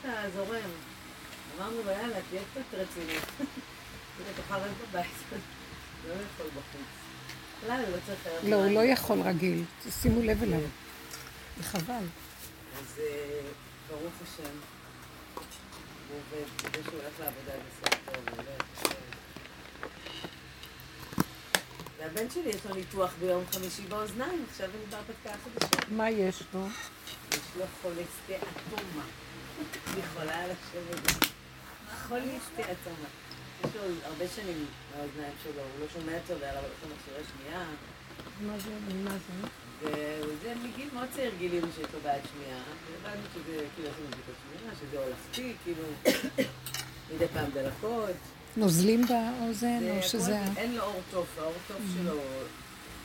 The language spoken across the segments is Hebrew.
אתה זורם? אמרנו לו, יאללה, תהיה קצת רציני. תראה, תאכל רק בבית. לא יכול בחוץ. הוא לא צריך... לא, הוא לא יכול רגיל. שימו לב אליו. זה חבל. אז אה, ברוך השם, הוא עובד, כדי שהוא הולך לעבודה בסוף טוב, הוא הולך. והבן שלי יש לו ניתוח ביום חמישי באוזניים, עכשיו אני בדקה חדשה. מה יש לו? יש לו חוליסטי אטומה. יכולה לשבת. חוליסטי אטומה. יש לו הרבה שנים באוזניים שלו, הוא לא שומע טוב, היה לו לו מכשירי שמיעה. מה זה? מה זה? וזה מגיל מאוד צעיר גילינו שיש לו בעיית שמיעה, והבנו שזה, כאילו, עשינו בדיקות שמיעה, שזה הולכתי, כאילו, מדי פעם דלקות. נוזלים באוזן, זה או שזה... אין לו אור טוב, האור טוב שלו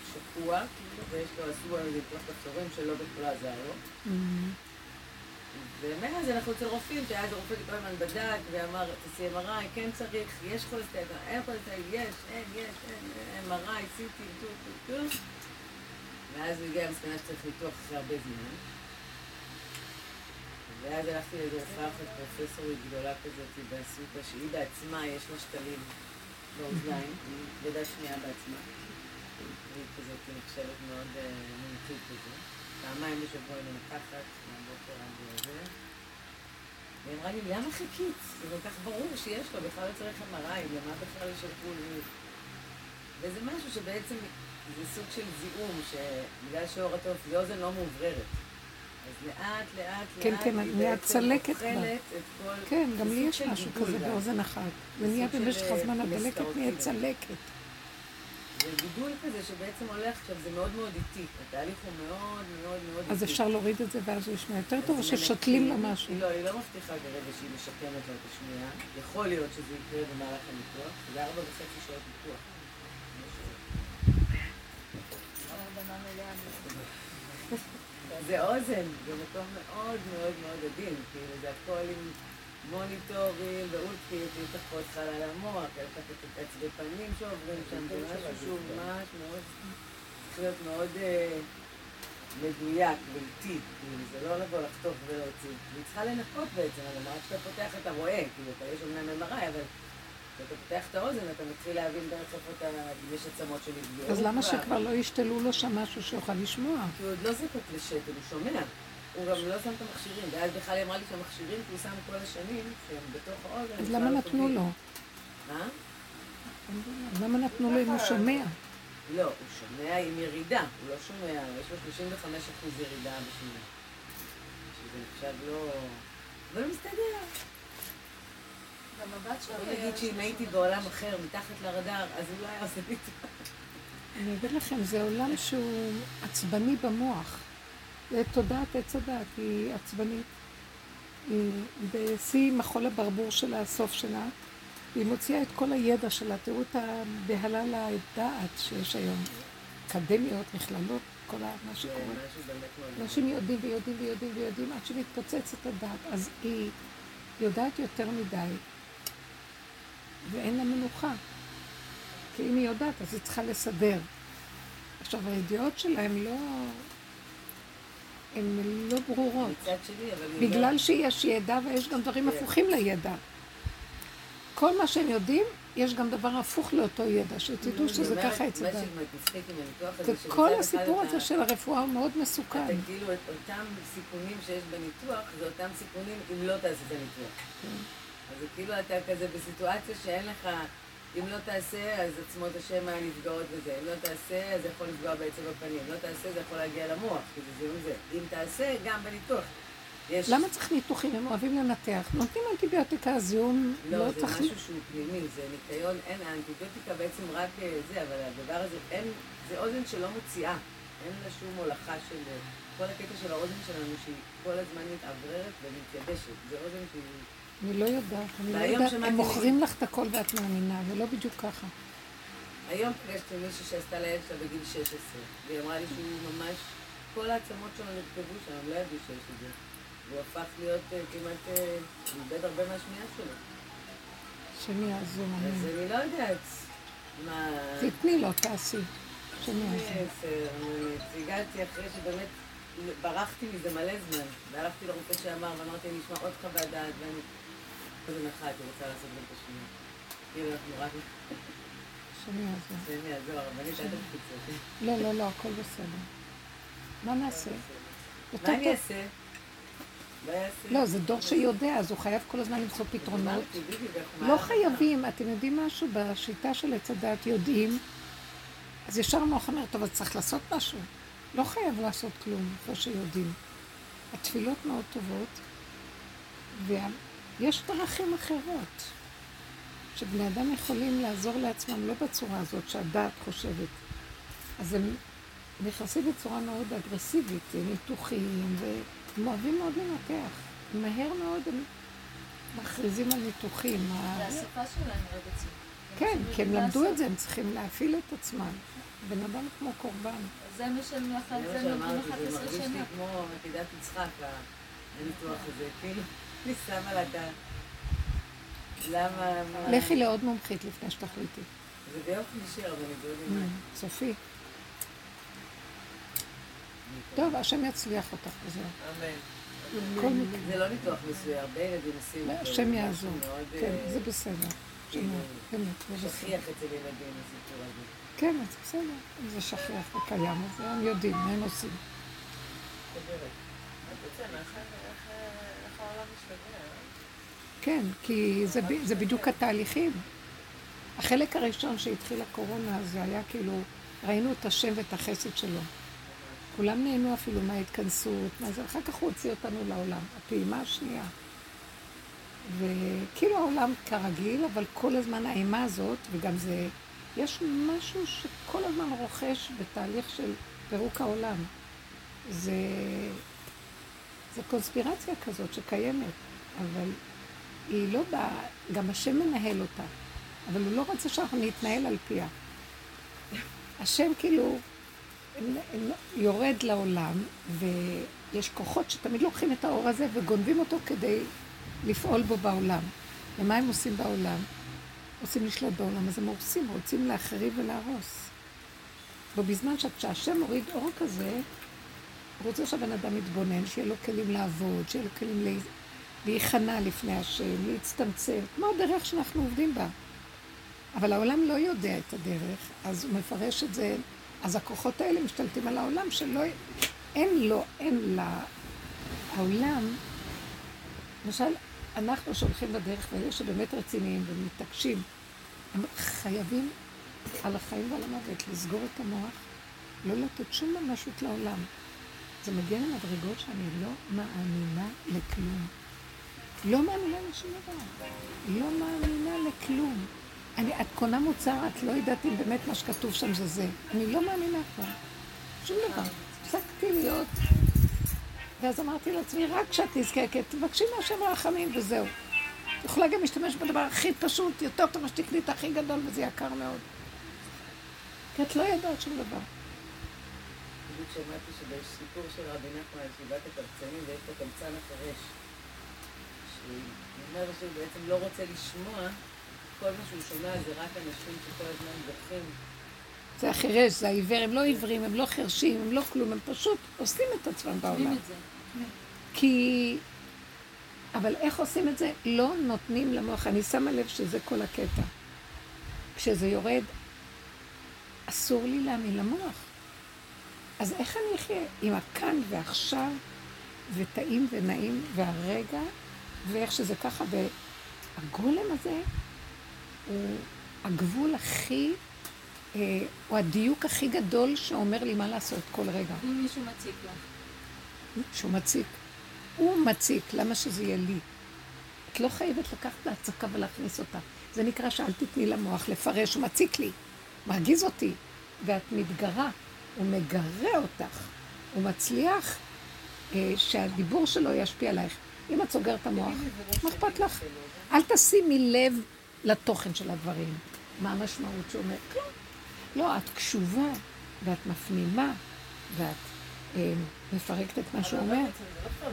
שקוע, כאילו, ויש לו, עשו על זה פלח כפתורים שלא בכלל עזר לו. ומאז אנחנו אצל רופאים, שהיה איזה רופא כל הזמן בדק ואמר, תעשי MRI, כן צריך, יש כולסטרול, אין כולסטרול, יש, אין, יש, אין, MRI, CT, טו, טו, טו. ואז הוא הגיע למסקנה שצריך ניתוח אחרי הרבה זמן. ואז הלכתי לאיזו רופאה אחת, פרופסורית גדולה כזאת באסותא, שהיא בעצמה, יש לה שתלים באוזניים, היא שמיעה בעצמה. היא כזאת נחשבת מאוד אה, מומחית כזו. פעמיים בשבוע היא זה. והיא אמרה לי, למה חיכית? זה כל כך ברור שיש לו, בכלל לא צריך MRI, למה בכלל יש ערפול? וזה משהו שבעצם זה סוג של זיהום, שבגלל שאור הטוב, זה אוזן לא מאובררת. אז לאט, לאט, כן, לאט, כן, היא נהיה בעצם צלקת כבר. אוכלת את כל... כן, גם לי יש משהו כזה. באוזן אחת. זה ונהיה במשך הזמן אה, הדלקת נהיה מסתורטיבי. צלקת. זה גידול כזה שבעצם הולך עכשיו, זה מאוד מאוד איטי. התהליך הוא מאוד מאוד מאוד איטי. אז אפשר להוריד את זה ואז הוא ישמע יותר טוב, או ששותלים מנקים. משהו? לא, היא לא מבטיחה כרגע שהיא משקמת לו את השמיעה. יכול להיות שזה יקרה במהלך הניתוח. זה ארבע וחצי שעות ניתוח. זה אוזן, זה מקום מאוד מאוד מאוד עדין, כאילו זה הכל עם מוניטורים פה את חלל המוח, לקחת את עצבי פנים שעוברים שם, זה משהו שהוא ממש מאוד, צריך להיות מאוד אה, מדויק ואיטי, כאילו זה לא לבוא לחתוך ולהוציא, היא צריכה לנקות בעצם, אבל רק כשאתה פותח אתה רואה, כאילו אתה יש אומנם MRI, אבל כשאתה פותח את האוזן אתה מתחיל להבין דרך איפה יש עצמות שנפגעו אז למה כבר. שכבר לא ישתלו לו שם משהו שיוכל לשמוע? כי הוא עוד לא זקוק לשתל, הוא שומע. הוא גם לא שם את המכשירים, ואז בכלל היא אמרה לי שהמכשירים שהוא שם כל השנים, שהם בתוך האוזן, אז למה לא נתנו. לו? מה? למה נתנו לו אם הוא שומע? לא, הוא שומע עם ירידה, הוא לא שומע, יש לו 35 אחוז ירידה בשמיעה. שזה נחשב לא... אבל הוא מסתדר. גם הבת שלו... בוא נגיד שאם הייתי בעולם אחר, מתחת לרדאר, אז הוא לא היה עושה לי את זה. אני אגיד לכם, זה עולם שהוא עצבני במוח. תודעת עץ הדעת, היא עצבנית. היא בשיא מחול הברבור שלה, הסוף שלה, והיא מוציאה את כל הידע שלה. תראו את הבהלה לדעת שיש היום. אקדמיות, מכללות, כל ה- מה שקורה. מאוד... אנשים יודעים ויודעים ויודעים ויודעים עד שמתפוצצת הדעת. אז היא יודעת יותר מדי, ואין לה מנוחה. כי אם היא יודעת, אז היא צריכה לסדר. עכשיו, הידיעות שלה הן לא... הן לא ברורות. בגלל שיש ידע ויש גם דברים כן. הפוכים לידע. כל מה שהם יודעים, יש גם דבר הפוך לאותו ידע, שתדעו שזה ככה אצל מה דם. שמצחיק עם הניתוח הזה, וכל הסיפור הזה של הרפואה הוא מאוד מסוכן. אתה כאילו, את אותם סיכונים שיש בניתוח, זה אותם סיכונים אם לא תעשה את הניתוח. אז זה כאילו אתה כזה בסיטואציה שאין לך, אם לא תעשה, אז עצמות השם היה נפגעות וזה. אם לא תעשה, אז זה יכול לפגוע בעצם בפנים. אם לא תעשה, זה יכול להגיע למוח, כי זה זיהום זה. אם תעשה, גם בניתוח. יש... למה צריך ניתוחים? הם אוהבים לנתח. נותנים אנטיביוטיקה, הזיהום לא, לא זה תחליט. משהו שהוא פנימי, זה ניקיון, אין האנטיביוטיקה בעצם רק אה, זה, אבל הדבר הזה, אין, זה אוזן שלא מוציאה, אין לה שום הולכה של, אה, כל הקטע של האוזן שלנו שהיא כל הזמן מתאווררת ומתייבשת, זה אוזן שהיא, אני לא יודעת, אני לא יודעת. הם מוכרים לך את הכל ואת מאמינה, זה לא בדיוק ככה. היום פגשתי מישהי שעשתה לילד שלה בגיל 16, והיא אמרה לי שהוא ממש, כל העצמות שלו נרכבו שם, הם לא ידעו שיש את זה, והוא הפך להיות אה, כמעט, אה, הוא איבד הרבה מהשמיעה שלו, שני יעזור. אז אני- לא יודעת מה... תתני לו, תעשי. עשר, אני הגעתי אחרי שבאמת ברחתי מזה מלא זמן, והלכתי לרופא שאמר, ואמרתי, אני אשמע עוד חוות דעת, ואני... איזה נחה הייתי רוצה לעשות גם את השנייה. כאילו, אנחנו רק... שני יעזור. השני יעזור, הרבנית, אל תקפיץ לא, לא, לא, הכל בסדר. מה נעשה? מה אני. אעשה? לא, זה דור שיודע, אז הוא חייב כל הזמן למצוא פתרונות. לא חייבים, אתם יודעים משהו? בשיטה של עץ הדת יודעים, אז ישר המוח אומר, טוב, אז צריך לעשות משהו. לא חייב לעשות כלום, איפה שיודעים. התפילות מאוד טובות, ויש דרכים אחרות, שבני אדם יכולים לעזור לעצמם, לא בצורה הזאת שהדעת חושבת. אז הם נכנסים בצורה מאוד אגרסיבית, ניתוחים, והם אוהבים מאוד לנתח. מהר מאוד הם מכריזים על ניתוחים. זה השפה שלהם, רב אצלי. כן, כי הם למדו את זה, הם צריכים להפעיל את עצמם. בן אדם כמו קורבן. זה מה שהם לאחד זה מה זה נותנים שאמרתי, 11 זה מרגיש לי שנה. כמו יחידת יצחק, הניתוח הזה, כאילו, אני שמה לה את ה... למה... מה- לכי לעוד מומחית לפני שתחליטי. זה ביום חמישי, אבל אני לא יודעת. סופי. טוב, השם יצליח אותך וזהו. אמן. זה לא ניתוח מסוים, הרבה ילדים עושים אותו. השם זה יעזור. כן, אה, זה בסדר. באמת, זה. שכיח אצל ילדים, הסיפור הזה. כן, אז בסדר. אם זה שכיח וקיים, אז הם יודעים מה הם עושים. כן, כי זה, זה בדיוק התהליכים. החלק הראשון שהתחיל הקורונה, זה היה כאילו, ראינו את השם ואת החסד שלו. כולם נהנו אפילו מההתכנסות, מה זה, אחר כך הוא הוציא אותנו לעולם, הפעימה השנייה. וכאילו העולם כרגיל, אבל כל הזמן האימה הזאת, וגם זה, יש משהו שכל הזמן רוכש בתהליך של פירוק העולם. זה, זה קונספירציה כזאת שקיימת, אבל היא לא באה, גם השם מנהל אותה, אבל הוא לא רוצה שאנחנו נתנהל על פיה. השם כאילו יורד לעולם, ויש כוחות שתמיד לוקחים את האור הזה וגונבים אותו כדי לפעול בו בעולם. ומה הם עושים בעולם? רוצים לשלוט בעולם, אז הם הורסים, רוצים להחריב ולהרוס. ובזמן שכשהשם מוריד אור כזה, הוא רוצה שהבן אדם יתבונן, שיהיה לו כלים לעבוד, שיהיה לו כלים. להיכנע לפני השם, להצטמצם, כמו הדרך שאנחנו עובדים בה. אבל העולם לא יודע את הדרך, אז הוא מפרש את זה, אז הכוחות האלה משתלטים על העולם שלא, אין לו, אין לה, העולם, למשל, אנחנו שהולכים בדרך ואלה שבאמת רציניים ומתעקשים, הם חייבים על החיים ועל המוות לסגור את המוח, לא לתת שום ממשות לעולם. זה מגיע למדרגות שאני לא מאמינה לכלום. לא מאמינה לשום דבר. לא מאמינה לכלום. אני, את קונה מוצר, את לא יודעת אם באמת מה שכתוב שם זה זה. אני לא מאמינה כבר. שום דבר. הפסקתי להיות. ואז אמרתי לעצמי, רק כשאת נזקקת, תבקשי מהשם רחמים וזהו. את יכולה גם להשתמש בדבר הכי פשוט, יותר טוב מה שתקני את הכי גדול, וזה יקר מאוד. כי את לא יודעת שום דבר. בדיוק שמעתי שיש סיפור של רבי נחמן על ישיבת הקבצנים ויש לו קמצן החירש. שהוא אומר שהוא בעצם לא רוצה לשמוע, כל מה שהוא שומע זה רק אנשים שכל הזמן בוכים. זה החירש, זה העיוור, הם לא עיוורים, הם לא חרשים, הם לא כלום, הם פשוט עושים את עצמם בעולם. זה. כי... אבל איך עושים את זה? לא נותנים למוח. אני שמה לב שזה כל הקטע. כשזה יורד, אסור לי להאמין למוח. אז איך אני אחיה עם הכאן ועכשיו, וטעים ונעים, והרגע, ואיך שזה ככה, והגולם הזה הוא הגבול הכי, אה, הוא הדיוק הכי גדול שאומר לי מה לעשות כל רגע. אם מישהו מציק לך. שהוא מציק. הוא מציק, למה שזה יהיה לי? את לא חייבת לקחת להצקה ולהכניס אותה. זה נקרא שאל תתני למוח לפרש, הוא מציק לי, מרגיז אותי, ואת מתגרה, הוא מגרה אותך, הוא מצליח אה, שהדיבור שלו ישפיע עלייך. אם את סוגרת את המוח, מה אכפת לך? אל תשימי לב לתוכן של הדברים, מה המשמעות שאומר, כלום. לא, את קשובה, ואת מפנימה, ואת אה, מפרקת את מה שהוא אומר,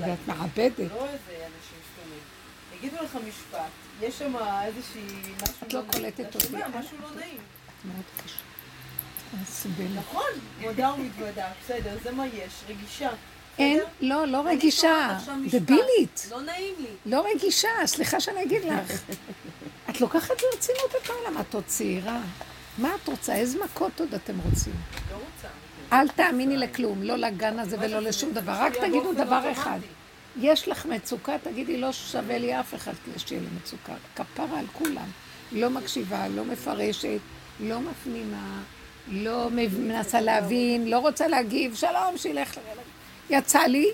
ואת מעבדת. לא איזה אנשים שתולים. יגידו לך משפט, יש שם איזושהי משהו... את לא קולטת אתה אותי. משהו לא נעים. את מאוד קשה. נכון, מודה ומתוודה, בסדר, זה מה יש, רגישה. אין, לא, לא רגישה. דבילית. לא נעים לי. לא רגישה, סליחה שאני אגיד לך. את לוקחת ברצינות את העולם, את עוד צעירה. מה את רוצה? איזה מכות עוד אתם רוצים? לא רוצה. אל תאמיני לכלום, לא לגן הזה ולא לשום דבר, רק תגידו דבר אחד. יש לך מצוקה, תגידי, לא שווה לי אף אחד כדי שתהיה לי מצוקה. כפרה על כולם. לא מקשיבה, לא מפרשת, לא מפנימה, לא מנסה להבין, לא רוצה להגיב, שלום, שילך. יצא לי,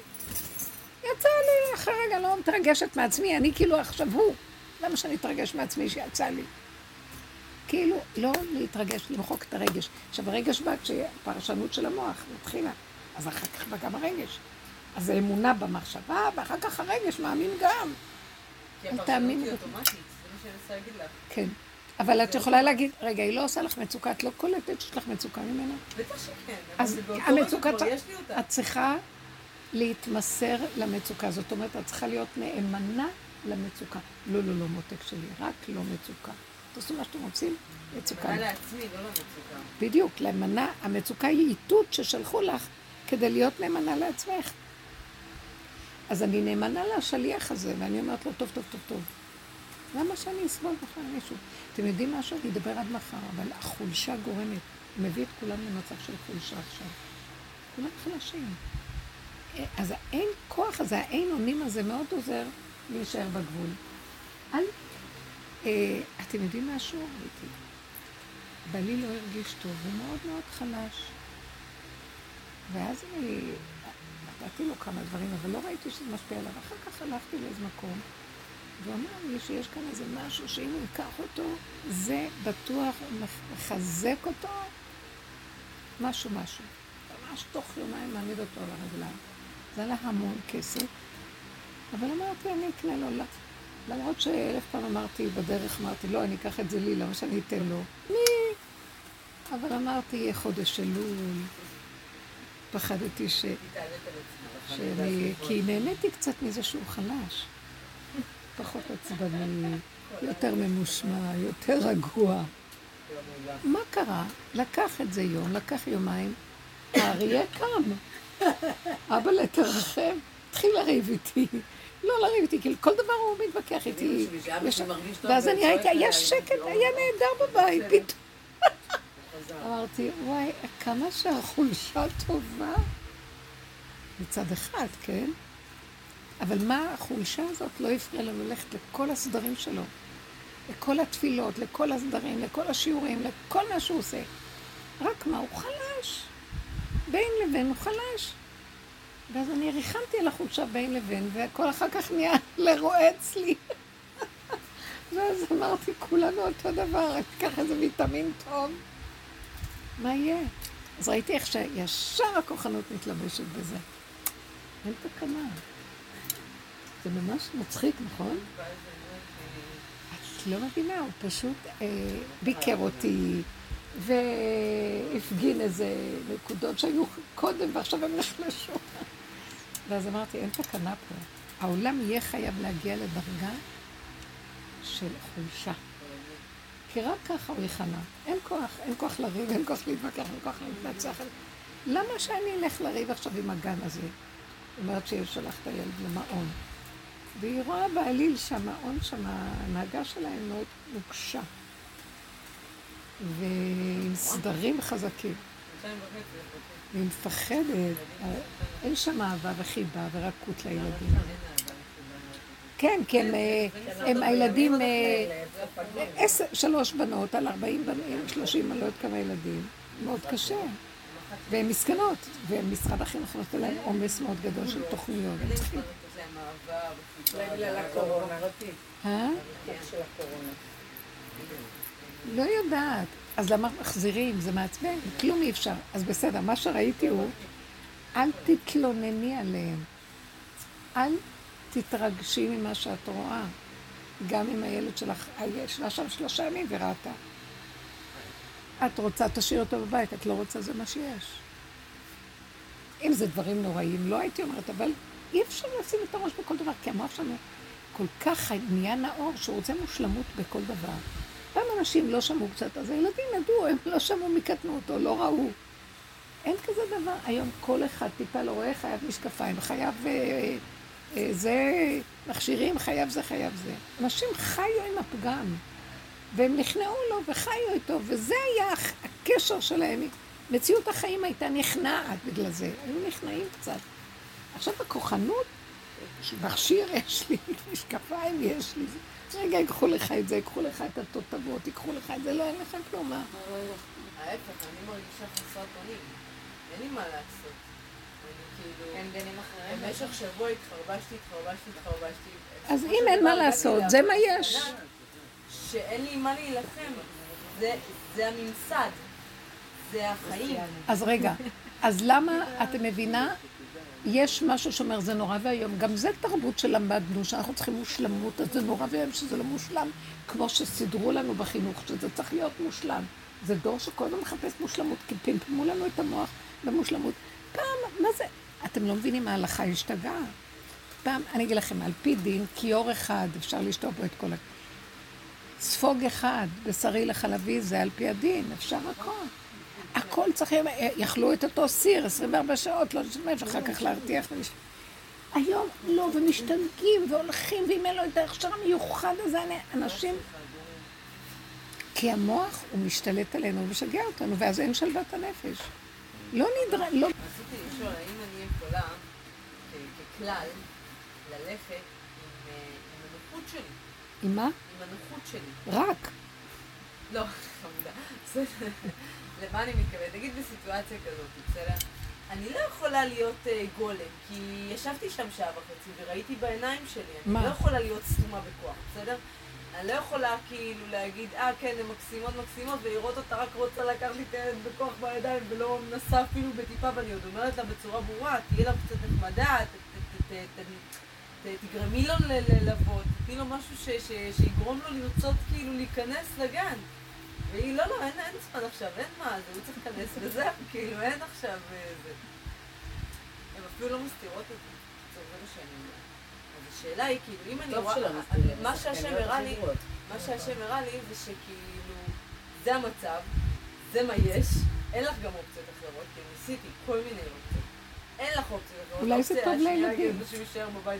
יצא לי, אחרי רגע לא מתרגשת מעצמי, אני כאילו עכשיו הוא. למה שאני אתרגש מעצמי שיצא לי? כאילו, לא להתרגש, למחוק את הרגש. עכשיו, הרגש בא כשהפרשנות של המוח מתחילה, אז אחר כך בא גם הרגש. אז זה אמונה במחשבה, ואחר כך הרגש מאמין גם. כי הפרשנות היא. אוטומטית, זה מה שאני מנסה להגיד לך. כן. אבל את יכולה להגיד, רגע, היא לא עושה לך מצוקה, את לא קולטת שיש לך מצוקה ממנה? בטח שכן, אבל זה באותו רגע כבר יש לי אותה. את צריכה להתמסר למצוקה. זאת אומרת, את צריכה להיות נאמנה למצוקה. לא, לא, לא, מותק שלי, רק לא מצוקה. תעשו מה שאתם רוצים, מצוקה. מנה לעצמי, לא למצוקה. בדיוק, להימנע, המצוקה היא איתות ששלחו לך כדי להיות נאמנה לעצמך. אז אני נאמנה לשליח הזה, ואני אומרת לו, טוב, טוב, טוב, טוב. למה שאני אסבול בכלל מישהו? אתם יודעים משהו? אני אדבר עד מחר, אבל החולשה גורמת, מביא את כולם למצב של חולשה עכשיו. כולם חלשים. אז האין כוח הזה, האין אונים הזה מאוד עוזר להישאר בגבול. אל... אה, אתם יודעים משהו? הייתי. בעלי לא הרגיש טוב, הוא מאוד מאוד חלש. ואז אני נתתי לו כמה דברים, אבל לא ראיתי שזה משפיע עליו. אחר כך הלכתי לאיזה מקום, והוא אמר לי שיש כאן איזה משהו שאם הוא ייקח אותו, זה בטוח מחזק אותו, משהו משהו. ממש תוך יומיים מעמיד אותו על הרגליים. זה עלה המון כסף, אבל אמרתי, אני אקנה לו לה. למרות שאלף פעם אמרתי בדרך, אמרתי, לא, אני אקח את זה לי, למה שאני אתן לו? מי? אבל אמרתי, יהיה חודש אלול. פחדתי ש... שאני... כי נהניתי קצת מזה שהוא חלש. פחות עצבני, יותר ממושמע, יותר רגוע. מה קרה? לקח את זה יום, לקח יומיים, האריה קם. אבא לתרחם, התחיל לריב איתי. לא לריב איתי, כי כל דבר הוא מתווכח איתי. ואז אני הייתי, היה שקט, היה נהדר בבית, פתאום. אמרתי, וואי, כמה שהחולשה טובה. מצד אחד, כן? אבל מה החולשה הזאת לא הפריעה לנו ללכת לכל הסדרים שלו, לכל התפילות, לכל הסדרים, לכל השיעורים, לכל מה שהוא עושה. רק מה, הוא חלש. בין לבין הוא חלש. ואז אני ריחמתי על החולשה בין לבין, והכל אחר כך נהיה לרועץ לי. ואז אמרתי, כולנו אותו דבר, אני אקח איזה ויטמין טוב. מה יהיה? אז ראיתי איך שישר הכוחנות מתלבשת בזה. אין תקנה. זה ממש מצחיק, נכון? את לא מבינה, הוא פשוט אה, ביקר אותי והפגין איזה נקודות שהיו קודם ועכשיו הם נחלשו. ואז אמרתי, אין תקנה פה. העולם יהיה חייב להגיע לדרגה של חולשה. כי רק ככה הוא ייכנע. אין כוח, אין כוח לריב, אין כוח להתווכח, אין כוח להתנצח. למה שאני אלך לריב עכשיו עם הגן הזה? אומרת שהיא שלח את הילד למעון. והיא רואה בעליל שהמעון שם, ההנהגה שלהם מאוד נוקשה. ועם סדרים חזקים. והיא מפחדת, אין שם אהבה וחיבה ורקות לילדים. כן, כי הם, אה, הם הילדים, אה, שלוש בנות על ארבעים בנים, שלושים, אני לא יודעת כמה ילדים. מאוד קשה. והן מסכנות, ומשרד החינוך נותן להם עומס מאוד גדול של תוכניות. הם צריכים... בגלל הקורונה. אה? לא יודעת. אז למה מחזירים? זה מעצבן, כלום אי אפשר. אז בסדר, מה שראיתי הוא, אל תתלונני עליהם. אל תתרגשי ממה שאת רואה. גם אם הילד שלך, ישבה שם שלושה ימים וראתה. את רוצה, תשאיר אותו בבית, את לא רוצה, זה מה שיש. אם זה דברים נוראים, לא הייתי אומרת, אבל אי אפשר לשים את הראש בכל דבר, כי המוח שלנו כל כך נהיה נאור, שהוא רוצה מושלמות בכל דבר. פעם אנשים לא שמעו קצת, אז הילדים ידעו, הם לא שמעו מקטנות או לא ראו. אין כזה דבר. היום כל אחד טיפה לא רואה, חייב משקפיים, חייב אה, אה, זה מכשירים, חייב זה, חייב זה. אנשים חיו עם הפגם, והם נכנעו לו וחיו איתו, וזה היה הקשר שלהם. מציאות החיים הייתה נכנעת בגלל זה. היו נכנעים קצת. עכשיו הכוחנות, מכשיר יש לי, משקפיים יש לי. רגע, ייקחו לך את זה, ייקחו לך את התותבות, ייקחו לך את זה, לא, אין לך כלום, מה? ההפך, אני מרגישה חסרת אונים. אין לי מה לעשות. אני כאילו... אין גנים אחרים. במשך שבוע התחרבשתי, התחרבשתי, התחרבשתי. אז אם אין מה לעשות, זה מה יש. שאין לי מה להילחם. זה- זה הממסד. זה החיים. אז רגע, אז למה, את מבינה? יש משהו שאומר, זה נורא ואיום. גם זה תרבות שלמדנו, שאנחנו צריכים מושלמות, אז זה נורא ואיום שזה לא מושלם, כמו שסידרו לנו בחינוך, שזה צריך להיות מושלם. זה דור שכל הזמן מחפש מושלמות, כי פמפמו לנו את המוח במושלמות. פעם, מה זה? אתם לא מבינים, ההלכה השתגעה. פעם, אני אגיד לכם, על פי דין, כיור אחד, אפשר לשתות בו את כל ה... ספוג אחד, בשרי לחלבי, זה על פי הדין, אפשר הכל. הכל צריך, יכלו את אותו סיר 24 שעות, לא להשתמש, אחר כך להרתיח. היום לא, ומשתגעים והולכים, ואם אין לו את ההכשר המיוחד הזה, אנשים... כי המוח הוא משתלט עלינו ומשגע אותנו, ואז אין שלוות הנפש. לא נדרש, לא... רציתי לשאול, האם אני יכולה, ככלל, ללכת אה, עם הנוחות שלי? עם מה? עם הנוחות שלי. רק. לא, חמודה. בסדר. למה אני מתכוונת? נגיד בסיטואציה כזאת, בסדר? אני לא יכולה להיות אה, גולם, כי ישבתי שם שעה וחצי וראיתי בעיניים שלי. אני מה? לא יכולה להיות סתומה בכוח, בסדר? אני לא יכולה כאילו להגיד, אה כן, הן מקסימות מקסימות, ולראות אותה רק רוצה לקחת לי את הילד בכוח בידיים, ולא מנסה אפילו בטיפה, ואני עוד אומרת לה בצורה ברורה, תהיי לה קצת נחמדה, תגרמי לו ל- ל- לבוא, תתני לו משהו ש- ש- שיגרום לו לרצות כאילו להיכנס לגן. והיא, לא, לא, אין, אין זמן עכשיו, אין מה, זה, הוא צריך להיכנס וזהו, כאילו, אין עכשיו אה, זה. הן אפילו לא מסתירות את זה. זה מה שאני אומרת. אז השאלה היא, כאילו, אם אני רואה... אה, מה שהשם שחקניות הראה לי. מה שהשם הראה לי זה שכאילו, זה המצב, זה מה יש, אין לך גם אופציות אחרות, כי ניסיתי כל מיני אופציות. אין לך אחרות. אולי זה אופציה טוב השנייה, לילדים.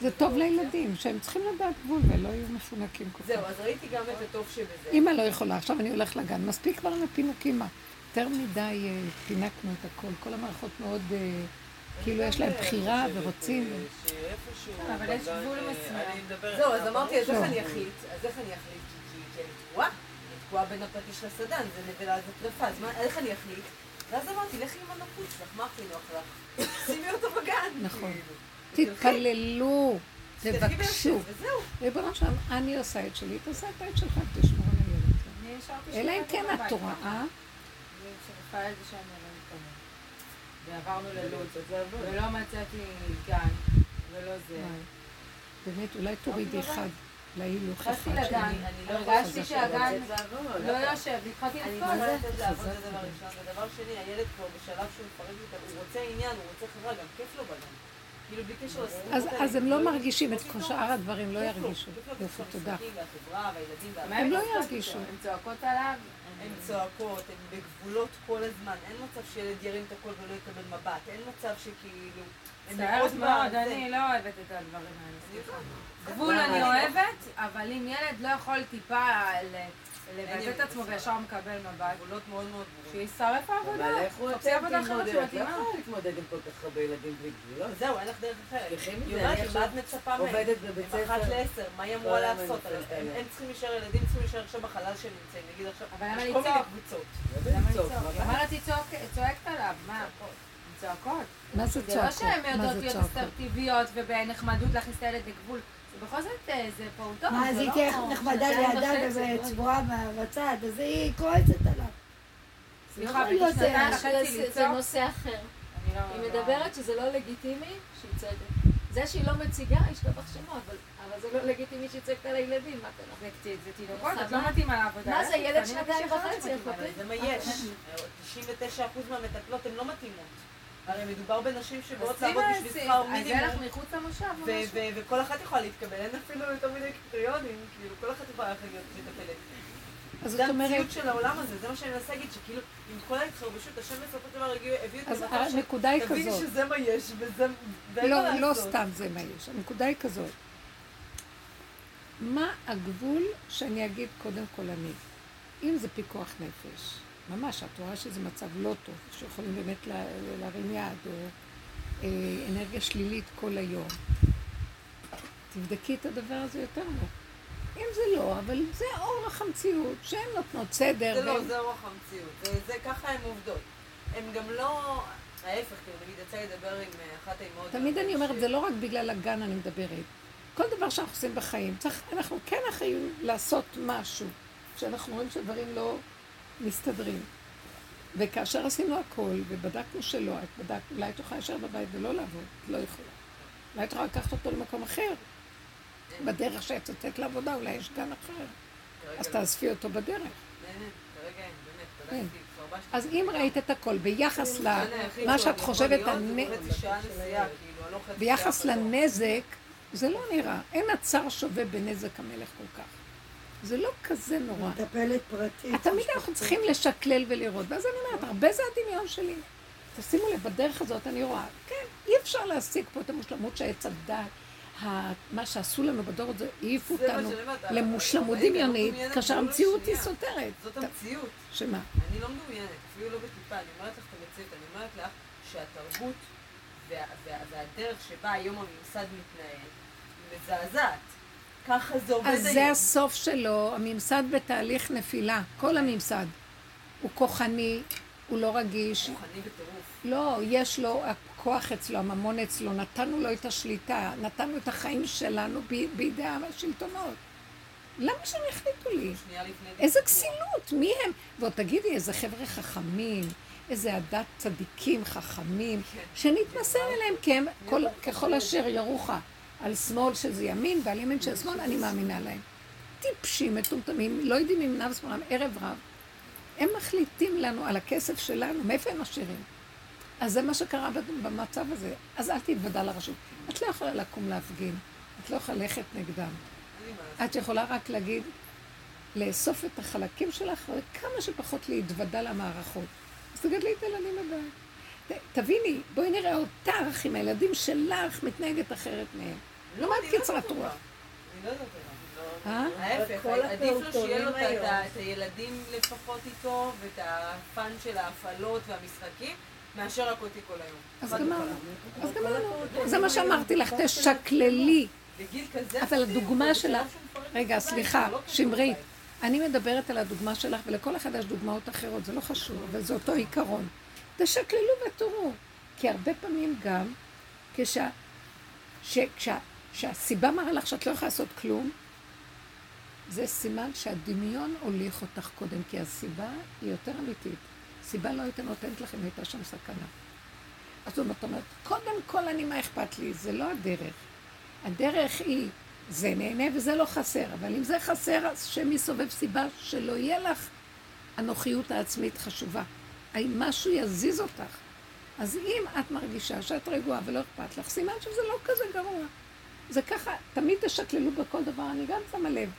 זה טוב לא אופציה. לילדים, שהם צריכים לדעת גבול ולא יהיו מפונקים כל כך. זהו, אז ראיתי גם את הטוב שבזה. אמא לא יכולה, עכשיו אני הולך לגן, מספיק כבר לנו פינוקים, מה? יותר מדי אה, פינקנו את הכל, כל המערכות מאוד, אה, כאילו יש להם בחירה ורוצים. כן, אבל יש גבול מסוים. זהו, אז אמרתי, אז איך לא. אני אחליט? אז איך אני אחליט? כי- כי- כי אני תקועה. אני תקועה בין הפטיש לסדן, זה נבלה, זה טרפה, אז מה- איך אני אחליט? ואז אמרתי, לכי עם הנוחות שלך, מה הכי נוח לך? שימי אותו בגן. נכון. כאילו. תתפללו, תבקשו. וזהו. ריבונו שלם, אני עושה את שלי, תעשה את העת שלך, תשמור על הילד. אלא אם כן את. רואה, לא. ועברנו ללוד, זה עבוד. ולא מצאתי גן, ולא זה. באמת, אולי תורידי אחד, להילוך אחד לגן, שני. אני לא הרגשתי יכולה שהגן לעבוד. לא יושב, והתחלתי אני לבכות. יכולה לתת לעבוד זה דבר. ראשון, ודבר שני, הילד כבר בשלב שהוא מפרק אותה, הוא רוצה עניין, הוא רוצה חברה, גם כיף לו בגן. כאילו בלי קשר לסיפורות אז, האלה, אז הם לא מרגישים את לא כל. שאר הדברים, לא ירגישו. יופי, תודה. הם לא ירגישו. הן צועקות עליו? הן צועקות, הן בגבולות כל הזמן, אין מצב שילד ירים את הקול ולא יקבל מבט, אין מצב שכאילו... מצטערת מאוד. אני לא אוהבת את הדברים האלה. גבול למה? אני אוהבת, אבל אם ילד לא יכול טיפה לבטא את עצמו וישר מקבל מבט, גבולות מאוד מאוד ברורים. שישרף העבודה. אבל איך הוא עבודה אחרת תתמודד? את לא. יכולה להתמודד עם כל כך הרבה ילדים בלי גבולות. זהו, אין לך דרך אחרת. תלכי מזה, אני עכשיו מהם? עובדת בבית הם אחת ספר. לעשר, מה היא אמורה היום לעשות? הם- צריכים להישאר, ילדים צריכים להישאר עכשיו בחלל שהם נמצאים. נגיד עכשיו, אבל למה יש כל מיני לצעוק? קבוצות. לא למה לצעוק, לצעוק? מה היא הבעיה? אומרת היא צועק- צועקת עליו, מה? צועקות. מה זה זה לא צועקות? שהן יודעות זה להיות צועקות? אסרטיביות ובנחמדות להכניס את הילד לגבול. זה בכל זאת, אה, זה פעוטון, מה, אז זה היא לא... תהיה נחמדה לידה וחצי. וצבועה בצד, אז היא כועסת עליו. סליחה, יכול להיות, בשנתיים זה- וחצי זה- זה לצעוק? נושא אחר. אני לא- היא לא- מדברת שזה לא לגיטימי, שהיא צועקת. זה שהיא לא מציגה, ישתבח שמו, אבל אבל זה לא לגיטימי שהיא צועקת על הילדים, מה קרה? זה תינוקות, את מה? לא מתאימה לעבודה. מה זה, ילד שנתיים וחצי. זה מה יש. 99% מהמטפלות הן לא מתאימות. הרי מדובר בנשים שבאות לעבוד בשביל שכר אז יהיה לך מינימום. מחוץ למושב או ו- משהו? ו- וכל אחת יכולה להתקבל, אין אפילו יותר מדי קריטריונים, כאילו כל אחת יכולה ללכת להיות מטפלת. אז זה זאת אומרת, המציאות של העולם הזה, זה מה שאני מנסה להגיד, שכאילו, עם כל ההתחרבשות, השם בסופו של דבר הביא אותי אז למצב הנקודה היא תביני כזאת. שזה מה יש, וזה... לא, לא. סתם זה מה יש. הנקודה היא כזאת. מה הגבול שאני אגיד קודם כל אני? אם זה פיקוח נפש, ממש, את רואה שזה מצב לא טוב, שיכולים באמת לה- להרים יד, או אה, אנרגיה שלילית כל היום, תבדקי את הדבר הזה יותר עמוק. אם זה לא, אבל זה אורח המציאות, שהן נותנות סדר. זה לא, והן- זה אורח המציאות. זה, זה ככה הן עובדות. הן גם לא... ההפך, כאילו, נגיד, יצא לדבר עם אה, אחת האימהות... תמיד אני אומרת, זה לא רק בגלל הגן אני מדברת. כל דבר שאנחנו עושים בחיים, צריך, אנחנו כן אחראים לעשות משהו, שאנחנו רואים שדברים לא מסתדרים. וכאשר עשינו הכל, ובדקנו שלא, את בדקת, אולי את יכולה להישאר בבית ולא לעבוד, את לא יכולה. אולי את יכולה לקחת אותו למקום אחר. בדרך שאת יוצאת לעבודה, אולי יש גן אחר. אז לא. תאספי אותו בדרך. באשתי. אז אם ראית את הכל ביחס למה שאת חושבת, כאילו, לא ביחס. לנזק, זה לא נראה. אין הצר שווה בנזק המלך כל כך. זה לא כזה נורא. מטפלת פרטית. תמיד אנחנו צריכים לשקלל ולראות. ואז אני אומרת, הרבה זה הדמיון שלי. תשימו לב, בדרך הזאת אני רואה, כן, אי אפשר להשיג פה את המושלמות שעץ הדת, ה- מה שעשו לנו בדור הזה, העיפו אותנו למושלמות לא דמיונית, כאשר המציאות היא. סותרת. זאת המציאות. שמה? אני לא מדומיינת, אפילו לא בטיפה, אני אומרת לך את המציאות, אני אומרת לך שהתרבות וה, וה, והדרך שבה היום הממסד מתנהל מזעזעת. ככה זה עובד אז היום. זה הסוף שלו, הממסד בתהליך נפילה, כל הממסד. הוא כוחני, הוא לא רגיש, רוחני בטירוף. לא, יש לו, הכוח אצלו, הממון אצלו, נתנו לו את השליטה, נתנו את החיים שלנו ב- בידי השלטונות. למה שהם יחליטו לי? איזה. כסילות, מי הם? ועוד תגידי, איזה חבר'ה חכמים, איזה עדת צדיקים חכמים, שנתמסר אליהם כי הם כל, ככל אשר ירוך על שמאל שזה ימין ועל ימין של שמאל, אני מאמינה להם. טיפשים, מטומטמים, לא יודעים אם נב שמאלם, ערב רב. הם מחליטים לנו על הכסף שלנו, מאיפה הם עשירים? אז זה מה שקרה במצב הזה. אז אל תתוודע לרשות. את לא יכולה לקום להפגין, את לא יכולה ללכת נגדם. את יכולה רק להגיד, לאסוף את החלקים שלך, וכמה שפחות להתוודע למערכות. אז תגדלי את הילדים. ת- תביני, בואי נראה אותך עם הילדים שלך מתנהגת אחרת מהם. לא, מה את לא קצרת. רוח? אני לא יודעת עליו. אה? ההפך, עדיף לו שיהיה לו את הילדים לפחות איתו, ואת הפאן של ההפעלות והמשחקים, מאשר רק אותי כל היום. אז גמרנו. אז גמרנו. זה מה שאמרתי לך, תשקללי. אבל אפילו, הדוגמה שלך, לא רגע, סליחה, לא שמרית. אני מדברת על הדוגמה שלך, ולכל אחד יש דוגמאות אחרות, זה לא חשוב, אבל זה אותו עיקרון. תשקללו ותראו, כי הרבה פעמים גם, כשה, ש, כשה, שהסיבה מראה לך שאת לא יכולה לעשות כלום, זה סימן שהדמיון הוליך אותך קודם, כי הסיבה היא יותר אמיתית. סיבה לא הייתה נותנת לכם, הייתה שם סכנה. אז זאת אומרת, קודם כל אני, מה אכפת לי? זה לא הדרך. הדרך היא, זה נהנה וזה לא חסר, אבל אם זה חסר, אז שם יסובב סיבה שלא יהיה לך הנוחיות העצמית חשובה. האם משהו יזיז אותך. אז אם את מרגישה שאת רגועה ולא אכפת לך, סימן שזה לא כזה גרוע. זה ככה, תמיד תשקללו בכל דבר, אני גם שמה לב.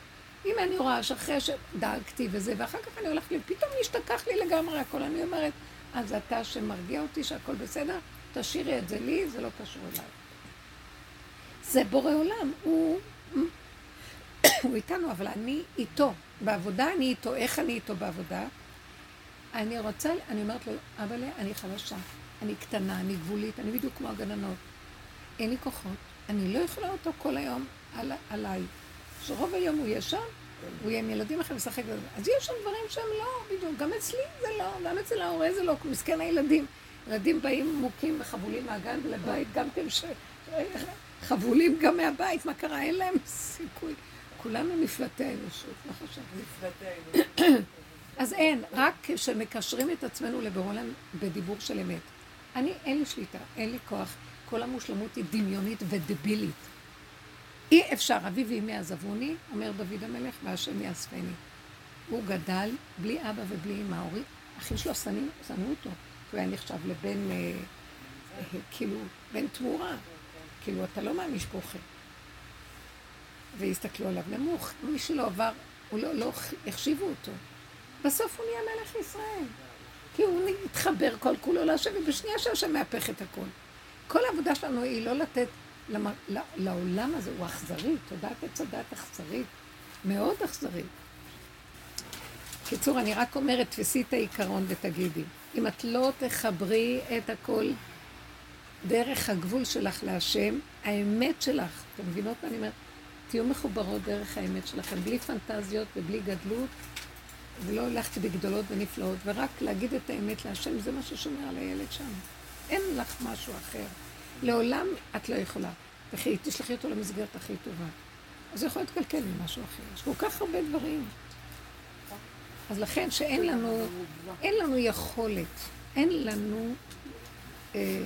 אם אני רואה שאחרי שדאגתי וזה, ואחר כך אני הולכת פתאום נשתכח לי לגמרי הכל, אני אומרת, אז אתה שמרגיע אותי שהכל בסדר, תשאירי את זה לי, זה לא קשור אליי. זה בורא עולם, הוא, הוא איתנו, אבל אני איתו. בעבודה אני איתו. איך אני איתו בעבודה? אני רוצה, אני אומרת לו, אבל אני חלשה, אני קטנה, אני גבולית, אני בדיוק כמו הגננות. אין לי כוחות, אני לא יכולה אותו כל היום על, עליי. שרוב היום הוא יהיה שם, הוא יהיה עם ילדים אחרים לשחק וזה. אז יש שם דברים שהם לא, בדיוק, גם אצלי זה לא, גם אצל ההורה זה לא, מסכן הילדים. ילדים באים מוכים וחבולים מהגן לבית, גם כן ש... חבולים גם מהבית, מה קרה? אין להם סיכוי. כולנו נפלטי האנושות, לא חשוב. נפלטנו. אז אין, רק כשמקשרים את עצמנו לבורא עולם בדיבור של אמת. אני, אין לי שליטה, אין לי כוח. כל המושלמות היא דמיונית ודבילית. אי אפשר, אבי ואמי עזבוני, אומר דוד המלך, והשם יאספני. הוא גדל בלי אבא ובלי אמא. ההורים, אחים שלו שנאו אותו, כי הוא היה נחשב לבן, אה, אה, כאילו, בן תמורה. כאילו, אתה לא מהמשפחה. והסתכלו עליו נמוך. מי שלא עבר, הוא לא, לא החשיבו אותו. בסוף הוא נהיה מלך ישראל. כי הוא מתחבר כל כולו להשם, ובשנייה שהשם מהפך את הכל. כל העבודה שלנו היא לא לתת למ... לעולם הזה, הוא אכזרי, תודעת עץ הדת אכזרית, מאוד אכזרית. קיצור, אני רק אומרת, תפסי את העיקרון ותגידי, אם את לא תחברי את הכל דרך הגבול שלך להשם, האמת שלך, אתם מבינות מה אני אומרת? תהיו מחוברות דרך האמת שלכם, בלי פנטזיות ובלי גדלות, ולא הלכתי בגדולות ונפלאות, ורק להגיד את האמת להשם, זה מה ששומר על הילד שם. אין לך משהו אחר. לעולם את לא יכולה. וכי תשלחי אותו למסגרת הכי טובה. אז זה יכול להתקלקל ממשהו אחר. יש כל כך הרבה דברים. אז לכן שאין לנו, אין לנו יכולת, אין לנו אה,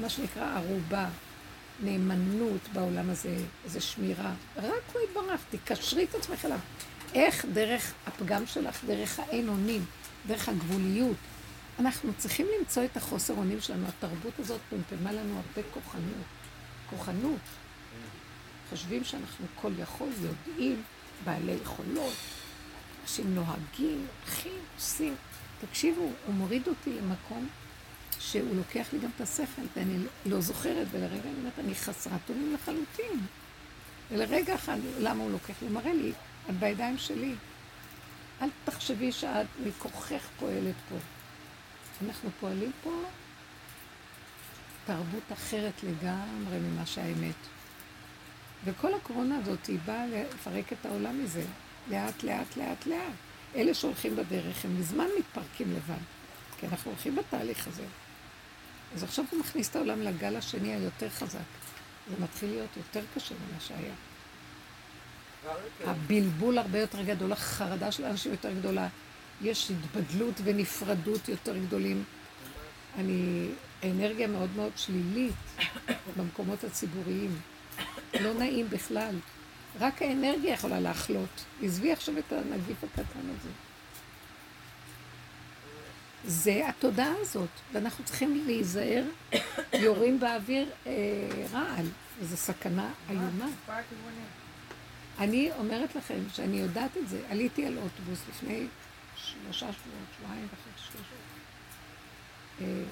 מה שנקרא ערובה, נאמנות בעולם הזה, איזו שמירה. רק הוא יתברך, תקשרי את עצמך אליו. איך דרך הפגם שלך, דרך האין אונים, דרך הגבוליות. אנחנו צריכים למצוא את החוסר אונים שלנו. התרבות הזאת פמפמה לנו הרבה כוחנות. כוחנות. חושבים שאנחנו כל יכול, יודעים, בעלי יכולות, אנשים נוהגים, הולכים, עושים. תקשיבו, הוא מוריד אותי למקום שהוא לוקח לי גם את השכל, ואני לא זוכרת, ולרגע אני אומרת, אני חסרת אונים לחלוטין. ולרגע אחד, למה הוא לוקח? הוא מראה לי, את בידיים שלי. אל תחשבי שאת מכוחך פועלת פה. אנחנו פועלים פה תרבות אחרת לגמרי ממה שהאמת. וכל הקורונה הזאת היא באה לפרק את העולם מזה, לאט, לאט, לאט, לאט. אלה שהולכים בדרך, הם מזמן מתפרקים לבד, כי אנחנו הולכים בתהליך הזה. אז עכשיו הוא מכניס את העולם לגל השני היותר חזק. זה מתחיל להיות יותר קשה ממה שהיה. הבלבול הרבה יותר גדול, החרדה של האנשים יותר גדולה. יש התבדלות ונפרדות יותר גדולים. אני, אנרגיה מאוד מאוד שלילית במקומות הציבוריים. לא נעים בכלל. רק האנרגיה יכולה להחלות. עזבי עכשיו את הנגיף הקטן הזה. זה התודעה הזאת, ואנחנו צריכים להיזהר, יורים באוויר אה, רעל, וזו סכנה איומה. אני אומרת לכם שאני יודעת את זה. עליתי על אוטובוס לפני שלושה שבועות, שבועיים וחצי, שלושה. אה,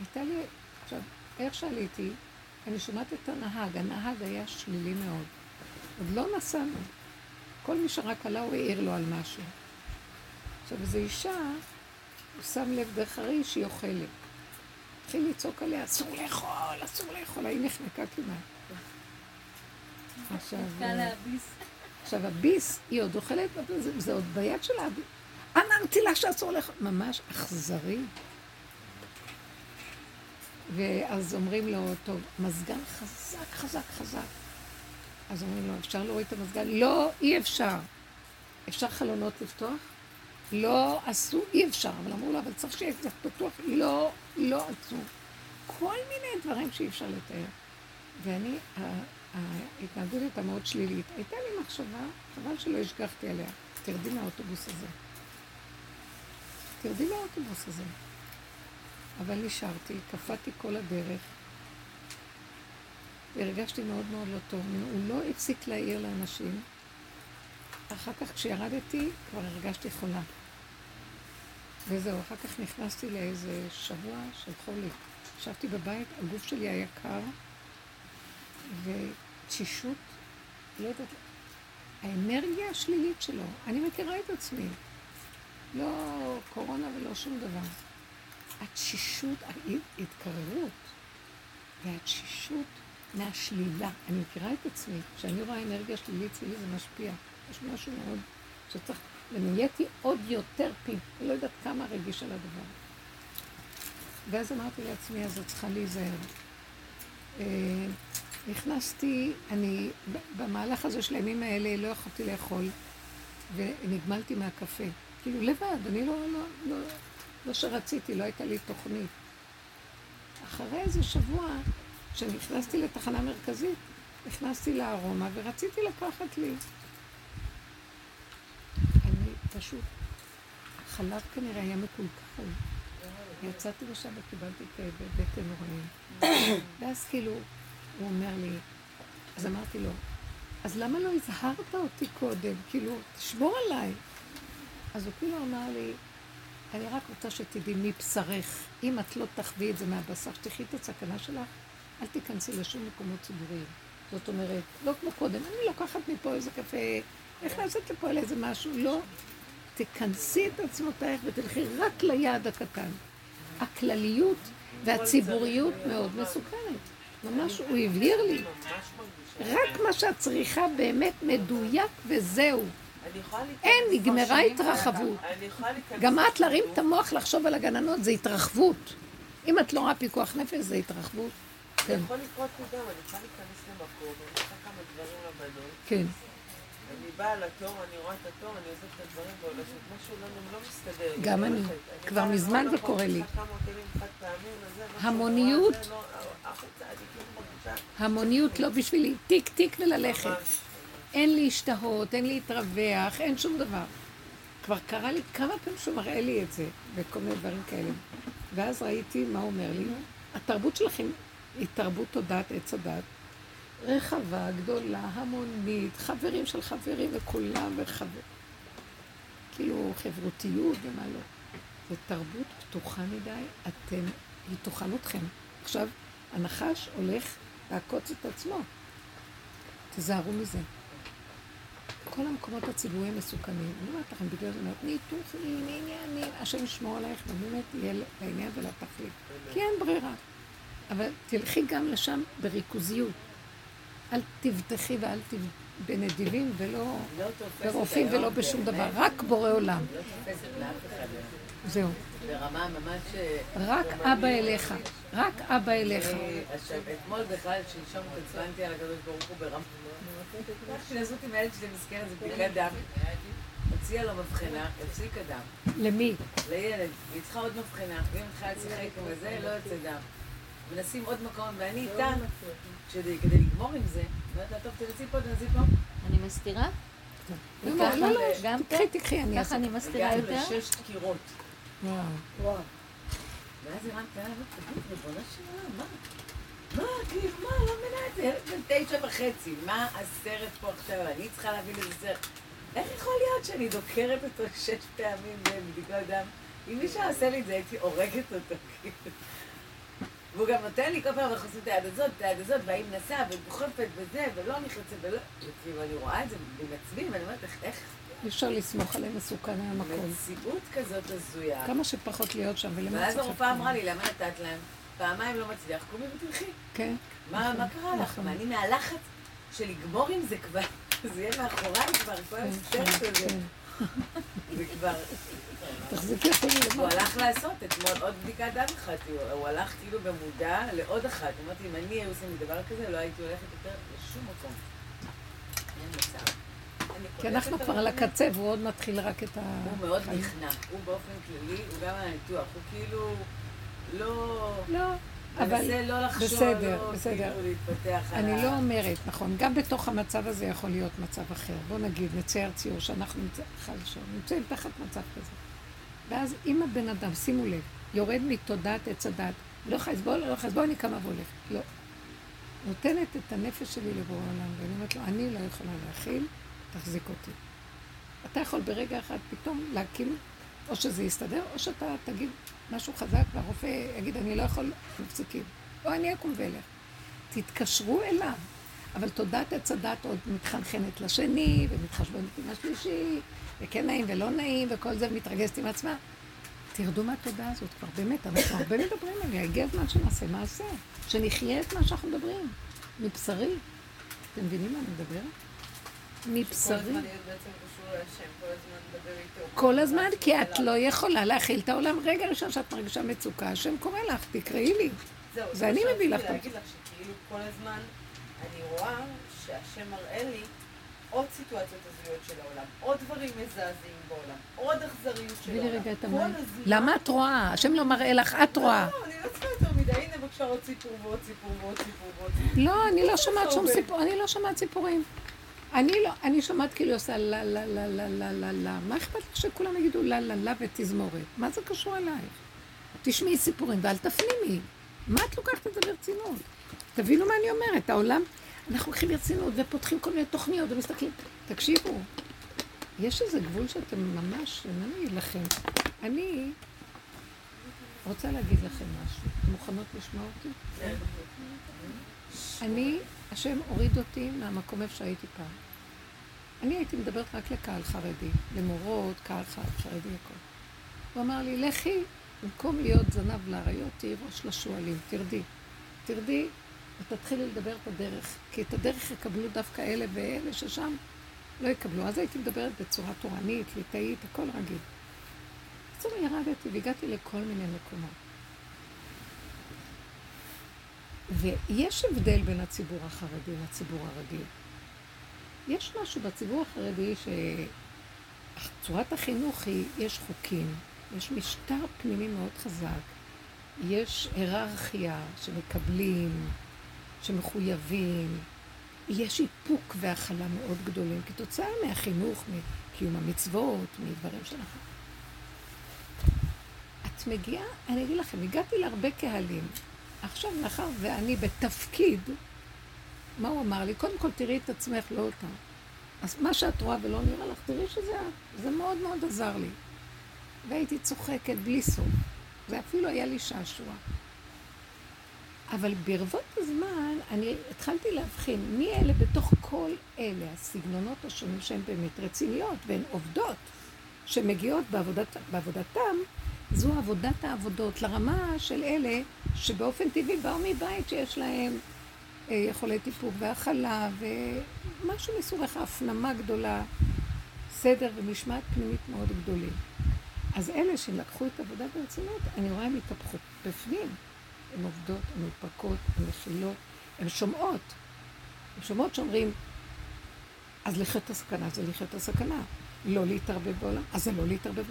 הייתה לי, עכשיו, איך שעליתי, אני שומעת את הנהג, הנהג היה שלילי מאוד. עוד לא נסענו. כל מי שרק עלה, הוא העיר לו על משהו. עכשיו, איזו אישה, הוא שם לב דרך הרי שהיא אוכלת. התחיל לצעוק עליה, אסור לאכול, אסור לאכול, היא נחנקה כמעט. עכשיו, עכשיו הביס, היא עוד אוכלת, זה עוד ביד שלה. אמרתי לה שאסור לאכול, ממש אכזרי. ואז אומרים לו, טוב, מזגן חזק, חזק, חזק. אז אומרים לו, אפשר להוריד את המזגן? לא, אי אפשר. אפשר חלונות לפתוח? לא עשו, אי אפשר. אבל אמרו לו, אבל צריך שיהיה קצת פתוח. לא, לא עשו. כל מיני דברים שאי אפשר לתאר. ואני, ההתנהגות הייתה מאוד שלילית. הייתה לי מחשבה, חבל שלא השגחתי עליה. תרדי מהאוטובוס הזה. תרדי מהאוטובוס הזה. אבל נשארתי, קפאתי כל הדרך, והרגשתי מאוד מאוד לא טוב. הוא לא הפסיק להעיר לאנשים. אחר כך כשירדתי כבר הרגשתי חולה. וזהו, אחר כך נכנסתי לאיזה שבוע של חולי. ישבתי בבית, הגוף שלי היה קר, ותשישות, לא יודעת, האנרגיה השלילית שלו, אני מכירה את עצמי. לא קורונה ולא שום דבר. התשישות, ההתקררות והתשישות מהשלילה. אני מכירה את עצמי, כשאני רואה אנרגיה שלילית אצלי זה משפיע. יש משהו מאוד שצריך, ונהייתי עוד יותר פי, אני לא יודעת כמה רגיש על הדבר. ואז אמרתי לעצמי, אז את צריכה להיזהר. אה, נכנסתי, אני, במהלך הזה של הימים האלה לא יכולתי לאכול, ונגמלתי מהקפה. כאילו לבד, אני לא, לא, לא, לא שרציתי, לא הייתה לי תוכנית. אחרי איזה שבוע, כשנכנסתי לתחנה מרכזית, נכנסתי לארומה ורציתי לקחת לי. אני פשוט, החלב כנראה היה מקולקל. יצאתי משם וקיבלתי כאבי בטן נוראים. ואז כאילו, הוא אומר לי, אז אמרתי לו, אז למה לא הזהרת אותי קודם? כאילו, תשמור עליי. אז הוא כאילו אמר לי, אני רק רוצה שתדעי מבשרך, אם את לא תחווי את זה מהבשר, שתחי את הסכנה שלך, אל תיכנסי לשום מקומות ציבוריים. זאת אומרת, לא כמו קודם, אני לוקחת מפה איזה קפה, נכנסת לפה על איזה משהו, לא. תכנסי את עצמותייך ותלכי רק ליעד הקטן. הכלליות והציבוריות מאוד מסוכנת. ממש, הוא הבהיר לי. רק מה שאת צריכה באמת מדויק וזהו. אני אין, נגמרה התרחבות. אני. גם את להרים. את המוח לחשוב על הגננות זה התרחבות. אם את לא רואה פיקוח נפש זה התרחבות. זה כן, יכול לקרות לי גם, אני יכולה להיכנס למקום, אני עושה כמה דברים לבנות, כן. אני באה לתור, אני רואה את התור, אני עושה את הדברים והולכת, משהו לא לא מסתדר. לי, גם אני אני. כבר מזמן זה קורה לי. המוניות. לא- אני. המוניות לא בשבילי, טיק טיק וללכת. אין להשתהות, אין להתרווח, אין שום דבר. כבר קרה לי כמה פעמים שהוא מראה לי את זה, וכל מיני דברים כאלה. ואז ראיתי מה הוא אומר לי. התרבות שלכם היא תרבות תודעת עץ הדת. רחבה, גדולה, המונית, חברים של חברים וכולם וחבר... כאילו חברותיות ומה לא. זו תרבות פתוחה מדי, אתם, היא תאכל אתכם. עכשיו, הנחש הולך לעקוץ את עצמו. תיזהרו מזה. כל המקומות הציבוריים מסוכנים. אני אומרת לכם, בגלל זה, אומרת, ניתוחים, עניינים, השם ישמור עלייך, ובאמת יהיה לעניין ולתכלית. כי אין ברירה. אבל תלכי גם לשם בריכוזיות. אל תבטחי ואל תב... בנדיבים ולא לא ברופאים ולא בשום דבר, רק בורא עולם. לא. זהו. ברמה ממש... אה, רק אבא אליך. רק אבא אליך. עכשיו, אתמול בכלל, שלשום התעצבנתי על הקדוש ברוך הוא ברמה. הלכתי לעשות עם הילד שלי מסכן איזה בדיקת דם. הוציאה לו מבחנה, הפסיק הדם. למי? לילד, והיא צריכה עוד מבחנה, ואם התחילה לשחק עם זה, לא יוצא דם. מנסים עוד מקום, ואני איתה, כדי כדי לגמור עם זה, אומרת לה, טוב, תנסי פה, תנסי פה. אני מסתירה? לא, לא, לא, גם תקחי, תקחי, אני ככה אעשה. אני מסתירה הגענו יותר? לשש דקירות. וואו. ואז הרמת תגיד, ריבונו של עולם, מה? מה, כאילו, מה, לא מבינה את זה, ילד בן תשע וחצי, מה הסרט פה עכשיו? אני צריכה להבין איזה סרט. איך יכול להיות שאני דוקרת אותו שש פעמים בבדיקות דם? אם מישהו עושה לי את זה, הייתי הורגת אותו, כאילו. והוא גם נותן לי כל פעם, אנחנו עושים את היד הזאת, את היד הזאת, והיא מנסה, ודוחפת וזה, ולא נכנסת, ולא... וכאילו, אני רואה את זה במעצבים, ואני אומרת, איך אי אפשר לסמוך עליהם מסוכן על המקום. מציאות כזאת הזויה. כמה שפחות להיות שם ולמה ואז הרופאה. אמרה לי, למה נתת להם? פעמיים לא מצליח, קומי ותלכי. כן. מה נכון, מה קרה לך? נכון. ואני מהלחץ של לגמור עם זה כבר, זה יהיה מאחוריי כבר, כל כן, הסרט הזה. כן. זה כבר... תחזיקי אותי הוא. הלך לעשות אתמול עוד בדיקת דם אחת, הוא- הלך כאילו במודע לעוד אחת. אמרתי, אם אני היו עושים דבר כזה, לא הייתי הולכת יותר לשום מקום. אין מצב. כי אנחנו כבר על. הקצה והוא עוד מתחיל רק את ה... הוא מאוד. נכנע, הוא באופן כללי, הוא גם על הניתוח, הוא כאילו לא... לא, אבל לא לחשוב, בסדר, לא בסדר. כאילו להתפתח אני. לא אומרת, נכון, גם בתוך המצב הזה יכול להיות מצב אחר. בוא נגיד, נצייר ציור שאנחנו נמצאים תחת מצב כזה. ואז אם הבן אדם, שימו לב, יורד מתודעת עץ הדת, לא יכול לסבול, לא יכול לסבול, אני קמה והולכת. לא. נותנת את הנפש שלי לבורא עולם, ואני אומרת לו, אני לא יכולה להכיל, תחזיק אותי. אתה יכול ברגע אחד פתאום להקים, או שזה יסתדר, או שאתה תגיד משהו חזק, והרופא יגיד, אני לא יכול, מפסיקים. או אני אקום ואלך. תתקשרו אליו. אבל תודעת עץ הדת עוד מתחנחנת לשני, ומתחשבנת עם השלישי, וכן נעים ולא נעים, וכל זה, ומתרגזת עם עצמה. תרדו מהתודעה הזאת כבר, באמת, אנחנו הרבה מדברים עליה, הגיע הזמן שנעשה מעשה, שנחיה את מה שאנחנו מדברים, מבשרי. אתם מבינים מה אני מדברת? מבשרי. כל הזמן כי את לא יכולה להכיל את העולם. רגע ראשון שאת מרגישה מצוקה, השם קורא לך, תקראי לי. זהו, זה אני מביא לך להגיד לך, שכאילו כל הזמן אני רואה שהשם מראה לי עוד סיטואציות הזויות של העולם, עוד דברים מזעזעים בעולם, עוד אכזריות של העולם. רגע את המים. הזמן- למה את רואה? השם לא מראה לך, את רואה. לא, אני לא צריכה יותר מדי, הנה בבקשה עוד סיפור ועוד סיפור ועוד סיפור ועוד סיפור. לא, אני לא שומעת שום עובד. סיפור, אני לא שומעת סיפורים. אני לא, אני שומעת כאילו עושה לה לה לה לה לה לה לה. מה אכפת לך שכולם יגידו לה לה לה ותזמורת? מה זה קשור אלייך? תשמעי סיפורים ואל תפנימי. מה את לוקחת את זה ברצינות? תבינו מה אני אומרת, העולם, אנחנו לוקחים ברצינות ופותחים כל מיני תוכניות ומסתכלים. תקשיבו, יש איזה גבול שאתם ממש, מה אני אגיד לכם? אני רוצה להגיד לכם משהו. מוכנות לשמוע אותי? אני, השם הוריד אותי מהמקום איפה שהייתי פעם. אני הייתי מדברת רק לקהל חרדי, למורות, קהל חרדי, הכל. הוא אמר לי, לכי, במקום להיות זנב לאריות, תהיי ראש לשועלים, תרדי. תרדי ותתחילי לדבר את הדרך, כי את הדרך יקבלו דווקא אלה ואלה ששם לא יקבלו. אז הייתי מדברת בצורה תורנית, ליטאית, הכל רגיל. בקיצור, ירדתי והגעתי לכל מיני מקומות. ויש הבדל בין הציבור החרדי לציבור הרגיל. יש משהו בציבור החרדי שצורת החינוך היא, יש חוקים, יש משטר פנימי מאוד חזק, יש היררכיה שמקבלים, שמחויבים, יש איפוק והכלה מאוד גדולים כתוצאה מהחינוך, מקיום המצוות, מדברים שלכם. את מגיעה, אני אגיד לכם, הגעתי להרבה קהלים. עכשיו, מאחר ואני בתפקיד, מה הוא אמר לי? קודם כל תראי את עצמך, לא אותה. אז מה שאת רואה ולא נראה לך, תראי שזה. זה מאוד מאוד עזר לי. והייתי צוחקת בלי סוף. זה אפילו היה לי שעשוע. אבל ברבות הזמן אני התחלתי להבחין מי אלה בתוך כל אלה, הסגנונות השונים שהן באמת רציניות והן עובדות, שמגיעות בעבודת, בעבודתם, זו עבודת העבודות לרמה של אלה שבאופן טבעי באו מבית שיש להם אה, יכולי טיפוק והכלה ומשהו מסוג איך הפנמה גדולה, סדר ומשמעת פנימית מאוד גדולים. אז אלה שלקחו את העבודה ברצינות, אני רואה הם התהפכו בפנים. הן עובדות, הן מאופקות, הן מכילות, הן שומעות. הן שומעות שאומרים, אז לחיות הסכנה זה לחיות הסכנה. לא להתערבב בעולם, אז זה לא להתערבב.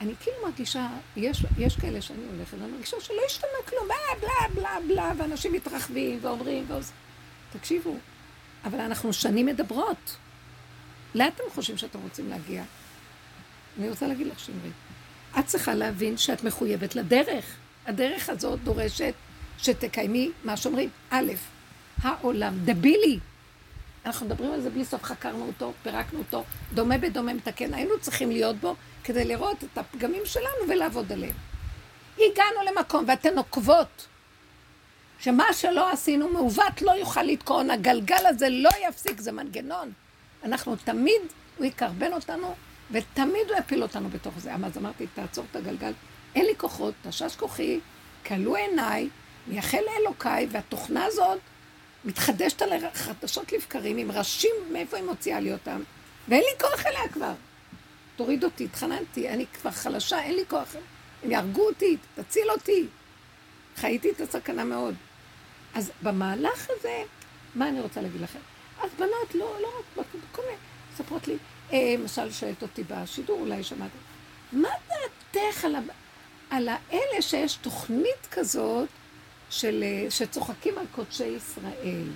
אני כאילו מרגישה, יש, יש כאלה שאני הולכת, ואני מרגישה שלא השתנה כלום, בלה בלה בלה בלה, ואנשים מתרחבים ואומרים ועושים. תקשיבו, אבל אנחנו שנים מדברות. לאן אתם חושבים שאתם רוצים להגיע? אני רוצה להגיד לך, שמרית, את צריכה להבין שאת מחויבת לדרך. הדרך הזאת דורשת שתקיימי מה שאומרים. א', העולם דבילי. אנחנו מדברים על זה בלי סוף, חקרנו אותו, פירקנו אותו, דומה בדומה מתקן. היינו צריכים להיות בו כדי לראות את הפגמים שלנו ולעבוד עליהם. הגענו למקום ואתן נוקבות שמה שלא עשינו מעוות לא יוכל לתקון, הגלגל הזה לא יפסיק, זה מנגנון. אנחנו תמיד, הוא יקרבן אותנו ותמיד הוא יפיל אותנו בתוך זה. אז אמרתי, תעצור את הגלגל, אין לי כוחות, תשש כוחי, כלו עיניי, מייחל לאלוקיי, והתוכנה הזאת מתחדשת עליה חדשות לבקרים, עם ראשים, מאיפה היא מוציאה לי אותם? ואין לי כוח אליה כבר. תוריד אותי, התחננתי, אני כבר חלשה, אין לי כוח. הם יהרגו אותי, תציל אותי. חייתי את הסכנה מאוד. אז במהלך הזה, מה אני רוצה להגיד לכם? אז בנות, לא, לא רק, כל מיני, מספרות לי, אה, למשל שואלת אותי בשידור, אולי שמעתי, מה דעתך על, על האלה שיש תוכנית כזאת של, אה, שצוחקים על קודשי ישראל?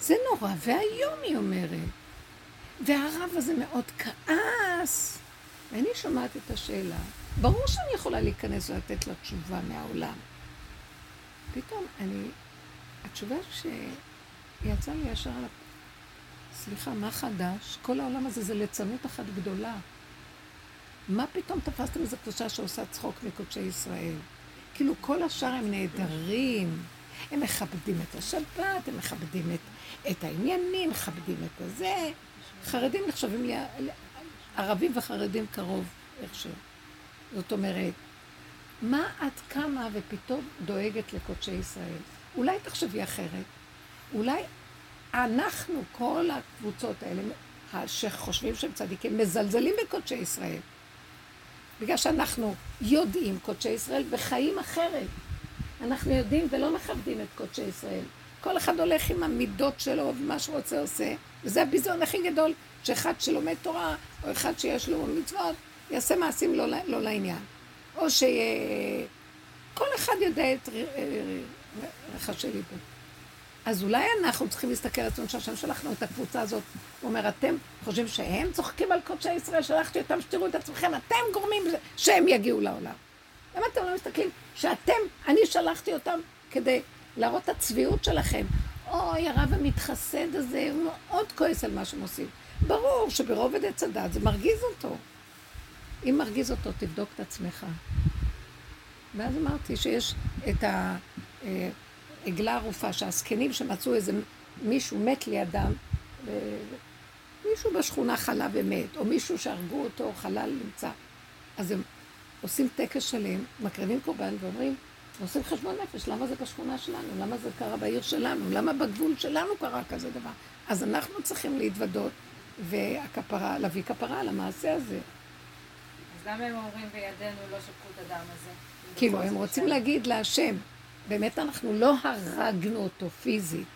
זה נורא ואיום, היא אומרת. והרב הזה מאוד כעס. ואני שומעת את השאלה. ברור שאני יכולה להיכנס ולתת לה תשובה מהעולם. פתאום אני, התשובה שיצאה לי ישר על סליחה, מה חדש? כל העולם הזה זה ליצנות אחת גדולה. מה פתאום תפסתם איזו קבוצה שעושה צחוק מקודשי ישראל? כאילו כל השאר הם נהדרים, הם מכבדים את השבת, הם מכבדים את, את העניינים, מכבדים את הזה. חרדים נחשבים לי, ערבים וחרדים קרוב איכשהו. זאת אומרת, מה את קמה ופתאום דואגת לקודשי ישראל? אולי תחשבי אחרת. אולי אנחנו, כל הקבוצות האלה, שחושבים שהם צדיקים, מזלזלים בקודשי ישראל. בגלל שאנחנו יודעים קודשי ישראל וחיים אחרת. אנחנו יודעים ולא מכבדים את קודשי ישראל. כל אחד הולך עם המידות שלו ומה שהוא רוצה עושה, וזה הביזיון הכי גדול, שאחד שלומד תורה, או אחד שיש לו מצוות, יעשה מעשים לא, לא לעניין. או שכל אחד יודע את רחשי ליבו. אז אולי אנחנו צריכים להסתכל על עצמנו שהשם שלחנו את הקבוצה הזאת. הוא אומר, אתם חושבים שהם צוחקים על קודשי ישראל, שלחתי אותם, שתראו את עצמכם, אתם גורמים שהם יגיעו לעולם. למה אתם לא מסתכלים שאתם, אני שלחתי אותם כדי להראות את הצביעות שלכם. אוי, הרב המתחסד הזה, הוא מאוד כועס על מה שהם עושים. ברור שברובד עץ הדת זה מרגיז אותו. אם מרגיז אותו, תבדוק את עצמך. ואז אמרתי שיש את העגלה הערופה, שהזקנים שמצאו איזה מישהו מת לידם, מישהו בשכונה חלה ומת, או מישהו שהרגו אותו, חלל נמצא. אז הם עושים טקס שלם, מקריבים קורבן ואומרים, עושים חשבון נפש, למה זה בשכונה שלנו? למה זה קרה בעיר שלנו? למה בגבול שלנו קרה כזה דבר? אז אנחנו צריכים להתוודות והכפרה, להביא כפרה על המעשה הזה. אז למה הם אומרים בידינו לא שפכו את הדם הזה? כאילו, הם רוצים להגיד להשם, באמת אנחנו לא הרגנו אותו פיזית,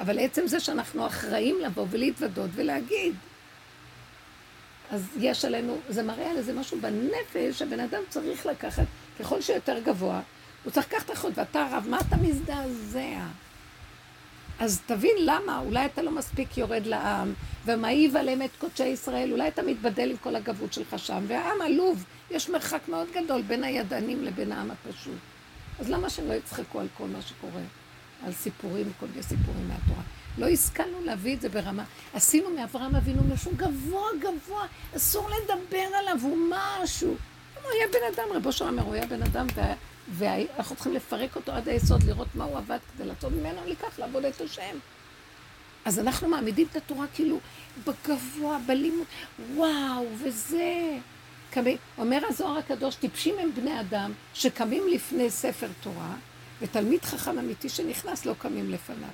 אבל עצם זה שאנחנו אחראים לבוא ולהתוודות ולהגיד. אז יש עלינו, זה מראה על איזה משהו בנפש, הבן אדם צריך לקחת, ככל שיותר גבוה, הוא צריך לקחת אחריות, ואתה רב, מה אתה מזדעזע? אז תבין למה, אולי אתה לא מספיק יורד לעם, ומעיב עליהם את קודשי ישראל, אולי אתה מתבדל עם כל הגבות שלך שם, והעם עלוב, יש מרחק מאוד גדול בין הידענים לבין העם הפשוט. אז למה שהם לא יצחקו על כל מה שקורה? על סיפורים, כל מיני סיפורים מהתורה. לא השכלנו להביא את זה ברמה. עשינו מאברהם אבינו משהו גבוה גבוה, אסור לדבר עליו, הוא משהו. הוא היה בן אדם, רבו של אומר, הוא היה בן אדם. ואנחנו צריכים לפרק אותו עד היסוד, לראות מה הוא עבד כדי לעשות ממנו לקח, לעבוד את השם. אז אנחנו מעמידים את התורה כאילו בגבוה, בלימוד, וואו, וזה. קמים, אומר הזוהר הקדוש, טיפשים הם בני אדם שקמים לפני ספר תורה, ותלמיד חכם אמיתי שנכנס לא קמים לפניו.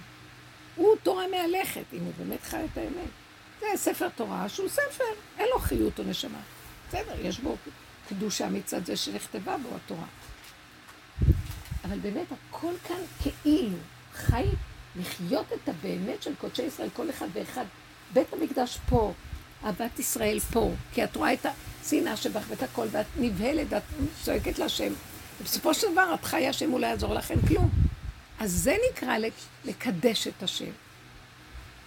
הוא תורה מהלכת, אם הוא באמת חי את האמת. זה ספר תורה שהוא ספר, אין לו חיות או נשמה. בסדר, יש בו קדושה מצד זה שנכתבה בו התורה. אבל באמת הכל כאן כאילו חי לחיות את הבאמת של קודשי ישראל, כל אחד ואחד. בית המקדש פה, אהבת ישראל פה, כי את רואה את השנאה שבך ואת הכל, ואת נבהלת, ואת צועקת להשם. ובסופו של דבר את חיה, השם הוא לא יעזור לכם כלום. אז זה נקרא לקדש את השם.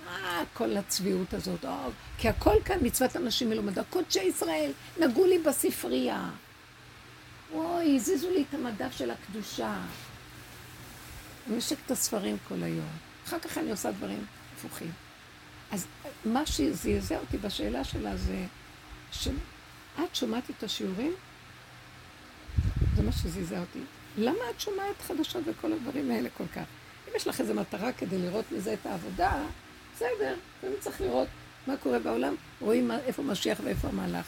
אה, כל הצביעות הזאת, או, כי הכל כאן מצוות אנשים מלומדה. קודשי ישראל נגעו לי בספרייה. אוי, הזיזו לי את המדף של הקדושה. אני משק את הספרים כל היום. אחר כך אני עושה דברים הפוכים. אז מה שזעזע אותי בשאלה שלה זה שאת שומעת את השיעורים? זה מה שזעזע אותי. למה את שומעת חדשות וכל הדברים האלה כל כך? אם יש לך איזו מטרה כדי לראות מזה את העבודה, בסדר, אני צריך לראות מה קורה בעולם, רואים מה, איפה משיח ואיפה המהלך.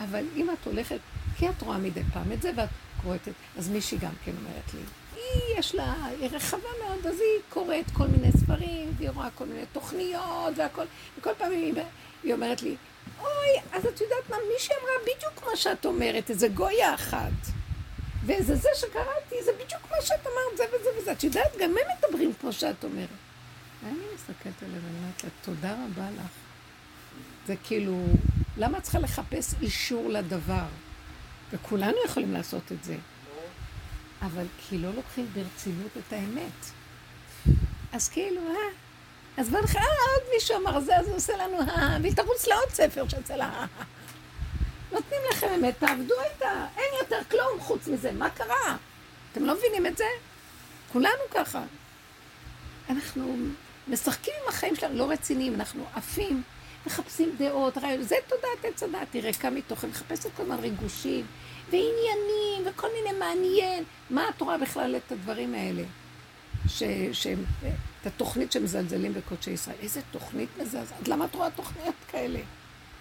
אבל אם את הולכת, כי את רואה מדי פעם את זה ואת קוראת את... אז מישהי גם כן אומרת לי, היא יש לה, היא רחבה מאוד, אז היא קוראת כל מיני ספרים, והיא רואה כל מיני תוכניות והכל, וכל פעם היא, היא אומרת לי, אוי, אז את יודעת מה, מישהי אמרה בדיוק מה שאת אומרת, איזה גויה אחת. וזה זה שקראתי, זה בדיוק מה שאת אמרת, זה וזה וזה. את יודעת, גם הם מדברים כמו שאת אומרת. ואני מסתכלת עליה ואני אומרת לה, תודה רבה לך. זה כאילו, למה את צריכה לחפש אישור לדבר? וכולנו יכולים לעשות את זה. אבל כי לא לוקחים ברצינות את האמת. אז כאילו, אה, אז נלך, אה, עוד מישהו אמר זה, אז הוא עושה לנו, אה, והיא תרוץ לעוד ספר שיוצא לה, אה. נותנים לכם אמת, תעבדו איתה, אין יותר כלום חוץ מזה, מה קרה? אתם לא מבינים את זה? כולנו ככה. אנחנו משחקים עם החיים שלנו, לא רציניים, אנחנו עפים, מחפשים דעות, רעיון, זה תודעת עץ הדת, היא ריקה מתוכן, מחפשת כל הזמן ריגושים, ועניינים, וכל מיני מעניין. מה את רואה בכלל את הדברים האלה? ש... ש... את התוכנית שמזלזלים בקודשי ישראל. איזה תוכנית מזלזלת? למה את רואה תוכניות כאלה?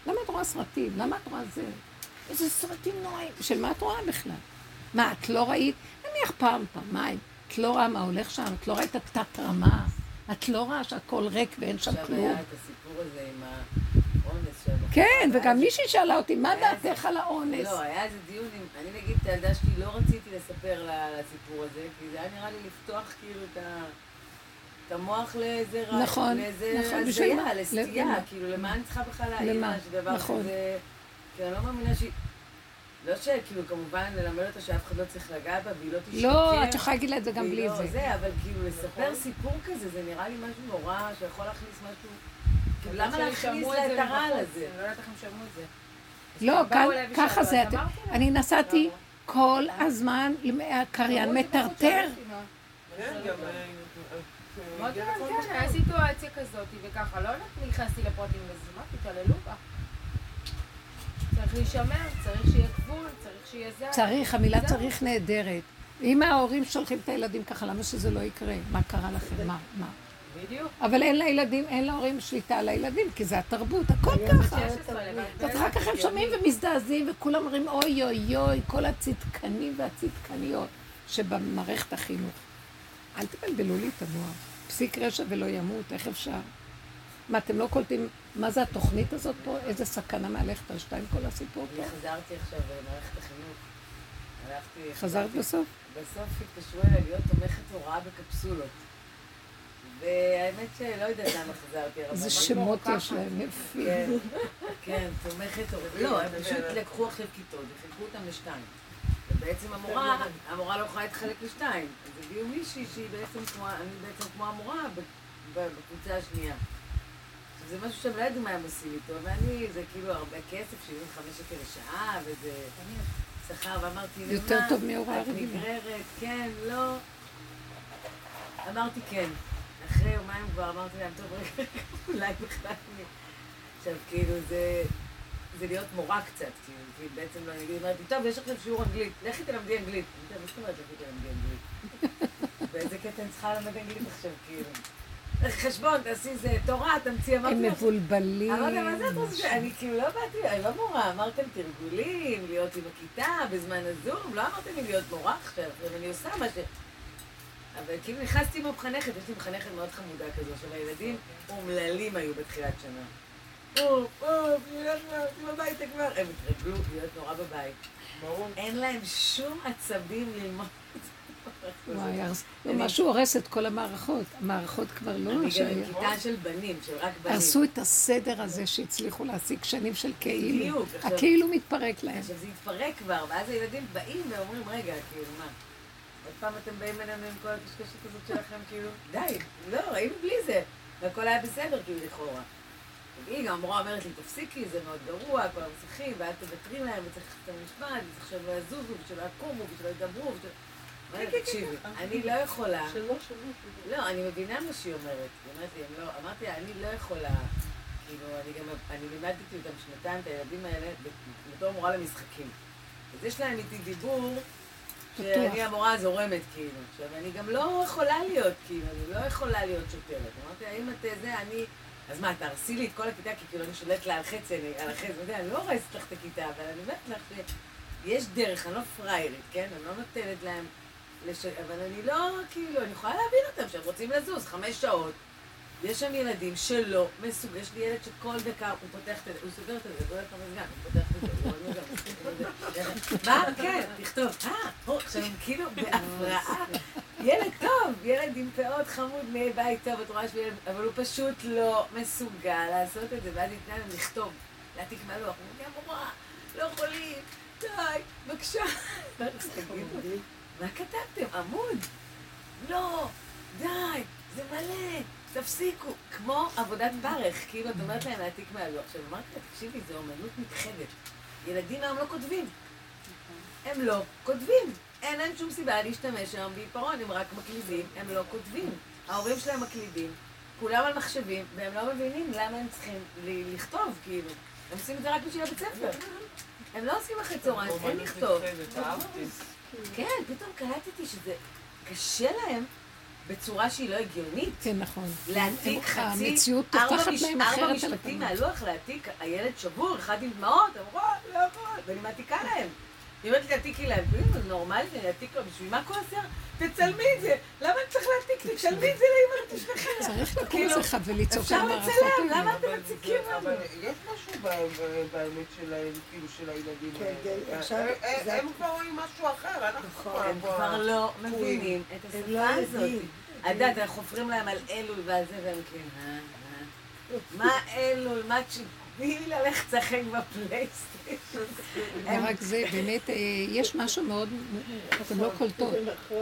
למה את רואה סרטים? למה את רואה זה? איזה סרטים נוראים. של מה את רואה בכלל? מה, את לא ראית? נניח פעם, פעמיים. את לא רואה מה הולך שם? את לא ראית את התת רמה? את לא רואה שהכל ריק ואין שם כלום? עכשיו היה את הסיפור הזה עם האונס שם. כן, וגם מישהי שאלה אותי, מה דעתך על האונס? לא, היה איזה דיון עם... אני נגיד את הילדה שלי לא רציתי לספר לה על הסיפור הזה, כי זה היה נראה לי לפתוח כאילו את ה... את המוח לאיזה רע, נכון, לאיזה נכון? הזיה, לסטייה? כאילו, למה אני צריכה בכלל להעיר? לה שדבר נכון. כזה... כי אני לא מאמינה שהיא... לא שכאילו, כמובן, ללמד אותה שאף אחד לא צריך לגעת בה, והיא לא תשקר. לא, את יכולה להגיד לה את זה גם בלי לא זה. זה, אבל כאילו, לספר סיפור כזה, זה נראה לי משהו נורא, שיכול להכניס משהו... כאילו, למה להכניס לה את הרעל הזה? אני לא יודעת איך הם שמעו את זה. לא, ככה זה. אני נסעתי? כל הזמן, הקריין מטרטר. כן. אמרתי להם, כן, היה סיטואציה כזאת וככה, לא נכנסתי לפרטים לזה, מה תתעללו בה. צריך להישמר, צריך שיהיה גבול, צריך שיהיה זה. צריך, המילה. צריך נהדרת. אם ההורים שולחים את הילדים ככה, למה שזה לא יקרה? מה קרה לכם? מה? מה? בדיוק. אבל אין לילדים, אין להורים שליטה על הילדים, כי זה התרבות, הכל ככה. 16 לבד. אז אחר כך הם שומעים ומזדעזעים, וכולם אומרים, אוי אוי אוי, כל הצדקנים והצדקניות שבמערכת החינוך. אל תבלבלו לי את המוח. פסיק רשע ולא ימות, איך אפשר? מה, אתם לא קולטים מה זה התוכנית הזאת פה? איזה סכנה מהלכת על שתיים כל הסיפור פה? אני חזרתי עכשיו למערכת החינוך. הלכתי... חזרת בסוף? בסוף התקשרו אליי להיות תומכת הוראה בקפסולות. והאמת שלא יודעת למה חזרתי. אבל איזה שמות. יש להם יפים. כן, כן, תומכת הוראה. לא, הם פשוט לקחו עכשיו כיתות וחילקו אותם לשתיים. ובעצם המורה, המורה לא יכולה להתחלק לשתיים. אז הביאו מישהי שהיא בעצם כמו, אני בעצם כמו המורה בקבוצה השנייה. זה משהו שהם לא ידעו מה הם עושים איתו, ואני, זה כאילו הרבה כסף, 75 שקל לשעה, וזה שכר, ואמרתי? יותר טוב מהוראה את רגילה. נגררת, כן, לא. אמרתי כן. אחרי יומיים כבר אמרתי להם, טוב, רגע, אולי בכלל אני... עכשיו, כאילו, זה... זה להיות מורה קצת, כי בעצם לא, אני אומרת לי, טוב, יש עכשיו שיעור אנגלית, לכי תלמדי אנגלית. אני יודעת, מה זאת אומרת לכי תלמדי אנגלית? באיזה קטע אני צריכה ללמד אנגלית עכשיו, כאילו? חשבון, תעשי איזה תורה, תמציא, אמרתי הם לו, מבולבלים. אמרתי, מה זה את רוצה? אני כאילו לא באתי, אני לא מורה, אמרתם תרגולים, להיות עם הכיתה בזמן הזום, לא אמרתם לי להיות מורה עכשיו, אני עושה מה ש... אבל כאילו נכנסתי עם המחנכת, יש לי מחנכת מאוד חמודה כזו, עכשיו הילדים אומללים היו בתחילת שנה. אוף, ילך להיות הביתה כבר. הם התרגלו להיות נורא בבית. אין להם שום עצבים ללמוד. וואי, משהו הורס את כל המערכות. המערכות כבר לא אני גם. כיתה של בנים, של רק בנים. הרסו את הסדר הזה שהצליחו להשיג שנים של כאילו. בדיוק, הכאילו מתפרק להם. עכשיו זה התפרק כבר, ואז הילדים באים ואומרים, רגע, כאילו, מה? עוד פעם אתם באים אלינו עם כל הקשקשת הזאת שלכם, כאילו, די, לא, היינו בלי זה. והכל היה בסדר, כאילו, לכאורה. והיא גם המורה אומרת לי, תפסיקי, זה מאוד גרוע, כל המסכים, ואל תוותרי להם, וצריך את המשפט, וצריך שלא יזוזו, ושלא יקומו, ושלא ידברו, ושלא... אומרת, תקשיבי, אני לא יכולה... לא, אני מבינה מה שהיא אומרת. היא לא... אמרתי לה, אני לא יכולה... כאילו, אני גם... אני לימדתי אותם שנתיים, את הילדים האלה, בתור מורה למשחקים. אז יש להם איתי דיבור, שאני. המורה הזורמת, כאילו. עכשיו, אני גם לא יכולה להיות, כאילו, אני לא יכולה להיות שוטרת. אמרתי לה, אם את זה, אני... אז מה, תהרסי לי את כל הכיתה, כי כאילו אני שולטת לה על חצי, אני- על אתה יודע, אני לא הורסת לך את הכיתה, אבל אני אומרת לך שיש דרך, אני לא פריירית, כן? אני לא נותנת להם... לש... אבל אני לא, כאילו, אני יכולה להבין אותם שהם רוצים לזוז חמש שעות. יש שם ילדים שלא מסוג... יש לי ילד שכל דקה הוא פותח את זה, הוא סוגר את זה, הוא הולך למזגן, הוא פותח את זה, הוא הולך למזגן. מה? כן, תכתוב. אה, עכשיו הם כאילו בהפרעה. ילד טוב, ילד עם פאות חמוד מבית טוב, את רואה שהוא ילד, אבל הוא פשוט לא מסוגל לעשות את זה, ואז ניתנה להם לכתוב, להעתיק מהלוח. הוא אומר, המורה, לא יכולים, די, בבקשה. מה כתבתם? עמוד? לא, די, זה מלא, תפסיקו. כמו עבודת פרך, כאילו את אומרת להם להעתיק מהלוח. עכשיו אמרתי לה, תקשיבי, זו אומנות נכחדת. ילדים היום לא כותבים. הם לא כותבים. אין להם שום סיבה להשתמש היום בעיפרון, הם רק מקלידים, הם לא כותבים. ההורים שלהם מקלידים, כולם על מחשבים, והם לא מבינים למה הם צריכים לכתוב, כאילו. הם עושים את זה רק בשביל הבית ספר. הם לא עושים אחרי צהריים, אין לכתוב. כן, פתאום קלטתי שזה קשה להם בצורה שהיא לא הגיונית. כן, נכון. להעתיק חצי, המציאות ארבע טופחת משפטים. מהלוח להעתיק, הילד שבור, אחד עם דמעות, אמרו, "אה, לא יכול, ואני מעתיקה להם. היא אומרת לי, תעתיקי כאילו, זה נורמלי, אני אעתיק לו, בשביל מה כל השיער? תצלמי את זה, למה אני צריך להעתיק? תצלמי את זה לאמא שלכם. צריך לקום כאילו, איזה אחד וליצור אפשר את המערכות לצלם. למה אתם מציקים לנו? יש משהו ב- ב- באמת שלהם, כאילו, של הילדים כן, האלה. עכשיו, הם- הם- זה- הם כבר רואים משהו אחר, אנחנו נכון. הם כבר- כבר לא מבינים את השפה לא הזאת. את יודעת, אנחנו חופרים להם על אלול ועל זה, והם כאילו, "אה, אה, מה אלול, מה תש... תני לי ללכת לשחק בפלייסטיישן. ורק זה, באמת, אה, יש משהו מאוד, אתם לא קולטות.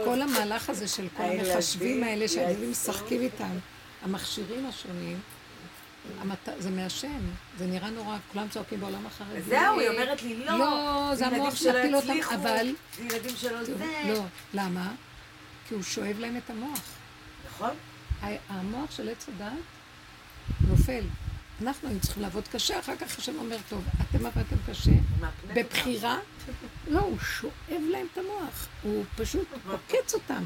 כל המהלך הזה של כל המחשבים האלה שהילדים. משחקים איתם, המכשירים השונים, זה מהשם, זה נראה נורא, כולם צועקים בעולם החרדי. זהו, היא אומרת לי, לא, לא, זה המוח שמפיל אותם, אבל... ילדים שלא זה. לא, למה? כי הוא שואב להם את המוח. נכון? המוח של עץ הדעת נופל. אנחנו היינו צריכים לעבוד קשה, אחר כך השם אומר, טוב, אתם עבדתם קשה. בבחירה, לא, הוא שואב להם את המוח, הוא פשוט עוקץ אותם.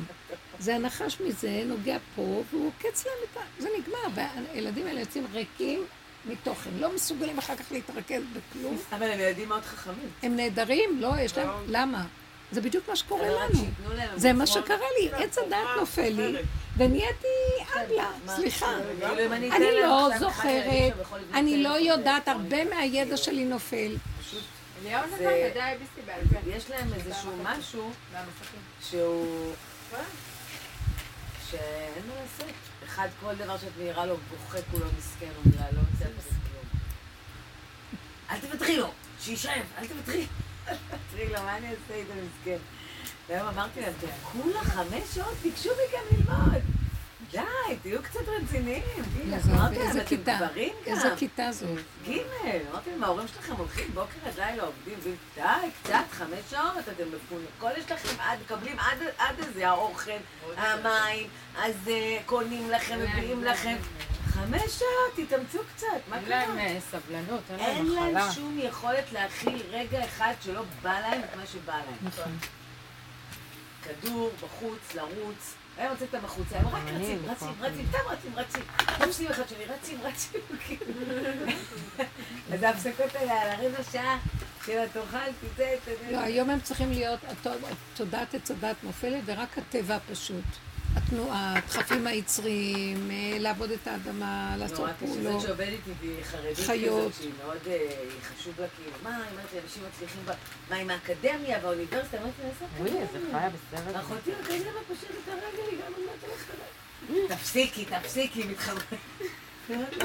זה הנחש מזה, נוגע פה, והוא עוקץ להם את ה... זה נגמר, והילדים האלה יוצאים ריקים מתוכן, לא מסוגלים אחר כך להתרכז בכלום. אבל הם ילדים מאוד חכמים. הם נהדרים, לא, יש להם... למה? זה בדיוק מה שקורה לנו. זה מה. שקרה לי, עץ הדעת נופל לי, ונהייתי אבלה, מה? סליחה. כאילו, אתן אני לא זוכרת, אני לא יודעת. הרבה מהידע שלי נופל. זה-. יש להם איזשהו משהו. שהוא... שאין מה לעשות. אחד, כל דבר שאת מעירה לו, בוכה כולו מסכן, אומר לה, לא יוצא לך כלום. אל תוותרי לו, שישב, אל תוותרי. לו, מה אני אעשה איתו מסכן? והיום אמרתי להם, כולה חמש שעות ביקשו מכם ללמוד. די, תהיו קצת רציניים. אמרתי להם, איזה אתם כיתה? גברים גם. איזה כיתה זאת? ג', אמרתי להם, ההורים שלכם הולכים בוקר עד לילה עובדים, די, קצת, חמש שעות, אתם מפונים, כל יש לכם מקבלים עד, איזה, האוכל, המים, אז קונים לכם, מביאים לכם. חמש שעות, תתאמצו קצת, מה אין קרה? להם אה, סבלנות, אין אין להם להם מחלה. שום יכולת להכיל רגע אחד שלא בא להם את מה שבא להם. נכון. כדור, בחוץ, לרוץ. הם יוצאים אותם החוצה, הם רק רצים, רצים, נכון. רצים, סתם רצים, רצים. תופסים אחד שני, רצים, רצים. אז ההפסקות האלה, על הרבע שעה של התאכל, תצא, תצא. לא, היום הם צריכים להיות, תודעת עץ הדת נופלת, ורק הטבע פשוט. התנועה, הדחפים היצריים, אה, לעבוד את האדמה, לעשות נורא קשה, פעולות. שעובדת איתי והיא חרדית. כזאת, שהיא מאוד, אה, חשוב לה כאילו, מה, היא אומרת לי, אנשים מצליחים, מה עם האקדמיה והאוניברסיטה, אמרתי לה, איזה אוי, איזה אקדמיה? חיה בסרט. אחותי האקדמיה פושטת את הרגל, היא גם אומרת לך, תפסיקי, תפסיקי, מתחברת.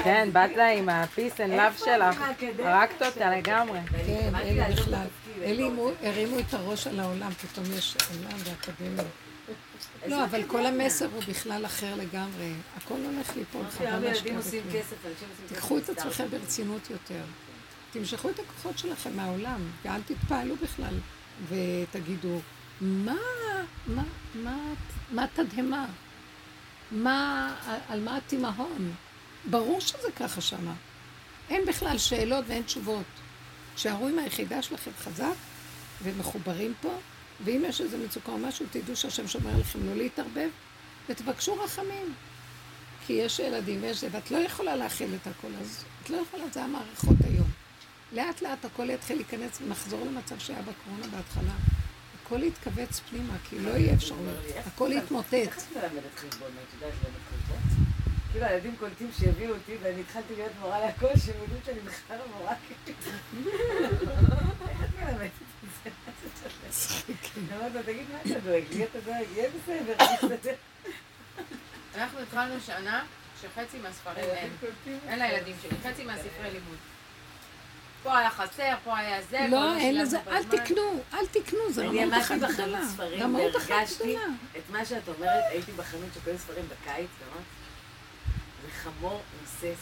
כן, באת לה עם ה-peace and love שלך. הרגת אותה? לגמרי. כן, את בכלל. אני לא. הרימו את הראש על העולם, פתאום יש עולם ואקדמיה. לא, אבל כל אקדמיה? המסר הוא בכלל אחר לגמרי. הכל הולך ליפול, ילדים עושים בכלום. כסף. תיקחו את. עצמכם ברצינות יותר. תמשכו את הכוחות שלכם מהעולם, ואל תתפעלו בכלל, ותגידו, מה, מה, מה, מה התדהמה? מה, על מה התימהון? ברור שזה ככה שמה. אין בכלל שאלות ואין תשובות. שערו עם היחידה שלכם חזק, ומחוברים פה, ואם יש איזה מצוקה או משהו, תדעו שהשם שומר לכם לא להתערבב, ותבקשו רחמים. כי יש ילדים ויש זה, ואת לא יכולה להכיל את הכל, אז את לא יכולה, זה המערכות היום. לאט לאט הכל יתחיל להיכנס ונחזור למצב שהיה בקורונה בהתחלה. הכל יתכווץ פנימה, כי לא יהיה אפשרויות, הכל יתמוטט. איך את מלמדת חשבון? את יודעת ללמד חשבון? כאילו הילדים קולטים שהביאו אותי ואני התחלתי להיות מורה להכל, שהם יודעים שאני בכלל לא מורה כאילו. איך את מלמדת את זה? אני אומרת לו, תגיד, מה אתה דואג? לי אתה דואג? יהיה בסדר, יהיה בסדר. אנחנו התחלנו שנה שחצי מהספרים אין. אין לילדים שלי, חצי מהספרי לימוד. פה היה חסר, פה היה זה, לא, אין לזה, אל. תקנו, אל תקנו, זה אני רמאות אחת גדולה. בחנות ספרים רמאות אחת גדולה. את מה שאת אומרת, הייתי בחנות שקונים ספרים בקיץ, ואמרתי, זה חמור מוסס.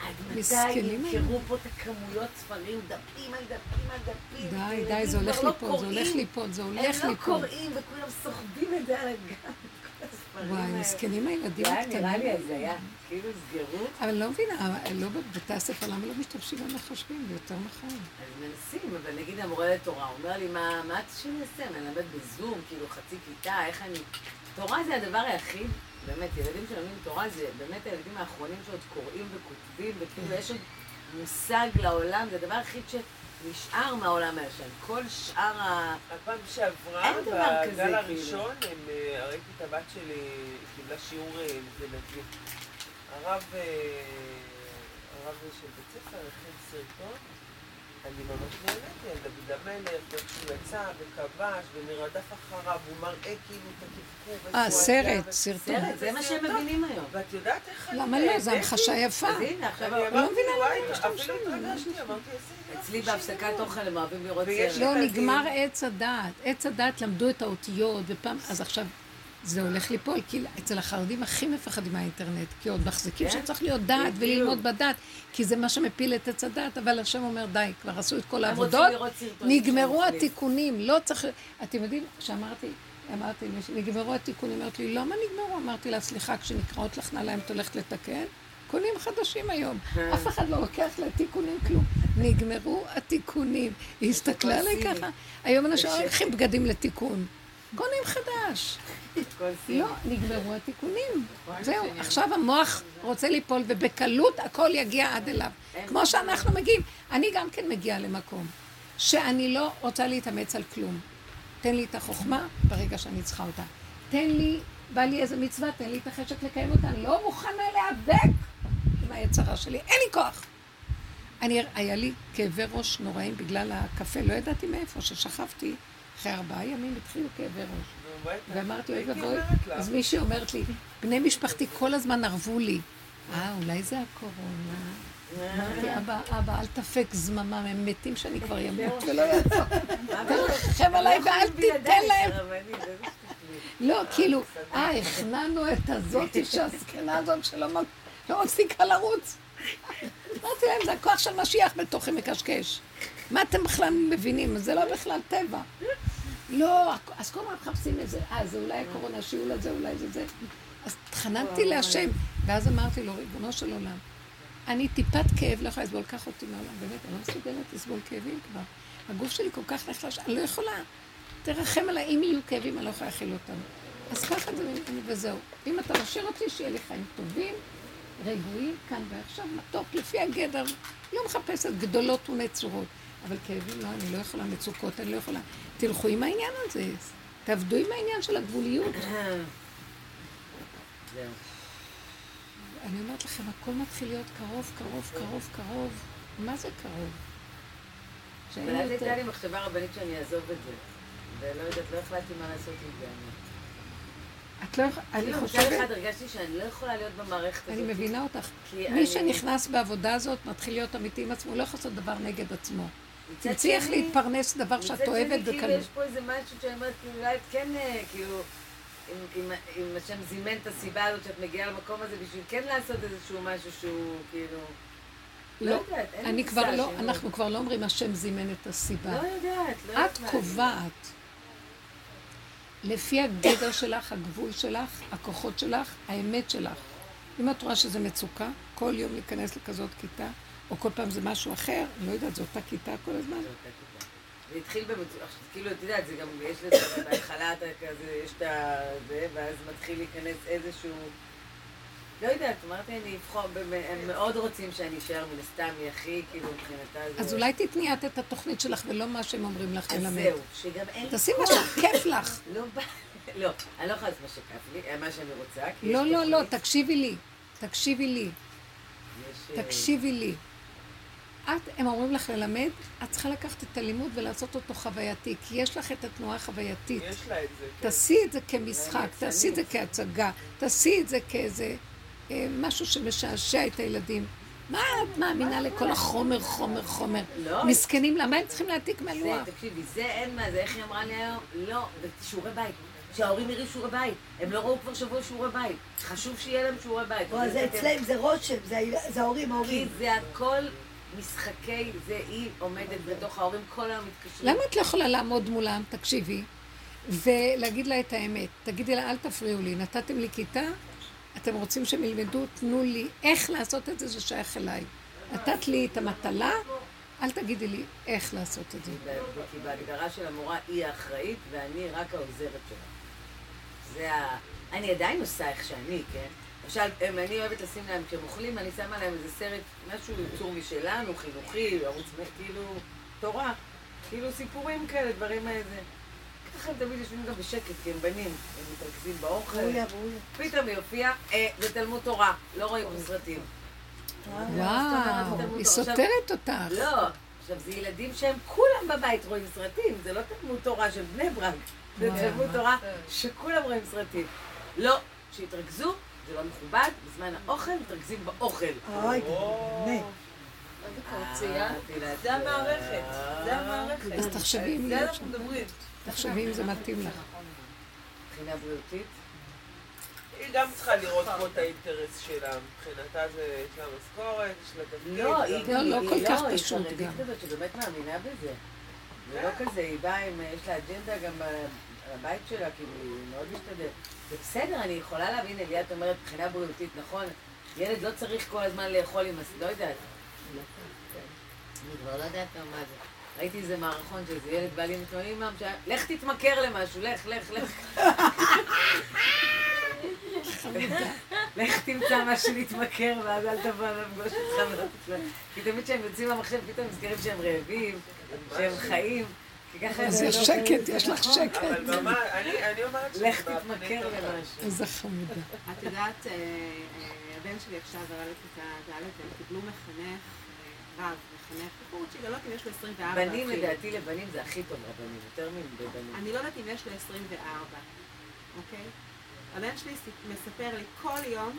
עד מתי ימכרו פה את הכמויות ספרים, דפים על דפים על דפים? די, וילדים די, זה הולך לא ליפול, זה הולך. ליפול, זה הם הולך לא ליפול. קוראים וכולם סוחבים את זה על הגב, וואי. מסכנים הילדים זה היה נראה לי הקטנים. הזיה, כאילו סגרו, אבל אני לא מבינה, לא בבתי הספר, למה לא משתמשים במחשבים? זה יותר נכון. אז מנסים, אבל נגיד המורה לתורה, הוא אומר לי, מה מה את שאני אעשה? אני אלמד בזום, כאילו חצי כיתה, איך אני... תורה זה הדבר היחיד, באמת, ילדים שלומדים תורה זה באמת הילדים האחרונים שעוד קוראים וכותבים, וכאילו יש עוד מושג לעולם, זה הדבר היחיד שנשאר מהעולם הישן. כל שאר ה... הפעם שעברה, אין דבר כזה, בגל כאילו. הראשון, הם, אה, ראיתי את הבת שלי, היא קיבלה שיעור אה, תזונתי. הרב, אה, הרב של בית ספר הכין סרטון, אני ממש נהניתי, על דוד המלך, ואיך שהוא יצא וכבש ונרדף אחריו, הוא מראה כאילו את הקפקוף, איפה אה, סרט, סרטון. סרט, זה מה שהם. מבינים היום. ואת יודעת איך למה לא? זו? המחשה יפה. אז הנה, עכשיו... אני לא מבינה למה הם משתמשים, אצלי בהפסקת לימוד." אוכל הם אוהבים לראות סרט. לא. נגמר עץ הדעת. עץ הדעת למדו את האותיות, ופעם, אז עכשיו זה הולך ליפול, כי אצל החרדים הכי מפחדים מהאינטרנט, כי עוד מחזיקים כן? שצריך להיות דעת. וללמוד בדעת, כי זה מה שמפיל את עץ הדעת, אבל השם אומר, די, כבר עשו את כל העבודות, נגמרו. התיקונים, לא צריך... אתם יודעים, שאמרתי, אמרתי, נגמרו התיקונים, אמרת לי, למה נגמרו? אמרתי לה, סליחה, כשנקראות לך נעליים את הולכת לתקן? קונים חדשים היום. אף אחד לא לוקח לתיקונים כלום. נגמרו התיקונים. היא הסתכלה עליי ככה. היום אנשים לא לוקחים בגדים לתיקון. קונים חדש. לא, נגמרו התיקונים. זהו, עכשיו המוח רוצה ליפול, ובקלות הכל יגיע עד אליו. כמו שאנחנו מגיעים. אני גם כן מגיעה למקום שאני לא רוצה להתאמץ על כלום. תן לי את החוכמה ברגע שאני צריכה אותה. תן לי, בא לי איזה מצווה, תן לי את החשק לקיים אותה. אני לא מוכנה להיאבק עם היצרה שלי, אין לי כוח. אני, היה לי כאבי ראש נוראים בגלל הקפה, לא ידעתי מאיפה, ששכבתי, אחרי ארבעה ימים התחילו כאבי ראש. ואמרתי, אוי ואבוי, אז מישהי אומרת לי, בני משפחתי כל הזמן ערבו לי. אה, אולי זה הקורונה. אמרתי, אבא, אבא, אל תפק זממם, הם מתים שאני כבר אמות ולא יעזור. תרחם עליי ואל תיתן להם. לא, כאילו, אה, הכנענו את הזאתי שהזקנה הזאת שלא לא מפסיקה לרוץ. אמרתי להם, זה הכוח של משיח בתוכי מקשקש. מה אתם בכלל מבינים? זה לא בכלל טבע. לא, אז כל הזמן מחפשים איזה, אה, זה אולי הקורונה, שיעול הזה, אולי זה זה. אז התחננתי להשם, ואז אמרתי לו, ריבונו של עולם, אני טיפת כאב לא יכולה לסבול, קח אותי מהעולם, באמת, אני לא מסוגלת לסבול כאבים כבר. הגוף שלי כל כך נחלש, אני לא יכולה. תרחם עליי, אם יהיו כאבים, אני לא יכולה להכיל אותם. אז ככה זה ממני, וזהו. אם אתה משאיר אותי, שיהיה לי חיים טובים, רגועים, כאן ועכשיו, מתוק, לפי הגדר. לא מחפשת גדולות ונצורות. אבל כאבים לא, אני לא יכולה, מצוקות, אני לא יכולה. תלכו עם העניין הזה, תעבדו עם העניין של הגבוליות. אני אומרת לכם, הכל מתחיל להיות קרוב, קרוב, קרוב, קרוב. מה זה קרוב? אבל אז הייתה לי מחשבה רבנית שאני אעזוב את זה. ולא יודעת, לא החלטתי מה לעשות עם זה. את לא יכולה, אני כאילו, מצד חושבת, אחד הרגשתי שאני לא יכולה להיות במערכת הזאת. אני מבינה אותך. מי שנכנס בעבודה הזאת מתחיל להיות אמיתי עם עצמו, הוא לא יכול לעשות דבר נגד עצמו. תמצאי איך להתפרנס דבר שאת אוהבת כאילו, בקלות. יש פה איזה משהו שאני אומרת, כאילו, אולי את כן, אה, כאילו, אם- השם זימן את הסיבה הזאת שאת מגיעה למקום הזה בשביל כן לעשות איזשהו משהו שהוא, כאילו... לא לא, יודעת, אני כבר לא, אנחנו כבר לא אומרים השם זימן את הסיבה. לא יודעת, לא יודעת. את. קובעת. לפי הגדר שלך, הגבול שלך, הכוחות שלך, האמת שלך. אם את רואה שזה מצוקה, כל יום להיכנס לכזאת כיתה, או כל פעם זה משהו אחר, אני לא יודעת, זו אותה כיתה כל הזמן. זה התחיל עכשיו, כאילו, את יודעת, זה גם, יש לזה, בהתחלה אתה כזה, יש את ה... זה, ואז מתחיל להיכנס איזשהו... לא יודעת, אמרתי, אני באמת, הם מאוד רוצים שאני אשאר מן הסתם, היא הכי, כאילו, מבחינתה זה... אז אולי תתני את את התוכנית שלך ולא מה שהם אומרים לך אז ללמד. זהו, שגם אין תעשי מה. שכיף לך. לא. לא, אני לא יכולה לעשות מה שכיף לי, אה, מה שאני רוצה, לא, לא, לא, תקשיבי לי. תקשיבי לי. אה, תקשיבי לי. את, הם אומרים לך ללמד, את צריכה לקחת את הלימוד ולעשות אותו חווייתי, כי יש לך את התנועה החווייתית. יש לה את זה. כן. תעשי את זה כמשחק, תעשי את זה כהצגה, תעשי את זה כאיזה אה, משהו שמשעשע את הילדים. מה את מאמינה לכל החומר, חומר, חומר? לא. מסכנים, למה הם צריכים להעתיק זה, מהלוח? תקשיבי, זה אין מה, זה איך היא אמרה לי היום? לא, זה שיעורי בית. שההורים יראו שיעורי בית. הם לא ראו כבר שבוע שיעורי בית. חשוב שיהיה להם שיעורי בית. או, זה אצלם, זה רושם, זה זה ההורים, כי ההורים. זה הכל משחקי, זה היא עומדת בתוך ההורים, כל היום מתקשרים. למה את לא יכולה לעמוד מולם, תקשיבי, ולהגיד לה את האמת? תגידי לה, אל תפריעו לי, נתתם לי כיתה, אתם רוצים שהם ילמדו, תנו לי איך לעשות את זה, זה שייך אליי. נתת לי את המטלה, אל תגידי לי איך לעשות את זה. כי בהגדרה של המורה היא האחראית ואני רק העוזרת שלה. זה ה... אני עדיין עושה איך שאני, כן? למשל, אני אוהבת לשים להם, כשהם אוכלים, אני שמה להם איזה סרט, משהו יצור משלנו, חינוכי, ערוץ, כאילו, תורה. כאילו סיפורים כאלה, דברים איזה. ככה הם תמיד יושבים גם בשקט, כי הם בנים, הם מתרכזים באוכל. פתאום היא הופיעה, אה, זה תלמוד תורה, לא רואים בסרטים. וואו, היא סותרת אותך. לא, עכשיו זה ילדים שהם כולם בבית רואים סרטים, זה לא תלמוד תורה של בני ברק, זה. תלמוד תורה שכולם רואים סרטים. לא, שיתרכזו, זה לא מכובד, בזמן האוכל מתרכזים באוכל. אוי, או, באמת. אה, זה המערכת, זה המערכת. אז תחשבי אם זה אנחנו שם. מדברים. תחשבי אם זה מתאים לך. מבחינה בריאותית. היא גם צריכה לראות פה את האינטרס שלה. מבחינתה זה, יש לה משכורת, יש לה תפקיד. לא, היא לא, גם, לא כל כך היא פשוט חרדית גם. כזאת שבאמת מאמינה בזה. זה לא כזה, היא באה עם, יש לה אג'נדה גם, הבית שלה, כאילו, היא מאוד משתדלת. זה בסדר, אני יכולה להבין, אליה, את אומרת, מבחינה בריאותית, נכון? ילד לא צריך כל הזמן לאכול עם הס... לא יודעת. אני כבר לא יודעת מה זה. ראיתי איזה מערכון שאיזה ילד בא לי ואומר לי, אמא, לך תתמכר למשהו, לך, לך, לך. לך תמצא משהו להתמכר, ואז אל תבוא לפגוש אותך. כי תמיד כשהם יוצאים מהמחשב, פתאום נזכרים שהם רעבים, שהם חיים. אז יש לא- שקט, יש לך נכון. שקט. אבל ממש, אני אני אומרת לך שבפני תתמכר למשהו. איזה חמודה. את יודעת, אה, אה, הבן שלי עכשיו עלה לכיתה ד', הם קיבלו מחנך, אה, רב, מחנך, בחור שיגע, לא יודעת אם יש לו 24 בנים. לדעתי, לבנים זה הכי טוב, רבנים, יותר מבנים. אני לא יודעת אם יש לו 24, אוקיי? הבן שלי מספר לי כל יום,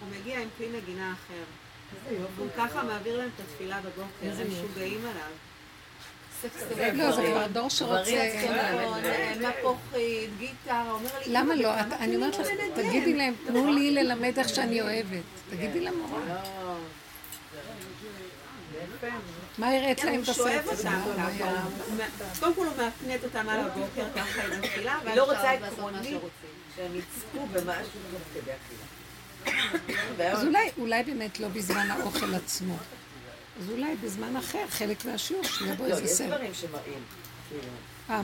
הוא מגיע עם כלי נגינה אחר. והוא ככה מעביר להם את התפילה בבוקר, הם משוגעים עליו. לא, זה כבר דור שרוצה... מפוחית, גיטרה, אומר לי... למה "אמא, לא? את- אני אומרת לך, תגידי מנגן?" להם, תנו לי ללמד איך שאני אוהבת. תגידי למורה. לא. מה הראית להם הוא בסרט? שואב? ככה. מ- קודם כל הוא מאפנט אותם על הבוקר ככה עם התפילה, היא ואז לא אפשר רוצה עקרונית. שהם יצפו במשהו תוך כדי אכילה. אז אולי באמת לא בזמן האוכל עצמו. אז אולי בזמן אחר, חלק מהשיעור, שיבוא לא, איזה יש סרט. דברים שמראים. כאילו, אה,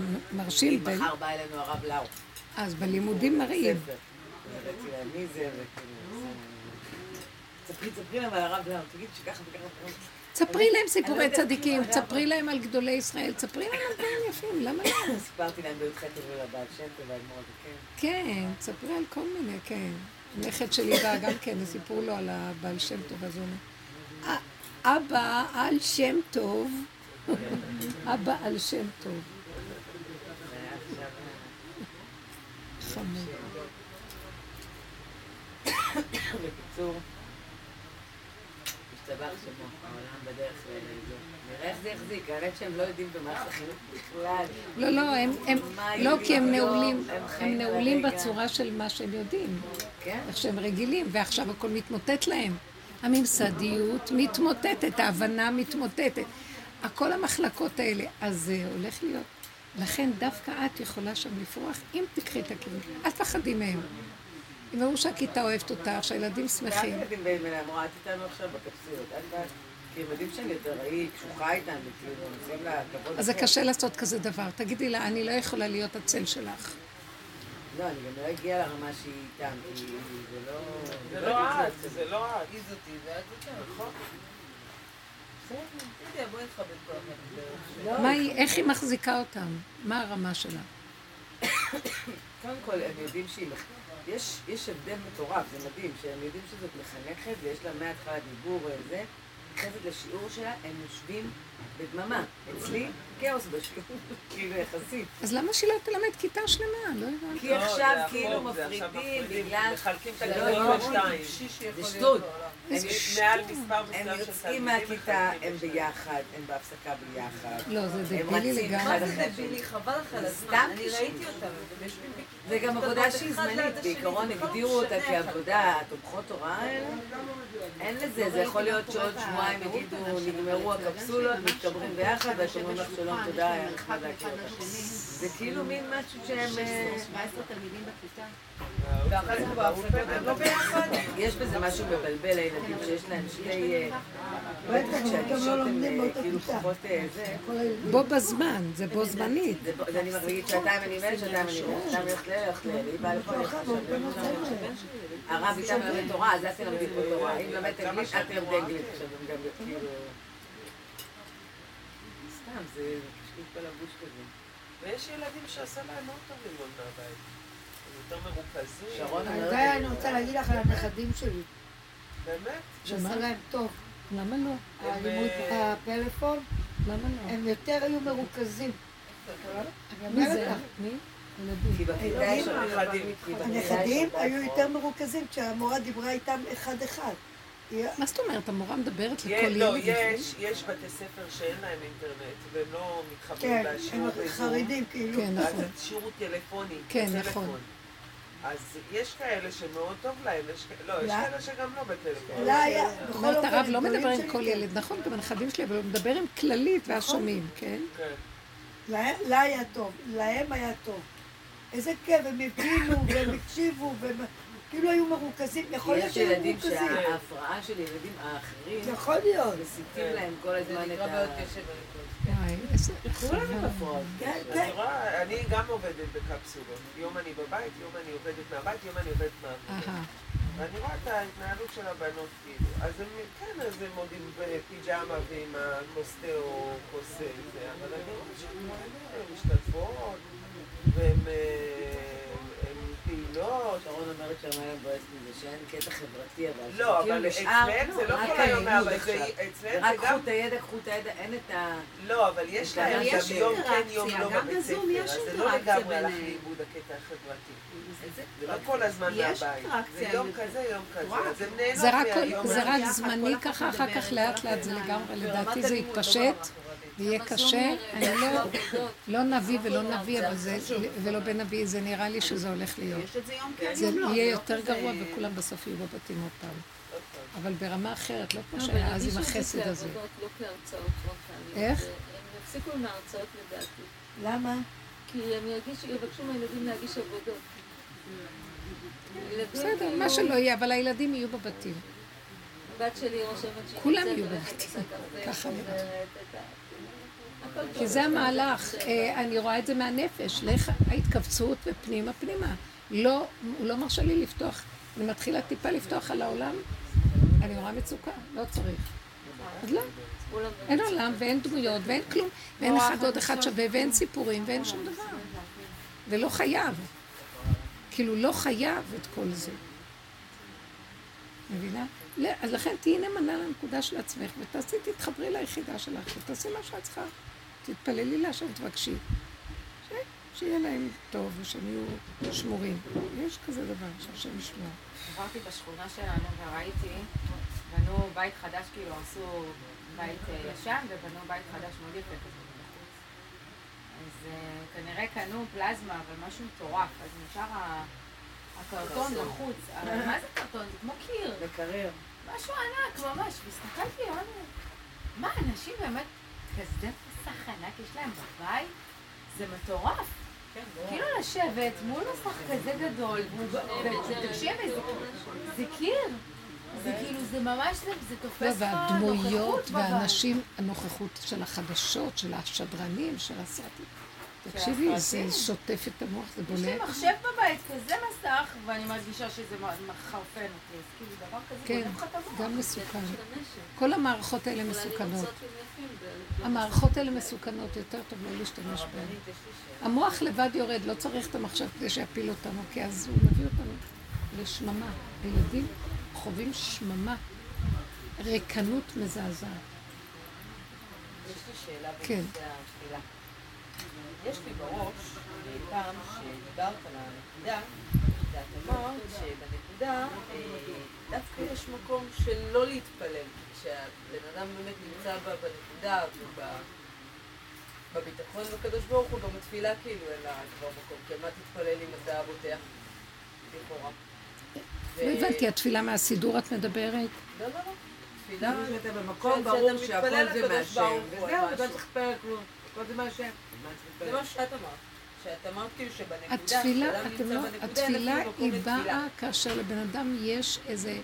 ב- מחר בא אלינו הרב לאו. אז בלימודים מראים. מי זה, להם על הרב לאו, תגיד שככה וככה. תספרי להם סיפורי אני לא יודעת, צדיקים, כאילו, תספרי להם על גדולי ישראל, תספרי להם על דברים יפים, למה לא? סיפרתי להם בי"ח תבוא לבעל שם טוב והאדמו"ר הזקן. כן, תספרי על כל מיני, כן. הנכד שלי בא גם כן, סיפרו לו על הבעל שם טוב, אז הוא אומר, "א- אבא על שם טוב, אבא על שם טוב. והיה עכשיו... חמוד. בקיצור, השתבח שמו, העולם בדרך לזה. נראה איך זה יחזיק, האמת שהם לא יודעים במערכת החינוך בכלל. לא, לא, הם, לא, כי הם יהודי נעולים, היום, הם נעולים. בצורה של מה שהם יודעים, כן? איך שהם רגילים, ועכשיו הכל מתמוטט להם. הממסדיות מתמוטטת, ההבנה מתמוטטת. כל המחלקות האלה, אז זה הולך להיות. לכן דווקא את יכולה שם לפרוח, אם תקחי את הכיוון. אל תפחדי מהם. אם אמרו שהכיתה אוהבת אותך, שהילדים שמחים. ילדים באים אליי, אמרה, את איתנו עכשיו בקפסולות, אל תבוא. כי הם יודעים שאני יותר רהיט, קשוחה איתם, וכאילו, עושים לה. אז זה. קשה לעשות כזה דבר. תגידי לה, אני לא יכולה להיות הצל שלך. לא, אני גם לא אגיע לרמה שהיא איתם, כי זה לא... זה לא לא את, זה לא את. היא זאתי ואת זאתי. נכון. אחד בדרך שלו. מה היא, איך היא מחזיקה אותם? מה הרמה שלה? קודם כל, הם יודעים שהיא... יש, יש הבדל מטורף, זה מדהים, שהם יודעים שזאת מחנכת ויש לה מההתחלה דיבור וזה, נכנסת לשיעור שלה, הם יושבים בדממה. אצלי, כאוס בשיעור, כאילו יחסית. אז למה שהיא לא תלמד כיתה שלמה? לא הבנתי. כי לא, עכשיו כאילו מפרידים בגלל... מחלקים את שלא הגדול לשתיים. זה שטות. הם יוצאים מהכיתה, הם. ביחד, הם בהפסקה ביחד. לא, זה דבילי לגמרי. מה זה דבילי? חבל לך על הזמן. אני. ראיתי אותם, הם יושבים בכיתה. זה גם עבודה שהיא זמנית, בעיקרון זה בכלל לא הגדירו אותה. כעבודה, תומכות הוראה האלה. אין לזה, זה יכול להיות שעוד שבועיים יגידו, נגמרו הקפסולות, מתקברים ביחד, ואתם אומרים לך שלום, תודה, היה נחמד להכיר אותך. זה כאילו מין משהו שהם... אה, 17 תלמידים בכיתה. ואחר כך בהפסקות הם לא ביחד. יש בזה משהו מבלבל לילדים שיש להם שתי... אה, כשהגישות לא הן לומדים אה, באותה כאילו כיתה. פחות אה, זה. בו בזמן, זה בו זמנית. אני מרגיש שעתיים אני מלא, שעתיים אני מלא, שעתיים הולכת ל... הולכת ל... היא באה הולכת לשם. הרב איתה מלמד תורה, אז את תלמדי פה תורה. אם למדת אנגלית, את תלמדי אנגלית. עכשיו הם גם כאילו... סתם, זה קשקוש בלבוש כזה. ויש ילדים שעשה להם מאוד טוב ללמוד מהבית. הם יותר מרוכזים. שרון. אני רוצה להגיד לך על הנכדים שלי. באמת? זה עשה להם טוב. למה לא? הלימוד הפלאפון, למה לא? הם יותר היו מרוכזים. מי זה? מי? הנכדים. היו. יותר מרוכזים כשהמורה דיברה איתם אחד-אחד. מה זאת אומרת? המורה מדברת לכל לא, ילד? נכון? יש, יש בתי ספר שאין להם אינטרנט, והם לא מתחברים כן, לשיעור הם בזום. חרדים כאילו. כן, אז נכון. השיעור הוא טלפוני. כן. נכון. אז יש כאלה שמאוד טוב להם, יש כאלה, לא, יש לא. כאלה שגם לא בטלפון. לה היה, בכל אומרת אופן, הרב לא מדבר עם כל כן. ילד, נכון, גם הנכדים שלי, אבל הוא מדבר עם כללית ואז שומעים, כן? כן. לה היה טוב, להם היה טוב. איזה כיף, הם הבינו והם הקשיבו, והם כאילו היו מרוכזים, יכול להיות יש שהיו ילדים מרוכזים. שההפרעה של ילדים האחרים, יכול להיות. מסיתים להם כל הזמן את נקרא ה... כן, כן. אני גם עובדת בקפסולות. יום אני בבית, יום אני עובדת מהבית, יום אני עובדת. אהה. ואני רואה את ההתנהלות של הבנות, כאילו. אז הם, כן, אז הם עוד עם פיג'מה ועם הכוס או כוס אה, זה, אבל אני רואה שהן אה, משתתפות, והן אה, הן פעילות. שרון אומרת שהמעלה מבואסת מזה שאין קטע חברתי, אבל לא, כאילו אבל אצלם זה לא רק כל היום מהבית, זה-. אצלם רק זה גם... קחו את הידע, קחו את הידע, אין את ה... לא, אבל יש אבל להם גם יום כן, יום לא בבית ספר, אז זה לא לגמרי הלך. לאיבוד הקטע החברתי. זה לא כל הזמן מהבית. זה יום. כזה, יום כזה. זה רק, זה. רק זמני ככה, אחר כך לאט לאט זה. לגמרי, לדעתי זה לא יתפשט, ויהיה אבל קשה. אני לא. לא נביא ולא נביא, זה אבל זה. ולא בנביא, זה נראה לי שזה הולך להיות. זה זה לא. יהיה זה לא יותר גרוע וכולם בסוף יהיו בבתים עוד פעם. אבל ברמה אחרת, לא כמו לא, שהיה אז עם החסד זה הזה. לא. איך? זה- הם יפסיקו עם ההרצאות לדעתי. למה? כי הם יבקשו מהילדים להגיש עבודות. בסדר, מה שלא יהיה, אבל הילדים יהיו בבתים. הבת שלי רושמת שהיא כולם נמצאת יהיו בבתים. ככה נראה. חוזרת, את ה- הכל כי. זה המהלך, אה, אני רואה את זה מהנפש, לך ההתכווצות ופנימה פנימה. לא, הוא לא מרשה לי לפתוח, אני מתחילה טיפה לפתוח על העולם, אני רואה מצוקה, לא צריך. אז לא, אין עולם ואין דמויות ואין כלום, ואין אחד ועוד אחד שווה ואין סיפורים ואין שום דבר. ולא חייב. כאילו לא חייב את כל זה. מבינה? אז לכן תהיי נאמנה לנקודה של עצמך ותעשי, תתחברי ליחידה שלך ותעשי מה שאת צריכה. תתפללי להשם, תבקשי. ש- שיהיה להם טוב ושהם יהיו שמורים. יש כזה דבר שהשם ישמור. עברתי בשכונה שלנו וראיתי, בנו בית חדש, כאילו עשו בית אה, ישן ובנו בית חדש מאוד יפה כזה בחוץ. אז אה, כנראה קנו פלזמה, אבל משהו מטורף, אז נשאר הקרטון קרטון. בחוץ. אבל מה זה קרטון? זה כמו קיר. מקרר. משהו ענק ממש, והסתכלתי, אמרתי, מה, אנשים באמת כזה מסך ענק יש להם בבית? זה מטורף. כאילו לשבת מול מסך כזה גדול, ותקשיבי, זה- קיר. זה כאילו, זה ממש, זה- זה לא, תופס לך והדמויות נוכחות בבית. והאנשים, הנוכחות של החדשות, של השדרנים, של הסרטים. תקשיבי, זה. שוטף את המוח, זה יש לי בולט. מחשב בבית, כזה מסך, ואני מרגישה שזה מחרפן אותי. אז כאילו, דבר כזה כן. גם מסוכן. כל המערכות האלה מסוכנות. המערכות האלה מסוכנות, יותר טוב לא להשתמש בהן. המוח לבד יורד, לא צריך את המחשב כדי שיפיל אותנו, כי אז הוא מביא אותנו לשממה. הילדים חווים שממה, ריקנות מזעזעת. יש לי שאלה כן. בנושא. יש לי בראש, פעם שדיברת על הנקודה, ואת אמרת שבנקודה אה, דווקא יש מקום של לא להתפלל. כשהבן אדם באמת נמצא בה בנקודה ובביטחון בקדוש ברוך הוא, גם התפילה כאילו אין לה כבר מקום. כי מה תתפלל אם אתה בוטח? לכאורה. לא הבנתי, התפילה מהסידור את מדברת? לא, לא, לא. תפילה... במקום ברור שהכל זה מהשם, וזהו, לא. צריך להתפלל כלום, הכל זה מהשם. זה מה שאת אמרת. כאילו התפילה, אתם לא, התפילה היא. באה כאשר לבן אדם יש איזה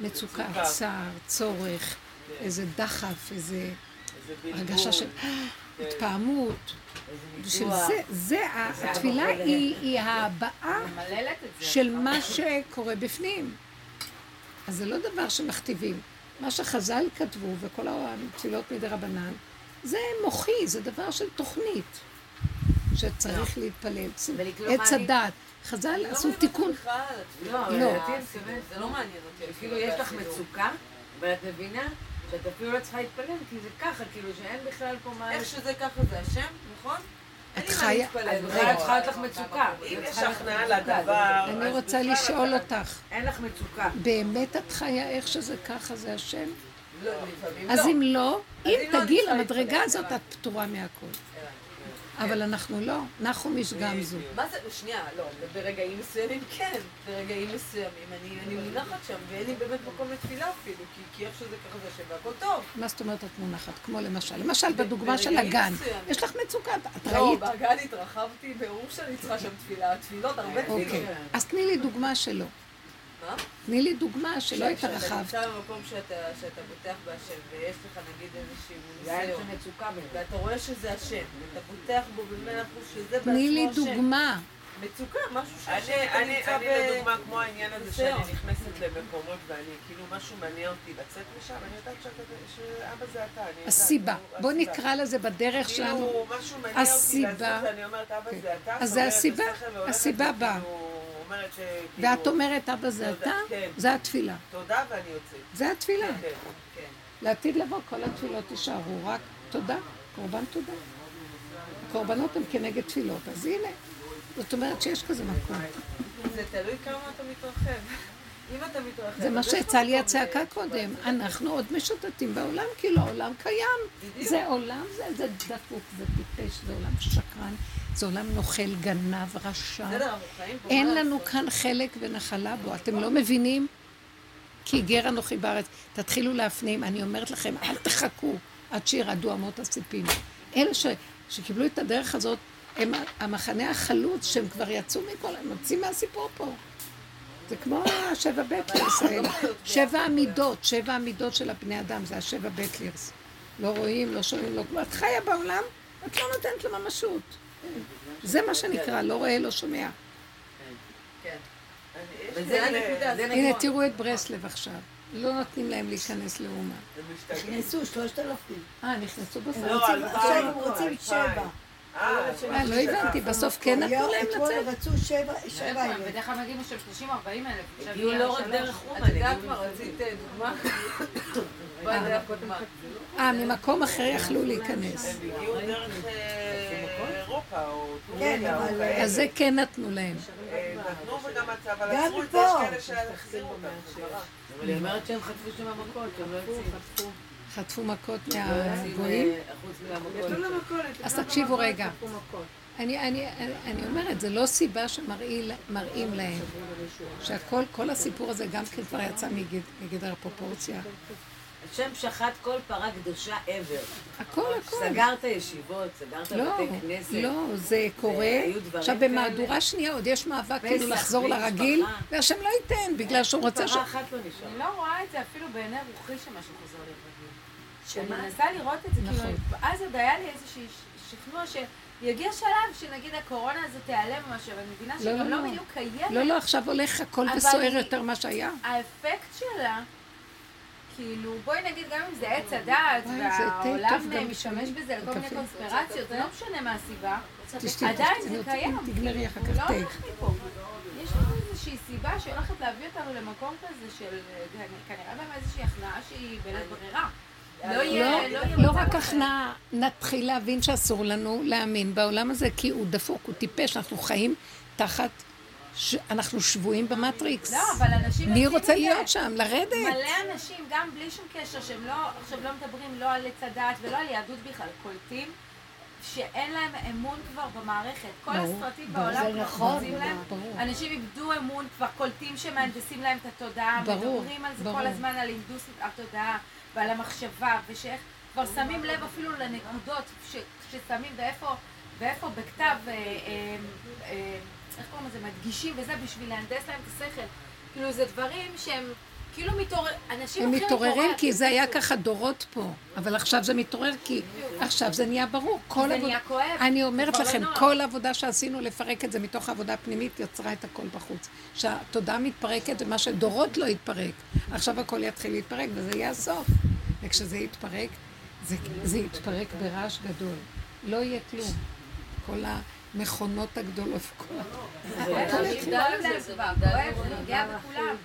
מצוקה. צער, צורך, איזה דחף, איזה. הרגשה של כן. התפעמות. ניתוח. זה, זה, התפילה היא ההבעה. של מה שקורה בפנים. אז זה לא דבר שמכתיבים. מה שחז"ל כתבו, וכל התפילות מדי רבנן, זה מוחי, זה דבר של תוכנית, שצריך להתפלל. ולקלום עץ הדת. חז"ל עשו תיקון. לא, לא. זה לא מעניין אותי. כאילו יש לך מצוקה, אבל את מבינה שאת אפילו לא צריכה להתפלל, כי זה ככה, כאילו שאין בכלל פה מה... איך שזה ככה זה השם, נכון? אין לי את מה חיה- להתפלל. אז בכלל. בכלל צריכה להיות לך מצוקה. אם יש הכנעה לדבר, אני רוצה לשאול אותך, אין לך מצוקה. באמת את חיה איך שזה ככה זה השם? לא, אז לא. אם לא, אז אם אם לא, אני תגיעי למדרגה הזאת. את פטורה מהכל. אבל אנחנו לא. נחום איש גמזו. בדיוק. מה זה, שנייה, לא, ברגעים מסוימים כן, ברגעים מסוימים אני, מונחת שם ואין לי באמת מקום לתפילה אפילו, כי, איך שזה ככה זה השם והכל טוב. מה זאת אומרת את מונחת? כמו למשל. למשל, בדוגמה של הגן. יש לך מצוקה, את לא, ראית? בגן התרחבתי, ברור שאני צריכה שם תפילה, תפילות, הרבה תפילות. אוקיי. אז תני לי דוגמה שלא. מה? תני לי דוגמה שלא כשאתה התרחבת. נמצא במקום שאתה, שאתה בוטח בהשם, ויש לך נגיד היה ניסיון. ואתה רואה שזה השם, ואתה בוטח בו במאה אחוז שזה תני לי בעצמו השם. דוגמה. מצוקה, משהו אני, שהשם אתה אני, נמצא אני ב... לדוגמה, כמו העניין הזה שאני. נכנסת למקומות ואני, כאילו משהו מניע אותי לצאת משם, אני יודעת שאתה- שאבא זה אתה, אני יודעת. הסיבה. בוא. נקרא לזה בדרך שלנו. כאילו משהו מניע אותי הסיבה- לעשות, ואני אומרת, אבא כן. זה אתה, אז זה הסיבה, הסיבה באה. אומרת ש... ואת כאילו, אומרת, אבא זה תודה, אתה? כן. זה התפילה. תודה ואני יוצאת. זה התפילה. כן, כן. לעתיד לבוא כל התפילות יישארו, רק תודה, קורבן תודה. הקורבנות הם כנגד תפילות, אז הנה. זאת אומרת שיש כזה מקום. זה תלוי כמה אתה מתרחב. אם אתה מתרחב... זה מה שיצא לי הצעקה קודם. אנחנו עוד משוטטים בעולם, כאילו העולם קיים. זה עולם, זה, זה דפוק, זה טיפש, זה עולם שקרן, זה עולם נוכל, גנב, רשע. אין לנו? כאן חלק ונחלה בו. אתם לא מבינים? כי גר אנוכי בארץ. תתחילו להפנים. אני אומרת לכם, אל תחכו עד שירעדו אמות הסיפים. אלה ש, שקיבלו את הדרך הזאת, הם המחנה החלוץ, שהם כבר יצאו מכל, הם יוצאים מהסיפור פה. זה כמו השבע בטלרס האלה. שבע המידות, שבע המידות של הבני אדם, זה השבע בטלרס. לא רואים, לא שומעים, לא כלום. את חיה בעולם, את לא נותנת לממשות. זה מה שנקרא, לא רואה, לא שומע. הנה. תראו את ברסלב עכשיו. לא נותנים להם להיכנס לאומה. נכנסו שלושת אלפים. אה, נכנסו בסוף. לא, עכשיו הם רוצים אלפיים. שבע. אה, אה, לא הבנתי, בסוף כן נתנו להם אתמול לצאת? רצו שבע, שבע איפה הם? אלף. בדרך כלל מגיעים עכשיו 30-40 אלף. הגיעו לא רק. דרך אומן, את יודעת מה, רצית דוגמה? אה. אה, ממקום אחר יכלו להיכנס. הם הגיעו דרך אה, אירופה או כן, טורקיה או אבל, כאלה. אז זה כן נתנו להם. אה, נתנו וגם אבל גם עצרו את זה, פה. יש כאלה שהחזירו אותם. אבל היא אומרת שהם חטפו שם מכות, שהם לא יוצאים. חטפו מכות לא יוצאים, מהגויים. אה, חוץ מהמכות. אז תקשיבו רגע. אני, אני, אני, אומרת, זה לא סיבה שמראים להם. שהכל, כל הסיפור הזה גם כן כבר יצא מגד- מגדר הפרופורציה. השם שחט כל פרה קדושה ever. הכל, הכל. סגרת ישיבות, סגרת לא, בתי כנסת. לא, זה קורה. עכשיו. במהדורה שנייה עוד יש מאבק כאילו לחזור לרגיל, משפחה. והשם לא ייתן, בגלל שהוא רוצה ש... פרה אחת לא נשאר. אני לא רואה את זה אפילו בעיני רוחי שמשהו חוזר להיות רגיל. שמה? אני מנסה לראות את זה, נכון. כאילו, אז עוד היה לי איזשהו שכנוע שיגיע שלב שנגיד הקורונה הזאת תיעלם או משהו, אבל אני מבינה לא, שגם לא, לא לא. בדיוק קיימת. לא, לא, עכשיו הולך הכל וסוער יותר ממה שהיה. האפקט שלה, כאילו, בואי נגיד גם אם זה עץ הדעת, והעולם משתמש בשבילי. בזה לכל מיני. קונספירציות, זה לא משנה מה הסיבה, עדיין זה קיים. תגמרי אחר כך לא תה. הולך מפה. יש לנו איזושהי סיבה שהולכת להביא אותנו למקום כזה של, אה, כנראה גם איזושהי הכנעה שהיא בלית ברירה. לא לא, לא לא רק. הכנעה, נתחיל להבין שאסור לנו להאמין בעולם הזה, כי הוא דפוק, הוא טיפש, אנחנו חיים תחת, ש... אנחנו שבויים במטריקס. לא, אבל אנשים מי רוצה. להיות שם? לרדת? מלא אנשים, גם בלי שום קשר, שהם לא, עכשיו לא מדברים לא על עץ הדת ולא על יהדות בכלל, קולטים שאין להם אמון כבר במערכת. כל ברור, הסרטים ברור. בעולם כבר נכון, חוזים להם. ברור. אנשים איבדו אמון, כבר קולטים שמהנדסים להם את התודעה, ברור, מדברים על זה ברור. כל הזמן, על הנדוס התודעה ועל המחשבה, ושאיך כבר שמים לב אפילו לנקודות ש, ששמים ואיפה, ואיפה בכתב, אה, אה, אה, איך קוראים לזה, מדגישים וזה בשביל להנדס להם את השכל. כאילו זה דברים שהם כאילו מתעורר, אנשים הם מתעוררים. כי זה היה ככה דורות פה, אבל עכשיו זה מתעורר כי עכשיו זה נהיה ברור. כל זה נהיה כואב. אני אומרת לא לכם. כל עבודה שעשינו לפרק את זה מתוך העבודה הפנימית יצרה את הכל בחוץ. שהתודעה מתפרקת ומה שדורות לא יתפרק. עכשיו הכל יתחיל להתפרק וזה יהיה הסוף. וכשזה יתפרק, זה, זה יתפרק ברעש גדול. לא יהיה כלום. כל המכונות הגדולות, כל ה... אנשים כואב להם כבר, זה נוגע בכולם.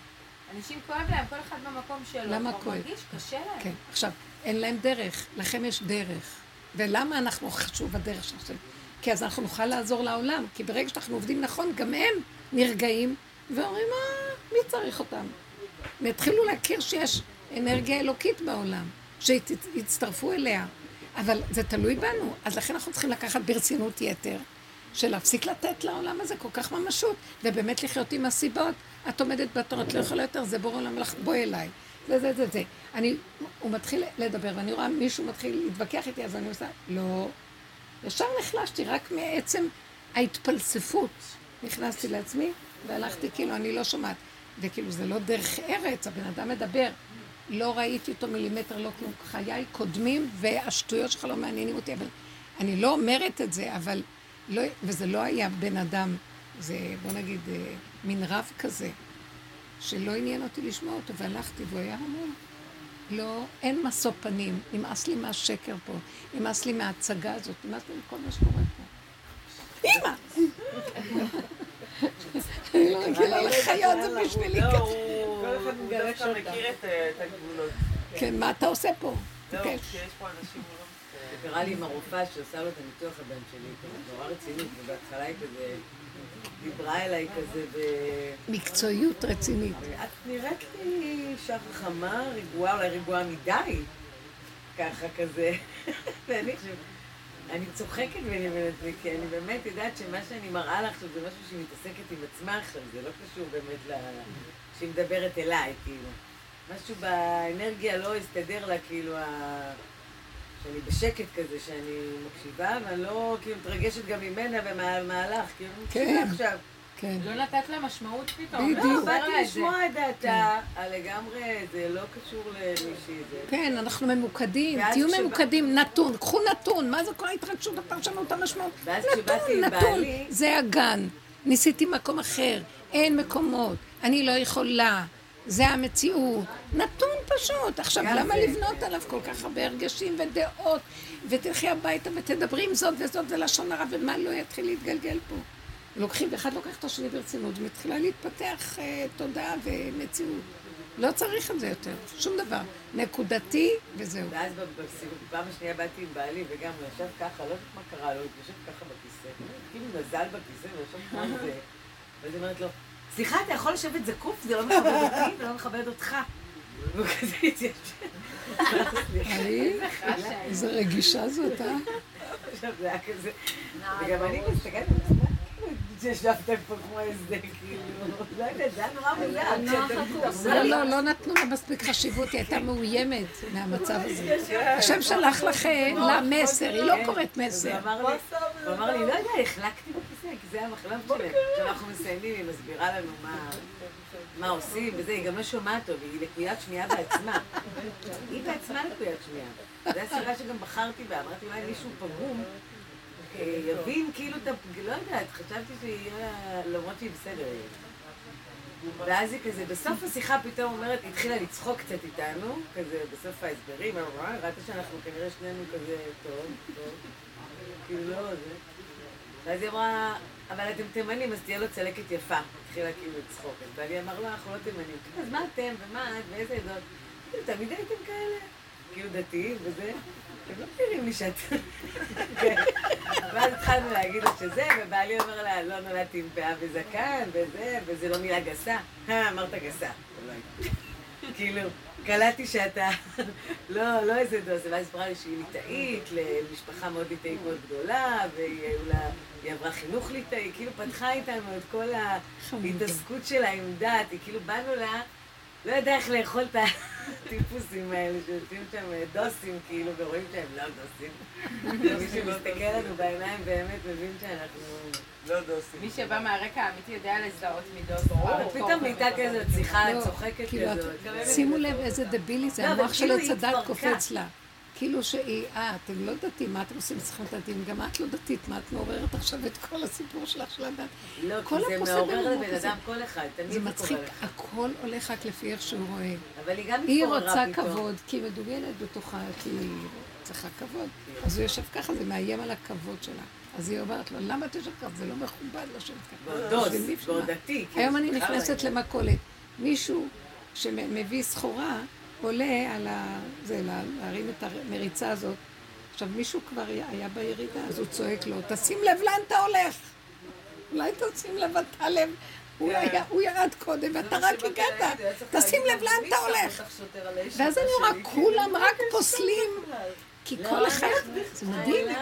אנשים כואב להם, כל אחד במקום שלו. למה כואב? מרגיש קשה להם. כן, עכשיו, אין להם דרך, לכם יש דרך. ולמה אנחנו חשוב הדרך שלכם? כי אז אנחנו נוכל לעזור לעולם, כי ברגע שאנחנו עובדים נכון, גם הם נרגעים ואומרים, אה, מי צריך אותם? ויתחילו להכיר שיש אנרגיה אלוקית בעולם, שיצטרפו אליה. אבל זה תלוי בנו, אז לכן אנחנו צריכים לקחת ברצינות יתר, של להפסיק לתת לעולם הזה כל כך ממשות, ובאמת לחיות עם הסיבות. את עומדת בתור, את לא יכולה יותר, זה בור עולם לך, בואי אליי. זה, זה, זה, זה. אני, הוא מתחיל לדבר, ואני רואה מישהו מתחיל להתווכח איתי, אז אני עושה, לא. ישר נחלשתי, רק מעצם ההתפלספות. נכנסתי לעצמי, והלכתי כאילו, אני לא שומעת. וכאילו, זה לא דרך ארץ, הבן אדם מדבר. לא ראיתי אותו מילימטר, לא כלום. חיי קודמים, והשטויות שלך לא מעניינים אותי, אבל אני לא אומרת את זה, אבל לא, וזה לא היה בן אדם, זה בוא נגיד אה, מין רב כזה, שלא עניין אותי לשמוע אותו, והלכתי, והוא היה המון. לא, אין משוא פנים, נמאס לי מהשקר פה, נמאס לי מההצגה הזאת, נמאס לי מכל מה שקורה פה. אימא! אני לא רגילה לחיות, זה בשבילי לא, כזה. הוא... כל אחד מגרש דווקא אותה. מכיר את אה, את הגבולות. כן, מה אתה עושה פה? כן. כשיש פה אנשים לא... זה קרה לי עם הרופאה שעושה לו את הניתוח הבן שלי, נורא רצינית, ובהתחלה היא כזה, דיברה אליי כזה, ו... מקצועיות רצינית. את נראית לי אישה חכמה, רגועה, אולי רגועה מדי, ככה כזה. ואני אני צוחקת ביני לבין עצמי, כי אני באמת יודעת שמה שאני מראה לך עכשיו זה משהו שהיא מתעסקת עם עצמה עכשיו, זה לא קשור באמת ל... שהיא מדברת אליי, כאילו. משהו באנרגיה לא הסתדר לה, כאילו, ה... שאני בשקט כזה, שאני מקשיבה, ואני לא כאילו מתרגשת גם ממנה ומהמהלך, כאילו, אני כן. מקשיבה עכשיו. כן. לא נתת לה משמעות פתאום. בדיוק. לא, לה באתי. לשמוע את דעתה, אה, לגמרי, זה לא קשור למישהי זה. כן, אנחנו ממוקדים, תהיו ממוקדים, נתון, קחו נתון, מה זה כל ההתרגשות, הפרשנות, המשמעות? נתון, נתון, בעלי- זה הגן, ניסיתי מקום אחר, אין מקומות, אני לא יכולה, זה המציאות, נתון פשוט. עכשיו, למה לבנות עליו כל כך הרבה הרגשים ודעות, ותלכי הביתה ותדברי עם זאת וזאת ולשון הרע, ומה לא יתחיל להתגלגל פה? לוקחים, ואחד לוקח את השני ברצינות, ומתחילה להתפתח אה, תודעה ומציאות. לא צריך את זה יותר, שום דבר. נקודתי, וזהו. ואז בסיבוב, פעם השנייה באתי עם בעלי, וגם הוא ישב ככה, לא יודעת מה קרה לו, הוא יושב ככה בכיסא. כאילו נזל בכיסא, וישב כמו זה. ואז היא אומרת לו, סליחה, אתה יכול לשבת זקוף? זה לא מכבד אותי ולא מכבד אותך. והוא כזה התיישב. איזה רגישה זאת, אה? עכשיו זה היה כזה, וגם אני מסתכלת שישבתם פה כמו איזה, כאילו, לא יודעת, זה היה נורא מוזר. לא, לא, לא נתנו לה מספיק חשיבות, היא הייתה מאוימת מהמצב הזה. השם שלח לכם לה מסר, היא לא קוראת מסר. הוא אמר לי, לא יודע, החלקתי כי זה המחלם שלהם. כשאנחנו מסיימים, היא מסבירה לנו מה- עושים וזה, היא גם לא שומעת טוב, היא לקוית שמיעה בעצמה. היא בעצמה לקוית שמיעה. זו הסיבה שגם בחרתי בה, אמרתי, אולי מישהו פגום, אה, יבין כאילו את הפג... לא יודעת, חשבתי שיהיה, למרות שהיא בסדר. ואז היא כזה, בסוף השיחה פתאום אומרת, התחילה לצחוק קצת איתנו, כזה בסוף ההסברים, ראתה שאנחנו כנראה שנינו כזה, טוב, טוב, כאילו לא זה. ואז היא אמרה, אבל אתם תימנים, אז תהיה לו צלקת יפה. התחילה כאילו לצחוק. בעלי אמר, לא, אנחנו לא תימנים. אז מה אתם, ומה את, ואיזה עדות? כאילו, תמיד הייתם כאלה. כאילו דתיים וזה. אתם לא מכירים לי שאת... כן. ואז התחלנו להגיד לו שזה, ובעלי אומר לה, לא נולדתי עם פאה וזקן, וזה, וזה לא מילה גסה. אה, אמרת גסה. כאילו, קלטתי שאתה לא, לא איזה דוזה, ואז סיפרה לי שהיא ליטאית, למשפחה מאוד ליטאית מאוד גדולה, והיא עברה חינוך ליטאי, כאילו פתחה איתנו את כל ההתעסקות שלה עם דת, היא כאילו באנו לה, לא יודע איך לאכול את הטיפוסים האלה שיושבים שם דוסים, כאילו, ורואים שהם לא דוסים. ומי שמסתכל לנו בעיניים באמת מבין שאנחנו... לא דוסים. מי שבא מהרקע האמיתי יודע לזהות מידות. אבל פתאום נהייתה כזאת שיחה לא, צוחקת כאילו, את- כזאת. שימו לב איזה דבילי זה, לא, המוח כאילו של התפרקה. קופץ לה. כאילו שהיא, אה, אתם לא דתיים, מה אתם עושים אצלכם דתיים? גם את לא דתית, מה את מעוררת עכשיו את כל הסיפור שלך של הדת? לא, כי זה מעורר לבן. אדם כל אחד, תמיד זה מצחיק. הכל הולך רק לפי איך שהוא רואה. אבל היא גם היא רוצה. כבוד, כי היא מדומיינת בתוכה, כי היא צריכה כבוד. אז הוא יושב ככה, זה מאיים על הכבוד שלה. אז היא אומרת לו, למה אתה יושב ככה? זה לא מכובד לשבת ככה. ועוד דוס, בשביל מי בשביל ועוד מה? דתי. כאילו, היום אני נכנסת. למכולת. מישהו שמביא סחורה עולה על ה... זה, לה- להרים את המריצה הזאת. עכשיו, מישהו כבר היה בירידה, אז הוא צועק לו, תשים לב לאן אתה הולך. אולי תשים לב, אתה לב. הוא היה- הוא ירד קודם, ואתה רק הגעת. תשים לב לאן אתה הולך. ואז אני רואה, כולם רק פוסלים, כי לא, כל אחד, זה מדהים. לא.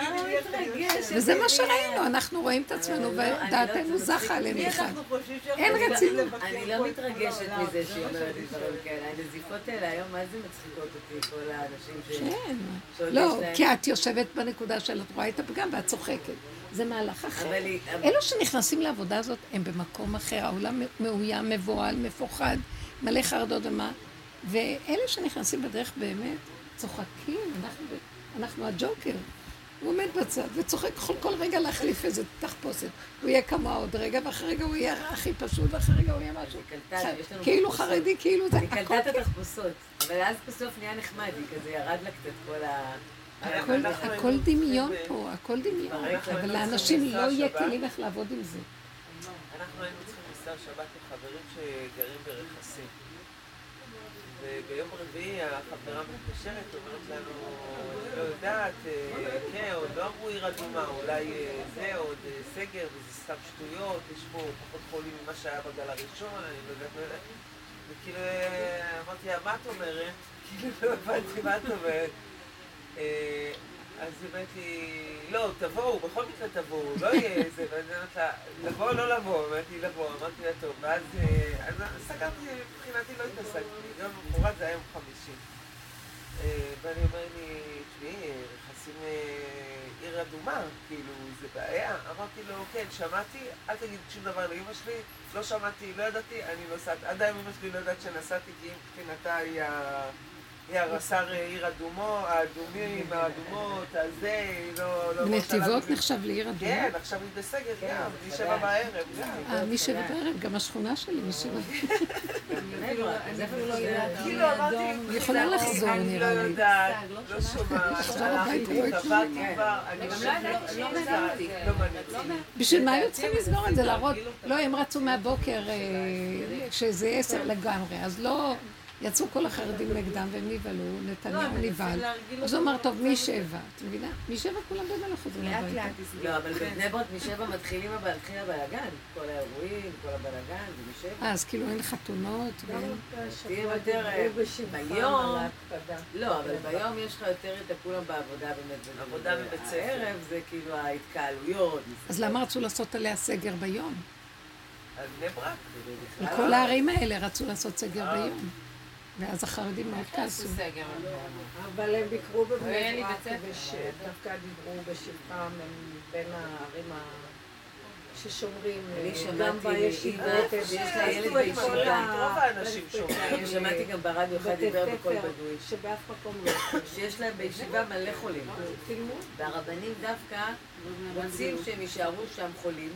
וזה מה שראינו, אנחנו רואים את עצמנו לא, אני ודעתנו לא- זה זכה מצחיק. עלינו אחד. אין רצינות. אני לא דבר מתרגשת. מזה זה שהיא אומרת דברים. כאלה. הנזיפות האלה היום, מה זה מצחיקות אותי, כל האנשים ש... כן. לא, כי את יושבת בנקודה של את רואה את הפגם ואת צוחקת. זה מהלך אחר. אלו שנכנסים לעבודה הזאת הם במקום אחר, העולם מאוים, מבוהל, מפוחד, מלא חרדות ומה, ואלה שנכנסים בדרך באמת צוחקים, אנחנו, אנחנו הג'וקר. הוא עומד בצד וצוחק כל, כל רגע להחליף איזה תחפושת. הוא יהיה כמוה עוד רגע, ואחרי רגע הוא יהיה הכי פשוט, ואחרי רגע הוא יהיה משהו. קלטה, כאילו. חרדי, כאילו זה אני קלטה את התחפושות, אבל אז בסוף נהיה נחמד, היא כזה ירד לה קצת כל ה... הכל, הכל דמיון פה, הכל דמיון, אבל לאנשים לא יהיה כלים איך לעבוד עם זה. אנחנו היינו צריכים לנסוע שבת לחברים שגרים ברכסים. וביום רביעי החברה מתקשרת, אומרת לנו, אני לא יודעת, אה, כן, עוד לא אמרו עיר אדומה, אולי אה, זה, עוד אה, סגר, וזה סתם שטויות, יש פה פחות חולים ממה שהיה בגל הראשון, אני לא יודעת, לא. וכאילו, אמרתי לה, מה את אומרת? כאילו, לא הבנתי מה את אומרת. אז לי, לא, תבואו, בכל מקרה תבואו, לא יהיה איזה, ואני אומרת לה, לבוא או לא לבוא? אמרתי לבוא, אמרתי לה, טוב, ואז אה, סגרתי, מבחינתי לא התעסקתי, יום למחרת זה היה יום חמישי. אה, ואני אומר לי, תשמעי, רכסים אה, עיר אדומה, כאילו, זה בעיה? אמרתי לו, כן, שמעתי, אל תגיד שום דבר לאמא שלי, לא שמעתי, לא ידעתי, אני נוסעת, עד היום אמא שלי לא יודעת שנסעתי, כי מבחינתה היא ה... הרס"ר עיר אדומו, האדומים, האדומות, הזה, לא... לא לה נתיבות. נחשב לעיר אדומה? כן, עכשיו היא בסגר כן, גם, משבע חדש. בערב גם. אה, מי שבע בערב, גם השכונה שלי, מי שבע לא. כאילו אמרתי, היא יכולה לחזור, אני לא נראה לי. לא שומעת, לא כן. אני גם לא לא יודעת. לא מעניין. בשביל מה היו צריכים לסגור את זה, להראות? לא, הם רצו מהבוקר אה, שזה עשר לגמרי, אז לא... יצאו כל החרדים נגדם והם נבהלו, נתניהו נבהל. אז הוא אמר, טוב, משבע, את מבינה? משבע כולם במילא חוזרים הביתה. לא, אבל בבני ברק משבע מתחילים אבל מתחיל הבלאגן. כל האירועים, כל הבלאגן, זה משבע. אה, אז כאילו אין חתונות, ואין... תהיה יותר אה, ביום, לא, אבל ביום יש לך יותר את הכולם בעבודה באמת. עבודה בבית ספר. הערב זה כאילו ההתקהלויות. אז למה רצו לעשות עליה סגר ביום? על בני ברק. על כל הערים האלה רצו לעשות סגר ביום. ואז החרדים מאוד כעסו. אבל הם ביקרו בבני ברק. ודווקא דיברו בשבחם, הם בין הערים ה... ששומרים, אני אה, שמעתי גם בישיבות, שיש לה ילד בישיבה. רוב האנשים שומעים. אני שמעתי גם ברדיו אחד דיבר בקול בדוי. שבאף מקום לא. שיש להם בישיבה מלא חולים. והרבנים דווקא רוצים שהם יישארו שם חולים,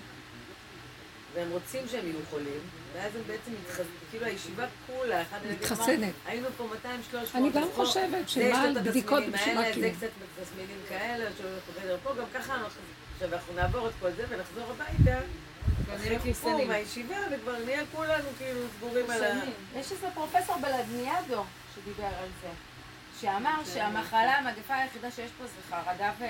והם רוצים שהם יהיו חולים, ואז הם בעצם מתחזקים, כאילו הישיבה כולה, אחד מתחסנת. היינו פה 200-300. אני גם חושבת שמה על בדיקות בשביל מה כאילו? זה קצת תסמינים כאלה, שהוא חוזר פה, גם ככה אנחנו... עכשיו אנחנו נעבור את כל זה ונחזור הביתה, אחרי כיפור מהישיבה, וכבר נהיה כולנו כאילו סגורים על ה... יש איזה פרופסור בלדניאדו שדיבר על זה, שאמר שהמחלה, המגפה היחידה שיש פה זה חרדה ו-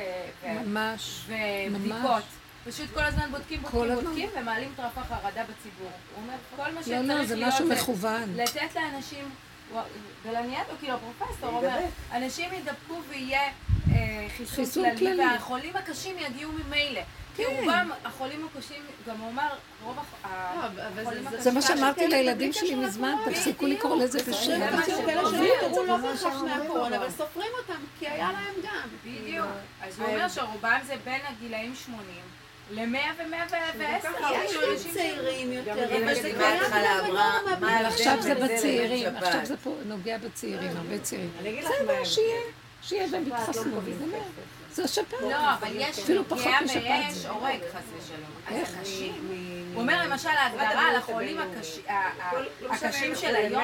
ו- ממש. ובדיקות. פשוט כל הזמן בודקים, בודקים. בודקים, ומעלים את רף החרדה בציבור. הוא אומר, כל מה לא, שצריך לא, להיות זה משהו מכוון. לתת לאנשים, הוא- בלניאדו, כאילו הפרופסור אומר, אנשים ידבקו ויהיה אה, חיסון כללי. והחולים הקשים יגיעו ממילא. כי כן. רובם, החולים הקשים, גם הוא אמר, רוב הח- החולים הקשים... זה מה שאמרתי לילדים שלי מזמן. תפסיקו לקרוא לזה בשם. זה מה כאלה שהוא שלא אומר. נפטרו לא בהכרח מהקורונה, אבל סופרים אותם, כי היה להם גם. בדיוק. אז הוא אומר שרובם זה בין הגילאים 80 ל-100 ו-110. יש גם צעירים יותר, מההתחלה קיים גם אמרה, עכשיו זה בצעירים? עכשיו זה פה נוגע בצעירים, הרבה צעירים. בסדר. שיהיה, שיהיה והם לא יתחסנו. כסף. זה שפעת. לא, אבל יש אפילו פחות פגיעה משפעת זה. הורג, חס ושלום. איך? אז אנשים... הוא אומר למשל, ההגדרה על החולים ה- הקשים של היום,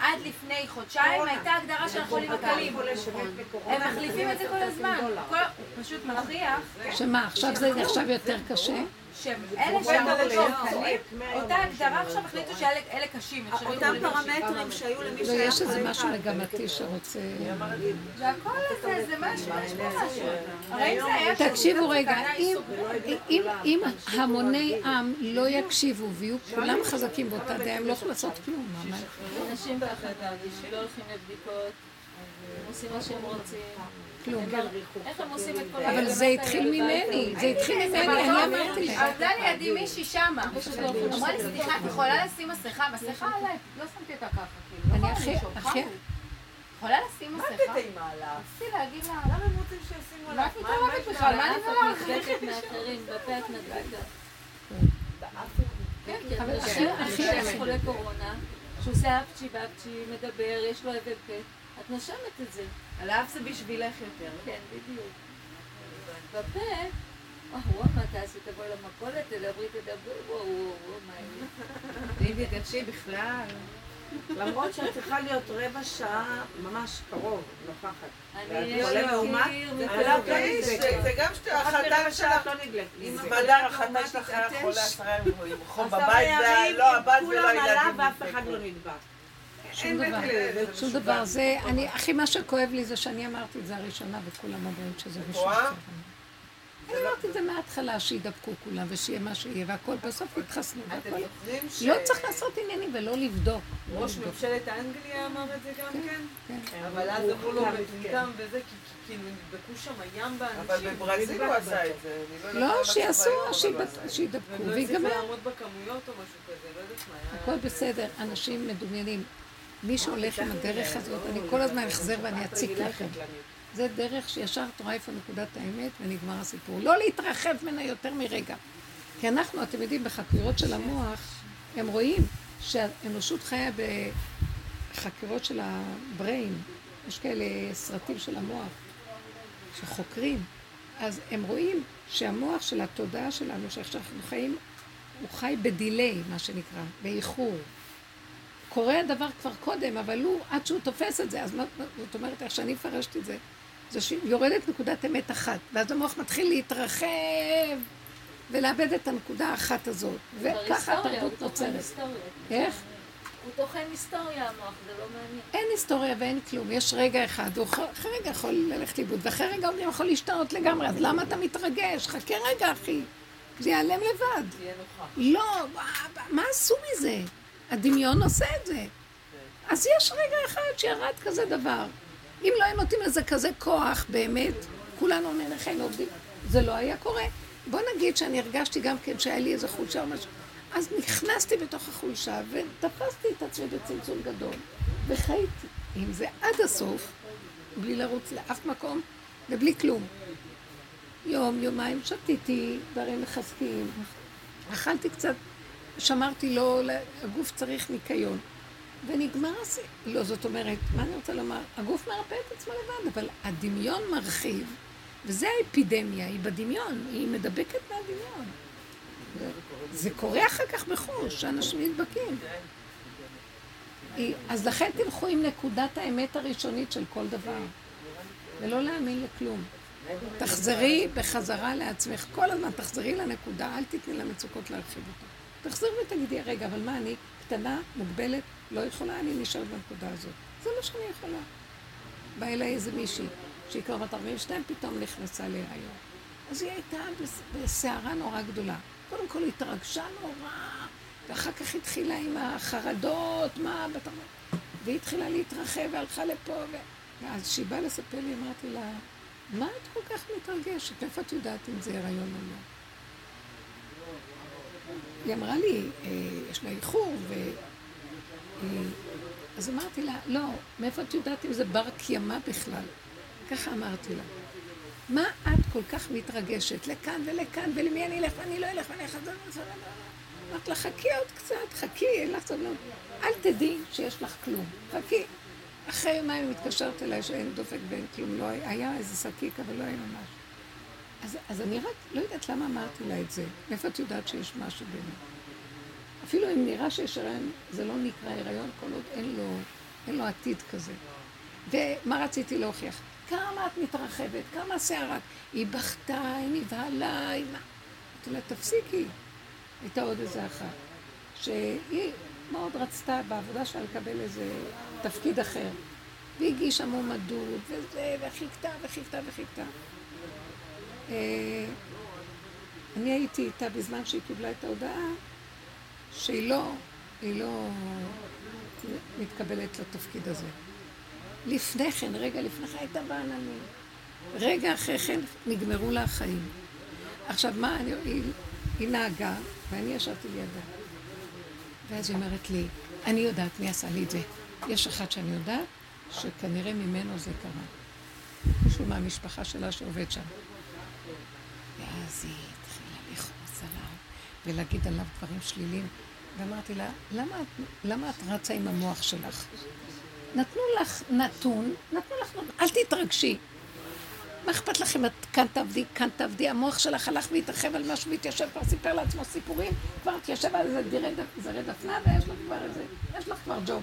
עד לפני חודשיים הייתה הגדרה של החולים הקלים. הם מחליפים את זה כל הזמן. פשוט מכריח שמה, עכשיו זה נחשב יותר קשה? שאלה שהחולים קלים, אותה הגדרה עכשיו החליטו שאלה אלה קשים. אותם. פרמטרים שהיו למי לא, שהיה יש איזה משהו. מגמתי שרוצה... זה הכל הזה, זה משהו, יש פה משהו. הרי אם זה היה... תקשיבו רגע, טענה אם, המוני עם לא יקשיבו ויהיו כולם חזקים באותה דעה, הם לא יכולים לעשות כלום. אנשים ככה שלא הולכים לבדיקות, עושים מה שהם רוצים. כלום. הם- איך הם עושים את כל אבל זה התחיל ממני? זה התחיל ממני, אני אמרתי להם. עבדה לידי מישהי שמה. לא אמרה לי, סליחה, את יכולה לשים מסכה? מסכה עליי. לא שמתי אותה ככה, כאילו. אני לא הכי, יכולה לשאול, הכי, חמוד. יכולה לשים מה מסכה? הקטע עם העלאה? רציתי להגיד לה, למה הם רוצים שישימו מה עליו? את מתערבת בכלל? מה אני? את נדבקת מאחרים, בפה את נדבקת. כן, את הכי- נושמת, הכי- יש חולה קורונה, שהוא עושה אפצ'י באפצ'י, מדבר, יש לו אבל פה, את נושמת את זה. על האף זה בשבילך יותר. כן, בדיוק. בפה, אה, וואו, מה תעשי? תבואי למכולת, תדברי, תדברי, וואו, וואו, וואו, מה יהיה? ליבי, תקשיבי בכלל. למרות שאת צריכה להיות רבע שעה ממש קרוב, נוכחת. אני חולה מאומת? מכיר זה מכל לא מיני- כיף. זה זה גם החלטה שלך, לא נדלקת. זה- מדר, החלטה שלך היה. חולה עשרה ימים, חום בבית, ולא הבת ולא כולם עלה הילדים. ואף אחד לא נדבק. שום דבר, שום דבר. זה, אני, הכי מה שכואב לי זה שאני אמרתי את זה הראשונה וכולם אומרים שזה? אחר. אני אמרתי את זה מההתחלה, שידבקו כולם ושיהיה מה שיהיה והכל, בסוף יתחסנו והכל. ש... לא צריך לעשות עניינים ולא לבדוק. לא ראש. ממשלת אנגליה אמר את זה גם כן? כן. אבל אז אמרו לו מטומטם וזה, כי כאילו נדבקו שם ים באנשים. אבל בברזיל הוא עשה את זה. אני יודעת מה לא, המצב שיעשו, היום, אבל הוא שידבק- עשה את זה. שידבקו והם לא ויגמר. לעמוד בכמויות או משהו כזה, לא יודעת מה. היה- הכל בסדר, אנשים מדומיינים. מי שהולך עם הדרך הזאת, אני כל הזמן אחזר ואני אציק לכם. זה דרך שישר את רואה איפה נקודת האמת ונגמר הסיפור. לא להתרחב ממנה יותר מרגע. כי אנחנו, אתם יודעים, בחקירות של המוח, הם רואים שהאנושות חיה בחקירות של הבריין. יש כאלה סרטים של המוח שחוקרים. אז הם רואים שהמוח של התודעה שלנו, שאיך שאנחנו חיים, הוא חי בדיליי, מה שנקרא, באיחור. קורה הדבר כבר קודם, אבל הוא, עד שהוא תופס את זה, אז מה, זאת אומרת, איך שאני מפרשת את זה, זה שיורדת נקודת אמת אחת, ואז המוח מתחיל להתרחב ולאבד את הנקודה האחת הזאת, וככה התרבות נוצרת. איך? הוא טוחן היסטוריה המוח, זה לא מעניין. אין היסטוריה ואין כלום, יש רגע אחד, הוא אחרי רגע יכול ללכת לאיבוד, ואחרי רגע הוא יכול להשתנות לגמרי, אז למה אתה מתרגש? חכה רגע, אחי, זה ייעלם לבד. לא, מה עשו מזה? הדמיון עושה את זה. אז יש רגע אחד שירד כזה דבר. אם לא היו נותנים לזה כזה כוח, באמת, כולנו היינו עובדים, זה לא היה קורה. בוא נגיד שאני הרגשתי גם כן שהיה לי איזה חולשה או משהו. אז נכנסתי בתוך החולשה ותפסתי את עצמי בצמצום גדול, וחייתי עם זה עד הסוף, בלי לרוץ לאף מקום ובלי כלום. יום, יומיים שתיתי דברים מחזקים, אכלתי קצת, שמרתי לו, הגוף צריך ניקיון. ונגמר הס... לא, זאת אומרת, מה אני רוצה לומר? הגוף מרפא את עצמו לבד, אבל הדמיון מרחיב, וזה האפידמיה, היא בדמיון, היא מדבקת מהדמיון. זה, קורה אחר כך בחוש, שאנשים נדבקים. אז לכן תלכו עם נקודת האמת הראשונית של כל דבר, ולא להאמין לכלום. תחזרי בחזרה לעצמך, כל הזמן תחזרי לנקודה, אל תתני למצוקות להרחיב אותה. תחזרי ותגידי, רגע, אבל מה אני, קטנה, מוגבלת, לא יכולה, אני נשארת בנקודה הזאת. זה מה שאני יכולה. באה אליי איזה מישהי, שהיא כבר בת 42, פתאום נכנסה להיריון. אז היא הייתה בס- בסערה נורא גדולה. קודם כל היא התרגשה נורא, ואחר כך התחילה עם החרדות, מה, בת... והיא התחילה להתרחב והלכה לפה, ו... ואז כשהיא באה לספר לי, אמרתי לה, מה את כל כך מתרגשת? מאיפה את יודעת אם זה הריון או לא? היא אמרה לי, אה, יש לה איחור, ו... אה, אז אמרתי לה, לא, מאיפה את יודעת אם זה בר קיימא בכלל? ככה אמרתי לה. מה את כל כך מתרגשת? לכאן ולכאן, ולמי אני אלך ואני לא אלך ואני אלך... אמרתי לה, חכי עוד קצת, חכי, אין לך סבלנות. אל תדעי שיש לך כלום, חכי. אחרי יומיים מתקשרת אליי שאין דופק ואין כלום, לא היה איזה שקיק, אבל לא היה ממש. אז, אז אני רק לא יודעת למה אמרתי לה את זה. מאיפה את יודעת שיש משהו באמת? אפילו אם נראה שיש הריון, זה לא נקרא הריון כל עוד אין לו, אין לו עתיד כזה. ומה רציתי להוכיח? כמה את מתרחבת, כמה שערה. היא בכתה, היא נבהלה, היא מה... אמרתי לה, תפסיקי. הייתה עוד איזה אחת, שהיא מאוד רצתה בעבודה שלה לקבל איזה תפקיד אחר. והיא הגישה מועמדות, וזה, וחיכתה, וחיכתה, וחיכתה. אה, אני הייתי איתה בזמן שהיא קיבלה את ההודעה שהיא לא, היא לא מתקבלת לתפקיד הזה. לפני כן, רגע לפני כן הייתה בעננים. רגע אחרי כן נגמרו לה החיים. עכשיו, מה, אני, היא, היא נהגה, ואני ישבתי לידה. ואז היא אומרת לי, אני יודעת מי עשה לי את זה. יש אחד שאני יודעת שכנראה ממנו זה קרה. מישהו מהמשפחה שלה שעובד שם. ואז היא התחילה לכעוס עליו ולהגיד עליו דברים שליליים. ואמרתי לה, למה, למה את רצה עם המוח שלך? נתנו לך נתון, נתנו לך נתון, אל תתרגשי. מה אכפת לך אם את כאן תעבדי, כאן תעבדי, המוח שלך הלך והתרחב על משהו והתיישב, כבר סיפר לעצמו סיפורים, כבר התיישב על איזה זרי דפנה ויש לך כבר איזה, יש לך כבר ג'וב.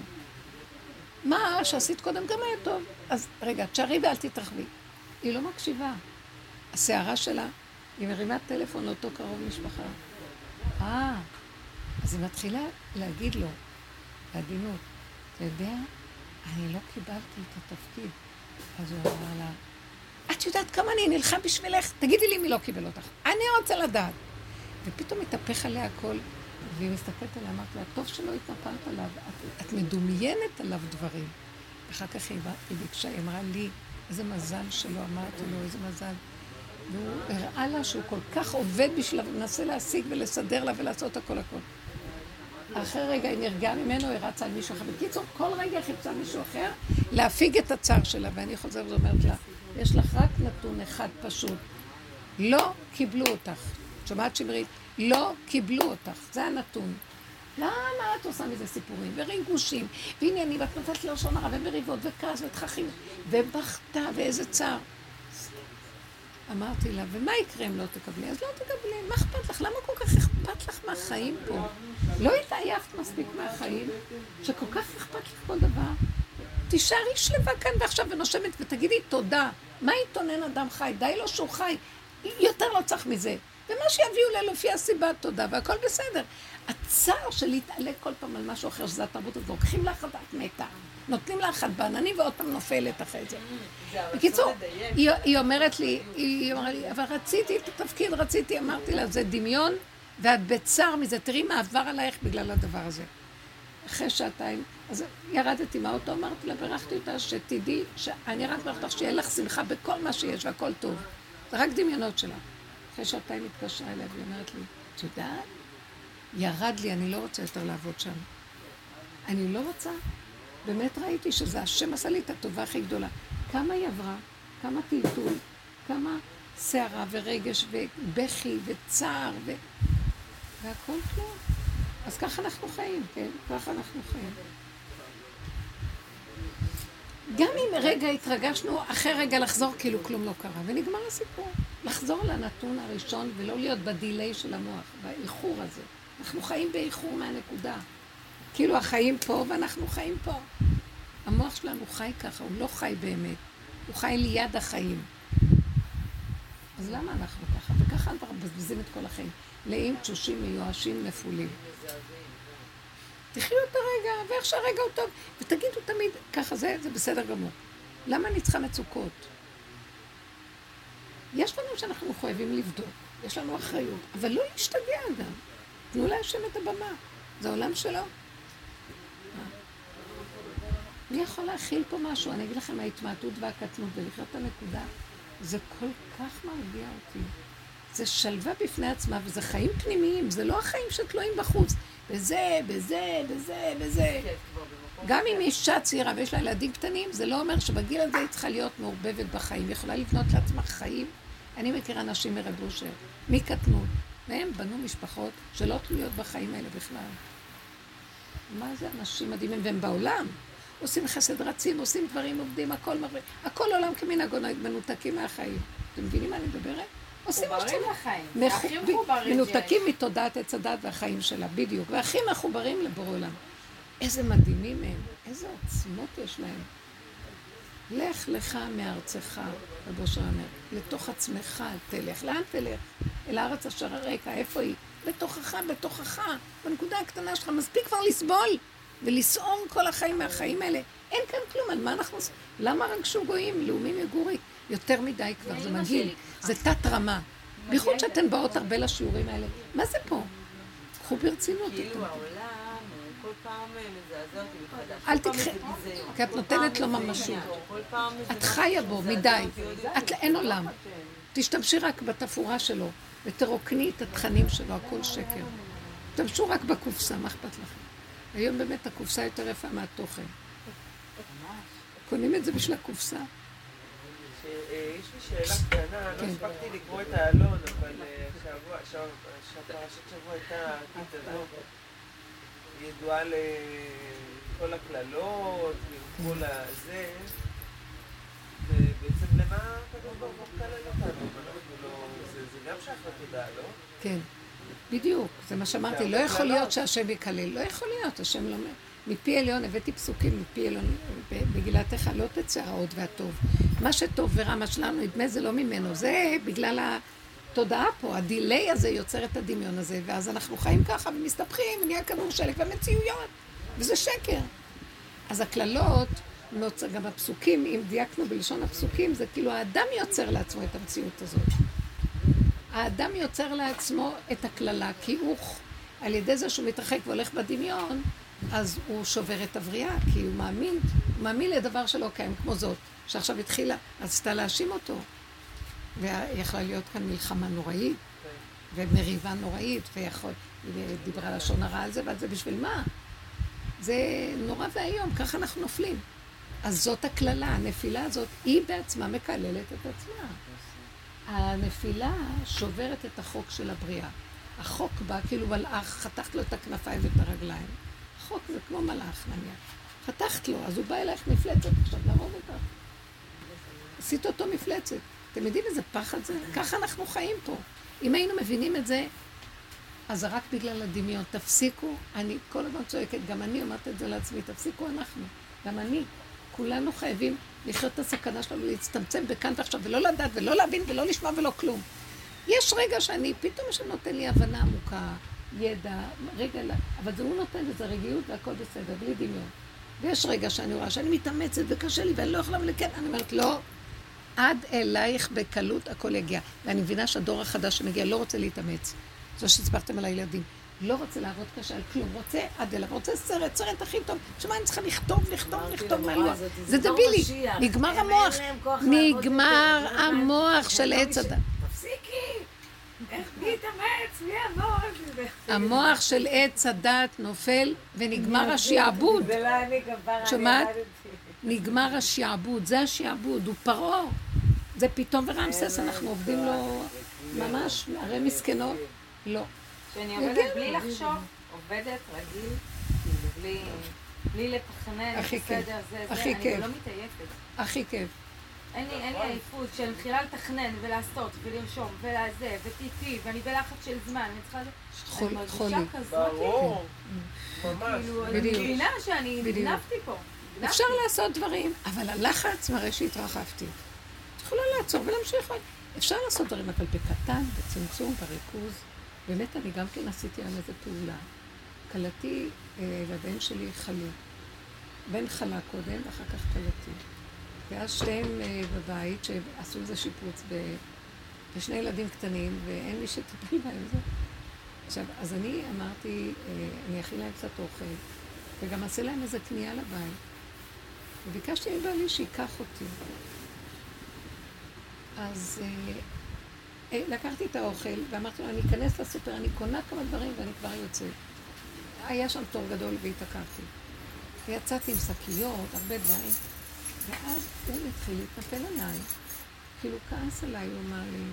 מה שעשית קודם גם היה טוב. אז רגע, תשארי ואל תתרחבי. היא לא מקשיבה. הסערה שלה, היא מרימה טלפון לאותו קרוב משפחה. אה, אז היא מתחילה להגיד לו, בעדינות, אתה יודע, אני לא קיבלתי את התפקיד. אז הוא אמר לה, את יודעת כמה אני נלחם בשבילך? תגידי לי מי לא קיבל אותך. אני רוצה לדעת. ופתאום התהפך עליה הכל, והיא מסתכלת עליה, אמרת לה, טוב שלא התנפלת עליו, את, את מדומיינת עליו דברים. ואחר כך היא, היא ביקשה, היא אמרה לי, איזה מזל שלא אמרתי לו, איזה מזל. והוא הראה לה שהוא כל כך עובד בשבילה, ומנסה להשיג ולסדר לה ולעשות הכל הכל. אחרי רגע היא נרגעה ממנו, היא רצה על מישהו אחר. בקיצור, כל רגע חיפשה מישהו אחר להפיג את הצער שלה, ואני חוזרת ואומרת לה, יש לך רק נתון אחד פשוט. לא קיבלו אותך. שומעת שמרית? לא קיבלו אותך. זה הנתון. למה את עושה מזה סיפורים וריגושים ועניינים, ואת נותנת ללשון הרע ומריבות וכעס ותככים ובכתה ואיזה צער. אמרתי לה, ומה יקרה אם לא תקבלי? אז לא תקבלי, מה אכפת לך? למה כל כך אכפת לך מהחיים פה? לא התעייפת מספיק מהחיים, שכל כך אכפת לך כל דבר? תישארי שלווה כאן ועכשיו ונושמת ותגידי תודה. מה יתונן אדם חי? די לו שהוא חי. יותר לא צריך מזה. ומה שיביאו לה לפי הסיבה, תודה, והכל בסדר. הצער של להתעלק כל פעם על משהו אחר, שזה התרבות הזאת, לוקחים לך את מתה. נותנים לה אחת בעננים ועוד פעם נופלת אחרי זה. בקיצור, היא, היא אומרת לי, היא אומרת לי, אבל רציתי את התפקיד, רציתי, אמרתי לה, זה דמיון, ואת בצער מזה, תראי מה עבר עלייך בגלל הדבר הזה. אחרי שעתיים, אז ירדתי מהאוטו, אמרתי לה, בירכתי אותה, שתדעי, שאני רק מברכת לך שיהיה לך שמחה בכל מה שיש והכל טוב. זה רק דמיונות שלה. אחרי שעתיים התקשרה אליה והיא אומרת לי, את יודעת? ירד לי, אני לא רוצה יותר לעבוד שם. אני לא רוצה. באמת ראיתי שזה השם עשה לי את הטובה הכי גדולה. כמה היא עברה, כמה טלטול, כמה סערה ורגש ובכי וצער ו... והכל כלום. אז ככה אנחנו חיים, כן? ככה אנחנו חיים. גם אם רגע התרגשנו, אחרי רגע לחזור כאילו כלום לא קרה, ונגמר הסיפור. לחזור לנתון הראשון ולא להיות בדיליי של המוח, באיחור הזה. אנחנו חיים באיחור מהנקודה. כאילו החיים פה ואנחנו חיים פה. המוח שלנו חי ככה, הוא לא חי באמת. הוא חי ליד החיים. אז למה אנחנו ככה? וככה אנחנו מבזבזים את כל החיים. מלאים, תשושים, מיואשים, נפולים. תחיו את הרגע, ואיך שהרגע הוא טוב. ותגידו תמיד, ככה זה, זה בסדר גמור. למה אני צריכה מצוקות? יש לנו שאנחנו מחויבים לבדוק, יש לנו אחריות, אבל לא להשתגע גם. תנו להשם את הבמה, זה העולם שלו. מי יכול להכיל פה משהו? אני אגיד לכם, ההתמעטות והקטנות ולחיות את הנקודה, זה כל כך מרגיע אותי. זה שלווה בפני עצמה, וזה חיים פנימיים, זה לא החיים שתלויים בחוץ. בזה, בזה, בזה, בזה. גם אם אישה צעירה ויש לה ילדים קטנים, זה לא אומר שבגיל הזה היא צריכה להיות מעורבבת בחיים. היא יכולה לבנות לעצמה חיים. אני מכירה נשים מרב מקטנות, והם בנו משפחות שלא תלויות בחיים האלה בכלל. מה זה אנשים מדהימים, והם בעולם. עושים חסד רצים, עושים דברים, עובדים, הכל מראה, הכל עולם כמנהגו מנותקים מהחיים. אתם מבינים מה אני מדברת? עושים מה מחוברים לחיים. מנותקים מתודעת עץ הדת והחיים שלה, בדיוק. והכי מחוברים לבורא עולם. איזה מדהימים הם, איזה עוצמות יש להם. לך לך מארצך, רבו אושר אומר, לתוך עצמך תלך. לאן תלך? אל הארץ אשר הרקע, איפה היא? בתוכך, בתוכך, בנקודה הקטנה שלך. מספיק כבר לסבול ולסעום כל החיים מהחיים האלה. אין כאן כלום, על מה אנחנו עושים? למה רגשו גויים, לאומים יגורי? יותר מדי כבר, זה מגעיל. זה תת רמה. בייחוד שאתן באות הרבה לשיעורים האלה. מה זה פה? קחו ברצינות. כאילו. העולם הוא כל פעם אה, מזעזע אותי מחדש. אל תקחי-. כי את נותנת לו ממשות. את חיה בו מדי. אין עולם. תשתמשי רק בתפאורה שלו, ותרוקני את התכנים שלו, הכל שקר. תשתמשו רק בקופסה, מה אכפת לכם? היום באמת הקופסה יותר יפה מהתוכן. קונים את זה בשביל הקופסה. יש לי שאלה קטנה, לא כן. הספקתי לקרוא את העלון, אבל אה, שהפרשת שבוע הייתה. היא ידועה לכל הקללות, כל הזה, ובעצם למה הקדוש ברוך הוא מקלל אותנו? זה גם שייך לתודעה, לא? כן, בדיוק, זה מה שאמרתי, לא יכול להיות שהשם יקלל, לא יכול להיות, השם לא... מפי עליון, הבאתי פסוקים מפי עליון, במגילתך לא תצא הרעות והטוב. מה שטוב ורע, מה שלנו נדמה זה לא ממנו, זה בגלל התודעה פה, הדיליי הזה יוצר את הדמיון הזה, ואז אנחנו חיים ככה ומסתבכים, ונהיה כדור שלג ומציאויות, וזה שקר. אז הקללות, נוצר, גם הפסוקים, אם דייקנו בלשון הפסוקים, זה כאילו האדם יוצר לעצמו את המציאות הזאת. האדם יוצר לעצמו את הקללה, כי הוא, על ידי זה שהוא מתרחק והולך בדמיון, אז הוא שובר את הבריאה, כי הוא מאמין, הוא מאמין לדבר שלא קיים, כמו זאת, שעכשיו התחילה, רצתה להאשים אותו. ויכולה להיות כאן מלחמה נוראית, ומריבה נוראית, ויכול, היא דיברה לשון הרע על זה ועל זה, בשביל מה? זה נורא ואיום, ככה אנחנו נופלים. אז זאת הקללה, הנפילה הזאת, היא בעצמה מקללת את עצמה. הנפילה שוברת את החוק של הבריאה. החוק בא כאילו מלאך, חתכת לו את הכנפיים ואת הרגליים. החוק זה כמו מלאך נניח. חתכת לו, אז הוא בא אלייך מפלצת עכשיו להרוג אותך. עשית אותו מפלצת. אתם יודעים איזה פחד זה? ככה אנחנו חיים פה. אם היינו מבינים את זה, אז זה רק בגלל הדמיון. תפסיקו, אני כל הזמן צועקת, גם אני אומרת את זה לעצמי, תפסיקו אנחנו, גם אני. כולנו חייבים לחיות את הסכנה שלנו, להצטמצם בכאן ועכשיו, ולא לדעת, ולא להבין, ולא לשמוע, ולא כלום. יש רגע שאני, פתאום יש נותן לי הבנה עמוקה, ידע, רגע, אבל זה הוא נותן איזה רגיעות והכל בסדר, בלי דמיון. ויש רגע שאני רואה שאני מתאמצת וקשה לי ואני לא יכולה ולכן, אני אומרת, לא, עד אלייך בקלות הכל יגיע. ואני מבינה שהדור החדש שמגיע לא רוצה להתאמץ. זו שהסברתם על הילדים. לא רוצה לעבוד קשה על כלום, רוצה עד אליו, רוצה סרט, סרט הכי טוב. שמה אני צריכה לכתוב, לכתוב, לכתוב מה לא. זה דבילי. נגמר המוח. נגמר המוח של עץ הדת. תפסיקי! איך מי יתאמץ? מי יעבור? המוח של עץ הדת נופל ונגמר השעבוד. זה לא אני כפרה. שומעת? נגמר השעבוד, זה השעבוד, הוא פרעה. זה פתאום ורמסס, אנחנו עובדים לו ממש, הרי מסכנות. לא. שאני עובדת בלי לחשוב, עובדת רגיל, כאילו בלי... בלי לתכנן, הכי כיף. בסדר, זה, זה, הכי אני כיף. לא מתעייפת. הכי כיף. אין לי, אין לי עייפות, כשאני מתחילה לתכנן ולעשות ולרשום ולזה וטיטי ואני בלחץ של זמן, אני צריכה... חול- אני מרגישה חולי. כזאת, ברור, ממש. כאילו, אני. מבינה שאני. נגנבתי פה. אפשר לעשות דברים, אבל הלחץ מראה שהתרחבתי. את יכולה לעצור ולהמשיך. אפשר לעשות דברים, אבל בקטן, בצמצום, בריכוז. באמת, אני גם כן עשיתי על איזה פעולה. כלתי אה, שלי חלו. בן חלה קודם, ואחר כך כלתי. ואז שתיהם אה, בבית, שעשו איזה שיפוץ, ב... ושני ילדים קטנים, ואין מי שטיפל בהם. זה. עכשיו, אז אני אמרתי, אה, אני אכין להם קצת אוכל, וגם אעשה להם איזה קנייה לבית. וביקשתי מבעלי שייקח אותי. אז אה, לקחתי את האוכל ואמרתי לו, אני אכנס לסופר, אני קונה כמה דברים ואני כבר יוצאת. היה שם תור גדול והתעכבתי. ויצאתי עם שקיות, הרבה דברים, ואז הוא התחיל להתנפל עליי. כאילו כעס עליי, הוא אמר לי.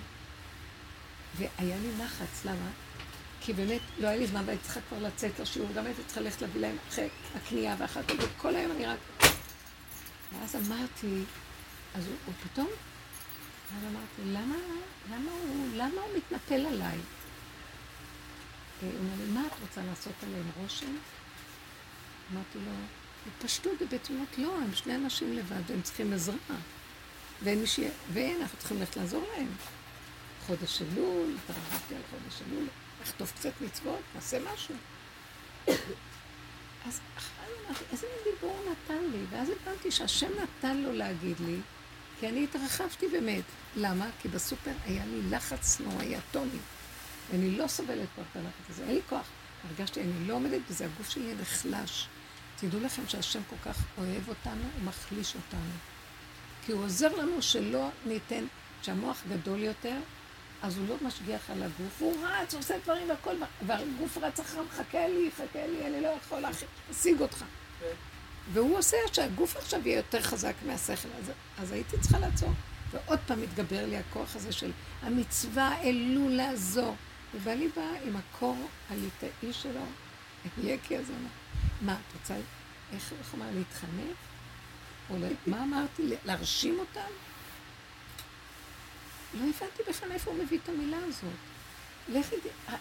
והיה לי לחץ, למה? כי באמת לא היה לי זמן והייתי צריכה כבר לצאת לשיעור, גם הייתי צריכה ללכת להביא להם אחרי הקנייה ואחר כך, וכל היום אני רק... ואז אמרתי, אז הוא, הוא פתאום, אז אמרתי, למה, למה הוא, למה הוא מתנפל עליי? הוא אומר לי, מה את רוצה לעשות עליהם רושם? אמרתי לו, בפשטות, ובתמימות, לא, הם שני אנשים לבד, והם צריכים עזרה. ואין מי ש... ואין, אנחנו צריכים ללכת לעזור להם. חודש אלול, התערבתי על חודש אלול, לכתוב קצת מצוות, נעשה משהו. אז אחרי זה אמרתי, איזה מין דיבור נתן לי? ואז הבנתי שהשם נתן לו להגיד לי, כי אני התרחבתי באמת. למה? כי בסופר היה לי לחץ נוראי אטומי. ואני לא סובלת כבר את הלחץ הזה, אין לי כוח. הרגשתי, אני לא עומדת בזה, הגוף שלי נחלש. תדעו לכם שהשם כל כך אוהב אותנו, הוא מחליש אותנו. כי הוא עוזר לנו שלא ניתן, כשהמוח גדול יותר, אז הוא לא משגיח על הגוף, הוא רץ, הוא עושה דברים והכל, והגוף רץ אחריו, חכה לי, חכה לי, אני לא יכול להשיג אותך. והוא עושה שהגוף עכשיו יהיה יותר חזק מהשכל, אז, אז הייתי צריכה לעצור. ועוד פעם התגבר לי הכוח הזה של המצווה אלו לעזור. ובעלי בא עם הקור הליטאי שלו, יקי הזה, מה, את רוצה, איך איך אמר, להתחנף? או מה אמרתי? להרשים אותם? לא הבנתי בכלל איפה הוא מביא את המילה הזאת. לכי, ת- ה-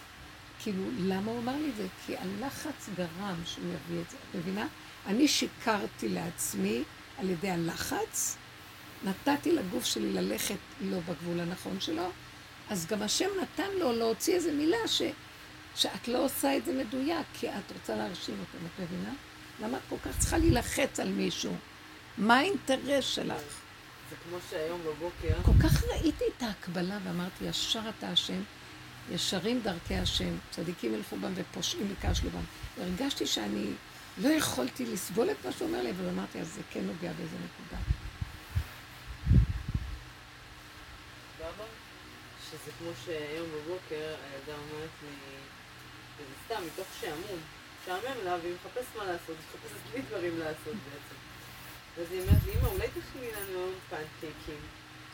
כאילו, למה הוא אמר לי את זה? כי הלחץ גרם שהוא יביא את זה. את מבינה? אני שיקרתי לעצמי על ידי הלחץ, נתתי לגוף שלי ללכת לא בגבול הנכון שלו, אז גם השם נתן לו להוציא איזו מילה ש, שאת לא עושה את זה מדויק, כי את רוצה להרשים אותו, את מבינה? למה את כל כך צריכה להילחץ על מישהו? מה האינטרס שלך? זה כמו שהיום בבוקר, כל כך ראיתי את ההקבלה ואמרתי, ישר אתה השם, ישרים דרכי השם, צדיקים ילכו בם ופושעים יקשלו בם. והרגשתי שאני לא יכולתי לסבול את מה שהוא אומר לי, אבל אמרתי, אז זה כן נוגע באיזה נקודה. שזה כמו שהיום בבוקר הילדה אומרת לי, וזה סתם מתוך שעמום, משעמם לה והיא מחפשת מה לעשות, היא מחפשת לי דברים לעשות בעצם. ואז היא אומרת לי, אמא, אולי תכיני לנו פנקייקים.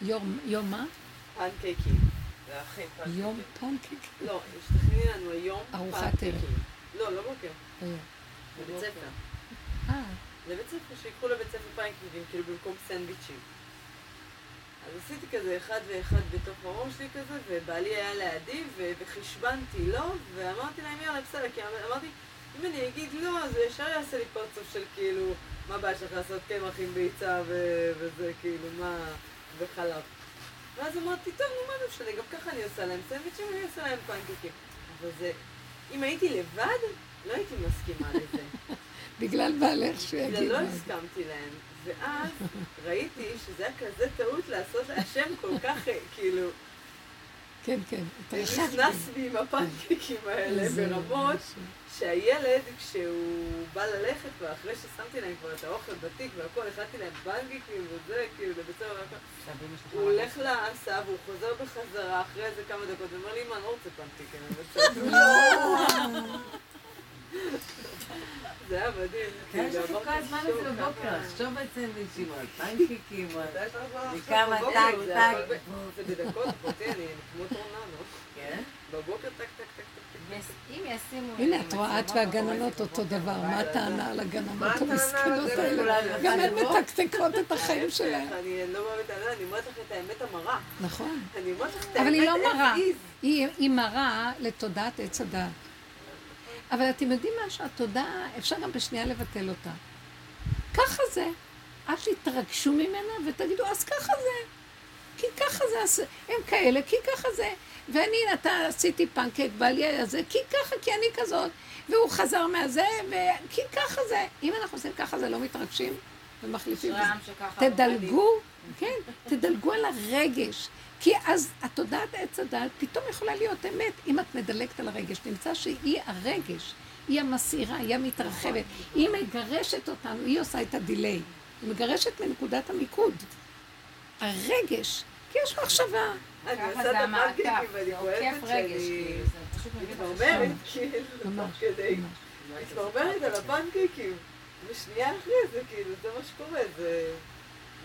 יום, יום מה? פנקייקים. להכין יום פנקק. לא, שתכיני לנו היום ארוחת פנקייקים. לא, לא בוקר, היום. בבית ספר. אה, לבית ספר, שיקחו לבית ספר פנקייקים, כאילו במקום סנדוויצ'ים. אז עשיתי כזה אחד ואחד בתוך הראש שלי כזה, ובעלי היה לידי, וחשבנתי לו, ואמרתי להם יאללה בסדר, כי אמ- אמרתי, אם אני אגיד לא, אז הוא ישר יעשה לי פרצוף של כאילו, מה הבעיה שלך לעשות קמח עם ביצה ו- וזה כאילו, מה, וחלב. ואז אמרתי, טוב, נו מה זה משנה, גם ככה אני עושה להם סנדוויצ'ים, אני עושה להם פנקקים. אבל זה, אם הייתי לבד, לא הייתי מסכימה לזה. בגלל בעלך שיגיד לא מה זה. הסכמתי להם. ואז ראיתי שזה היה כזה טעות לעשות להשם כל כך, כאילו, כן, כן, אתה זה נכנס בי עם הפנקקים האלה ברמות שהילד, כשהוא בא ללכת, ואחרי ששמתי להם כבר את האוכל בתיק והכל, הכנתי להם פנקקים וזה, כאילו, לבית והכל, הוא הולך להסעה והוא חוזר בחזרה אחרי איזה כמה דקות, ואומר לי, אמא, אני לא רוצה פנקקים, אני רוצה... זה היה מדהים. כן, יש לך כל הזמן הזה בבוקר, כמה- לחשוב על סנדוויצ'ים, על פנקיקים, על... מתי יש לך זמן עכשיו וכמה? טק, זה טק. זה בדקות, אחותי, אני כמו טורנדו. כן? בבוקר טק טק טק אם ישימו... הנה, את רואה, את והגננות אותו דבר, מה הטענה על הגננות המסכנות? האלה? גם הן? מתקתקות את החיים שלהן. אני לא באה בטענה, אני אומרת לך את האמת המרה. נכון. אני אומרת לך את אבל היא האמת לא מרה. היא, מראה לתודעת עץ הדעת. אבל אתם יודעים מה? שהתודעה, אפשר גם בשנייה לבטל אותה. ככה זה. אל תתרגשו ממנה ותגידו, אז ככה זה. כי ככה זה, הם כאלה, כי ככה זה. ואני, אתה עשיתי פנקק, בעלי היה זה, כי ככה, כי אני כזאת. והוא חזר מהזה, וכי ככה זה. אם אנחנו עושים ככה זה, לא מתרגשים ומחליפים. שככה תדלגו, כן, תדלגו על הרגש. כי אז התודעת עץ הדעת פתאום יכולה להיות אמת אם את מדלגת על הרגש. נמצא שהיא הרגש, היא המסעירה, היא המתרחבת. היא מגרשת אותנו, היא עושה את הדיליי. היא מגרשת מנקודת המיקוד. הרגש, כי יש מחשבה. אני ככה עושה זה את הפנקקים ואני זה כואבת שאני כאילו, מתמרמרת, כאילו, ממש, תוך כדי. ממש. מתמרמרת על הפנקקים. ושנייה אחרי זה, כאילו, זה מה שקורה. זה...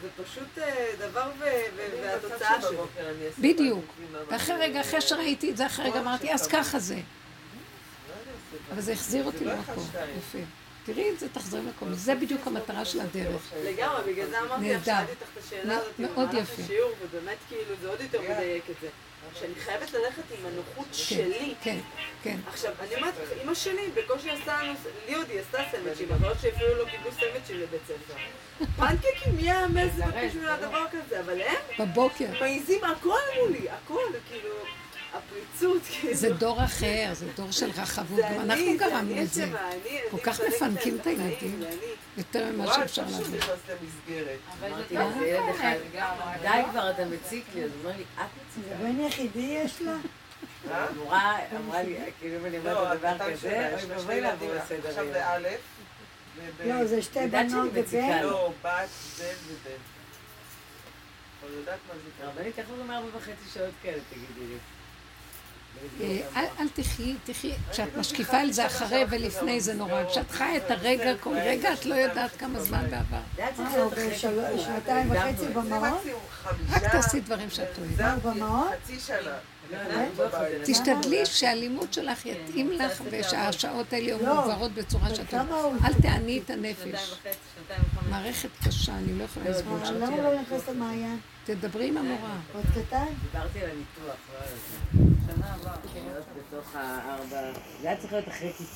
זה פשוט אה, דבר והתוצאה שלו. בדיוק. ואחרי רגע, אחרי שראיתי את זה, אחרי רגע אמרתי, אז ככה זה. אבל זה החזיר אותי לא למקום. שתיים. יפה. תראי את זה, תחזרי למקום. זה בדיוק המטרה של הדרך. לגמרי, בגלל זה אמרתי נהדר. שאלתי אותך את השאלה הזאת מאוד יפה. ובאמת כאילו זה עוד יותר מדייק את זה. שאני חייבת ללכת עם הנוחות שלי. כן, כן. עכשיו, אני אומרת לך, אימא שלי בקושי עשתה לנו, לי עוד היא עשתה סנדוויצ'ים, אבל עוד שאפילו לא קיבלו סנדוויצ'ים לבית ספר. פנקקים, מי יאמץ בשביל הדבר כזה, אבל הם בבוקר. מעיזים הכל מולי, הכל, כאילו, הפריצות, כאילו. זה דור אחר, זה דור של רחבות. זה גם אנחנו זה גרמנו את זה. כל כך מפנקים את הילדים. זה אני. יותר ממה שאפשר להבין. למסגרת. אבל זה זה ילד אחד, לגמרי. די כבר, אתה מציק לי, אז הוא אומר לי, את מציקה. בן יחידי יש לה? אמרה לי, כאילו אם אני לא, אומרת דבר הקטן כזה, אוי לה ואבוי שני לעבור ילדים, עכשיו לסדר באלף. וב- לא, זה שתי בנות ובן. לא, בת, בן ובן. אבל יודעת מה זה קרה. הרבנית, איך אומרים ארבע וחצי שעות כאלה, תגידי לי? אה, אל, אל תחי, תחי, כשאת משקיפה על זה אחרי ולפני זה נורא. כשאת חיה את הרגע, כל רגע את לא יודעת כמה זמן בעבר. אה. שנתיים וחצי. במעון? רק תעשי דברים שאת אוהבת. במעון? תשתדלי שהלימוד שלך יתאים לך ושהשעות האלה יהיו לא. מעוברות בצורה שאת כמה הוא- אל תעני את הנפש. מערכת קשה, אני לא יכולה לסבול אבל שאת למה לא נכנס למעיין? תדברי עם המורה. עוד קטן? דיברתי על הניתוח, לא על זה. שנה הבאה. בתוך הארבע... זה היה צריך להיות אחרי כיפור.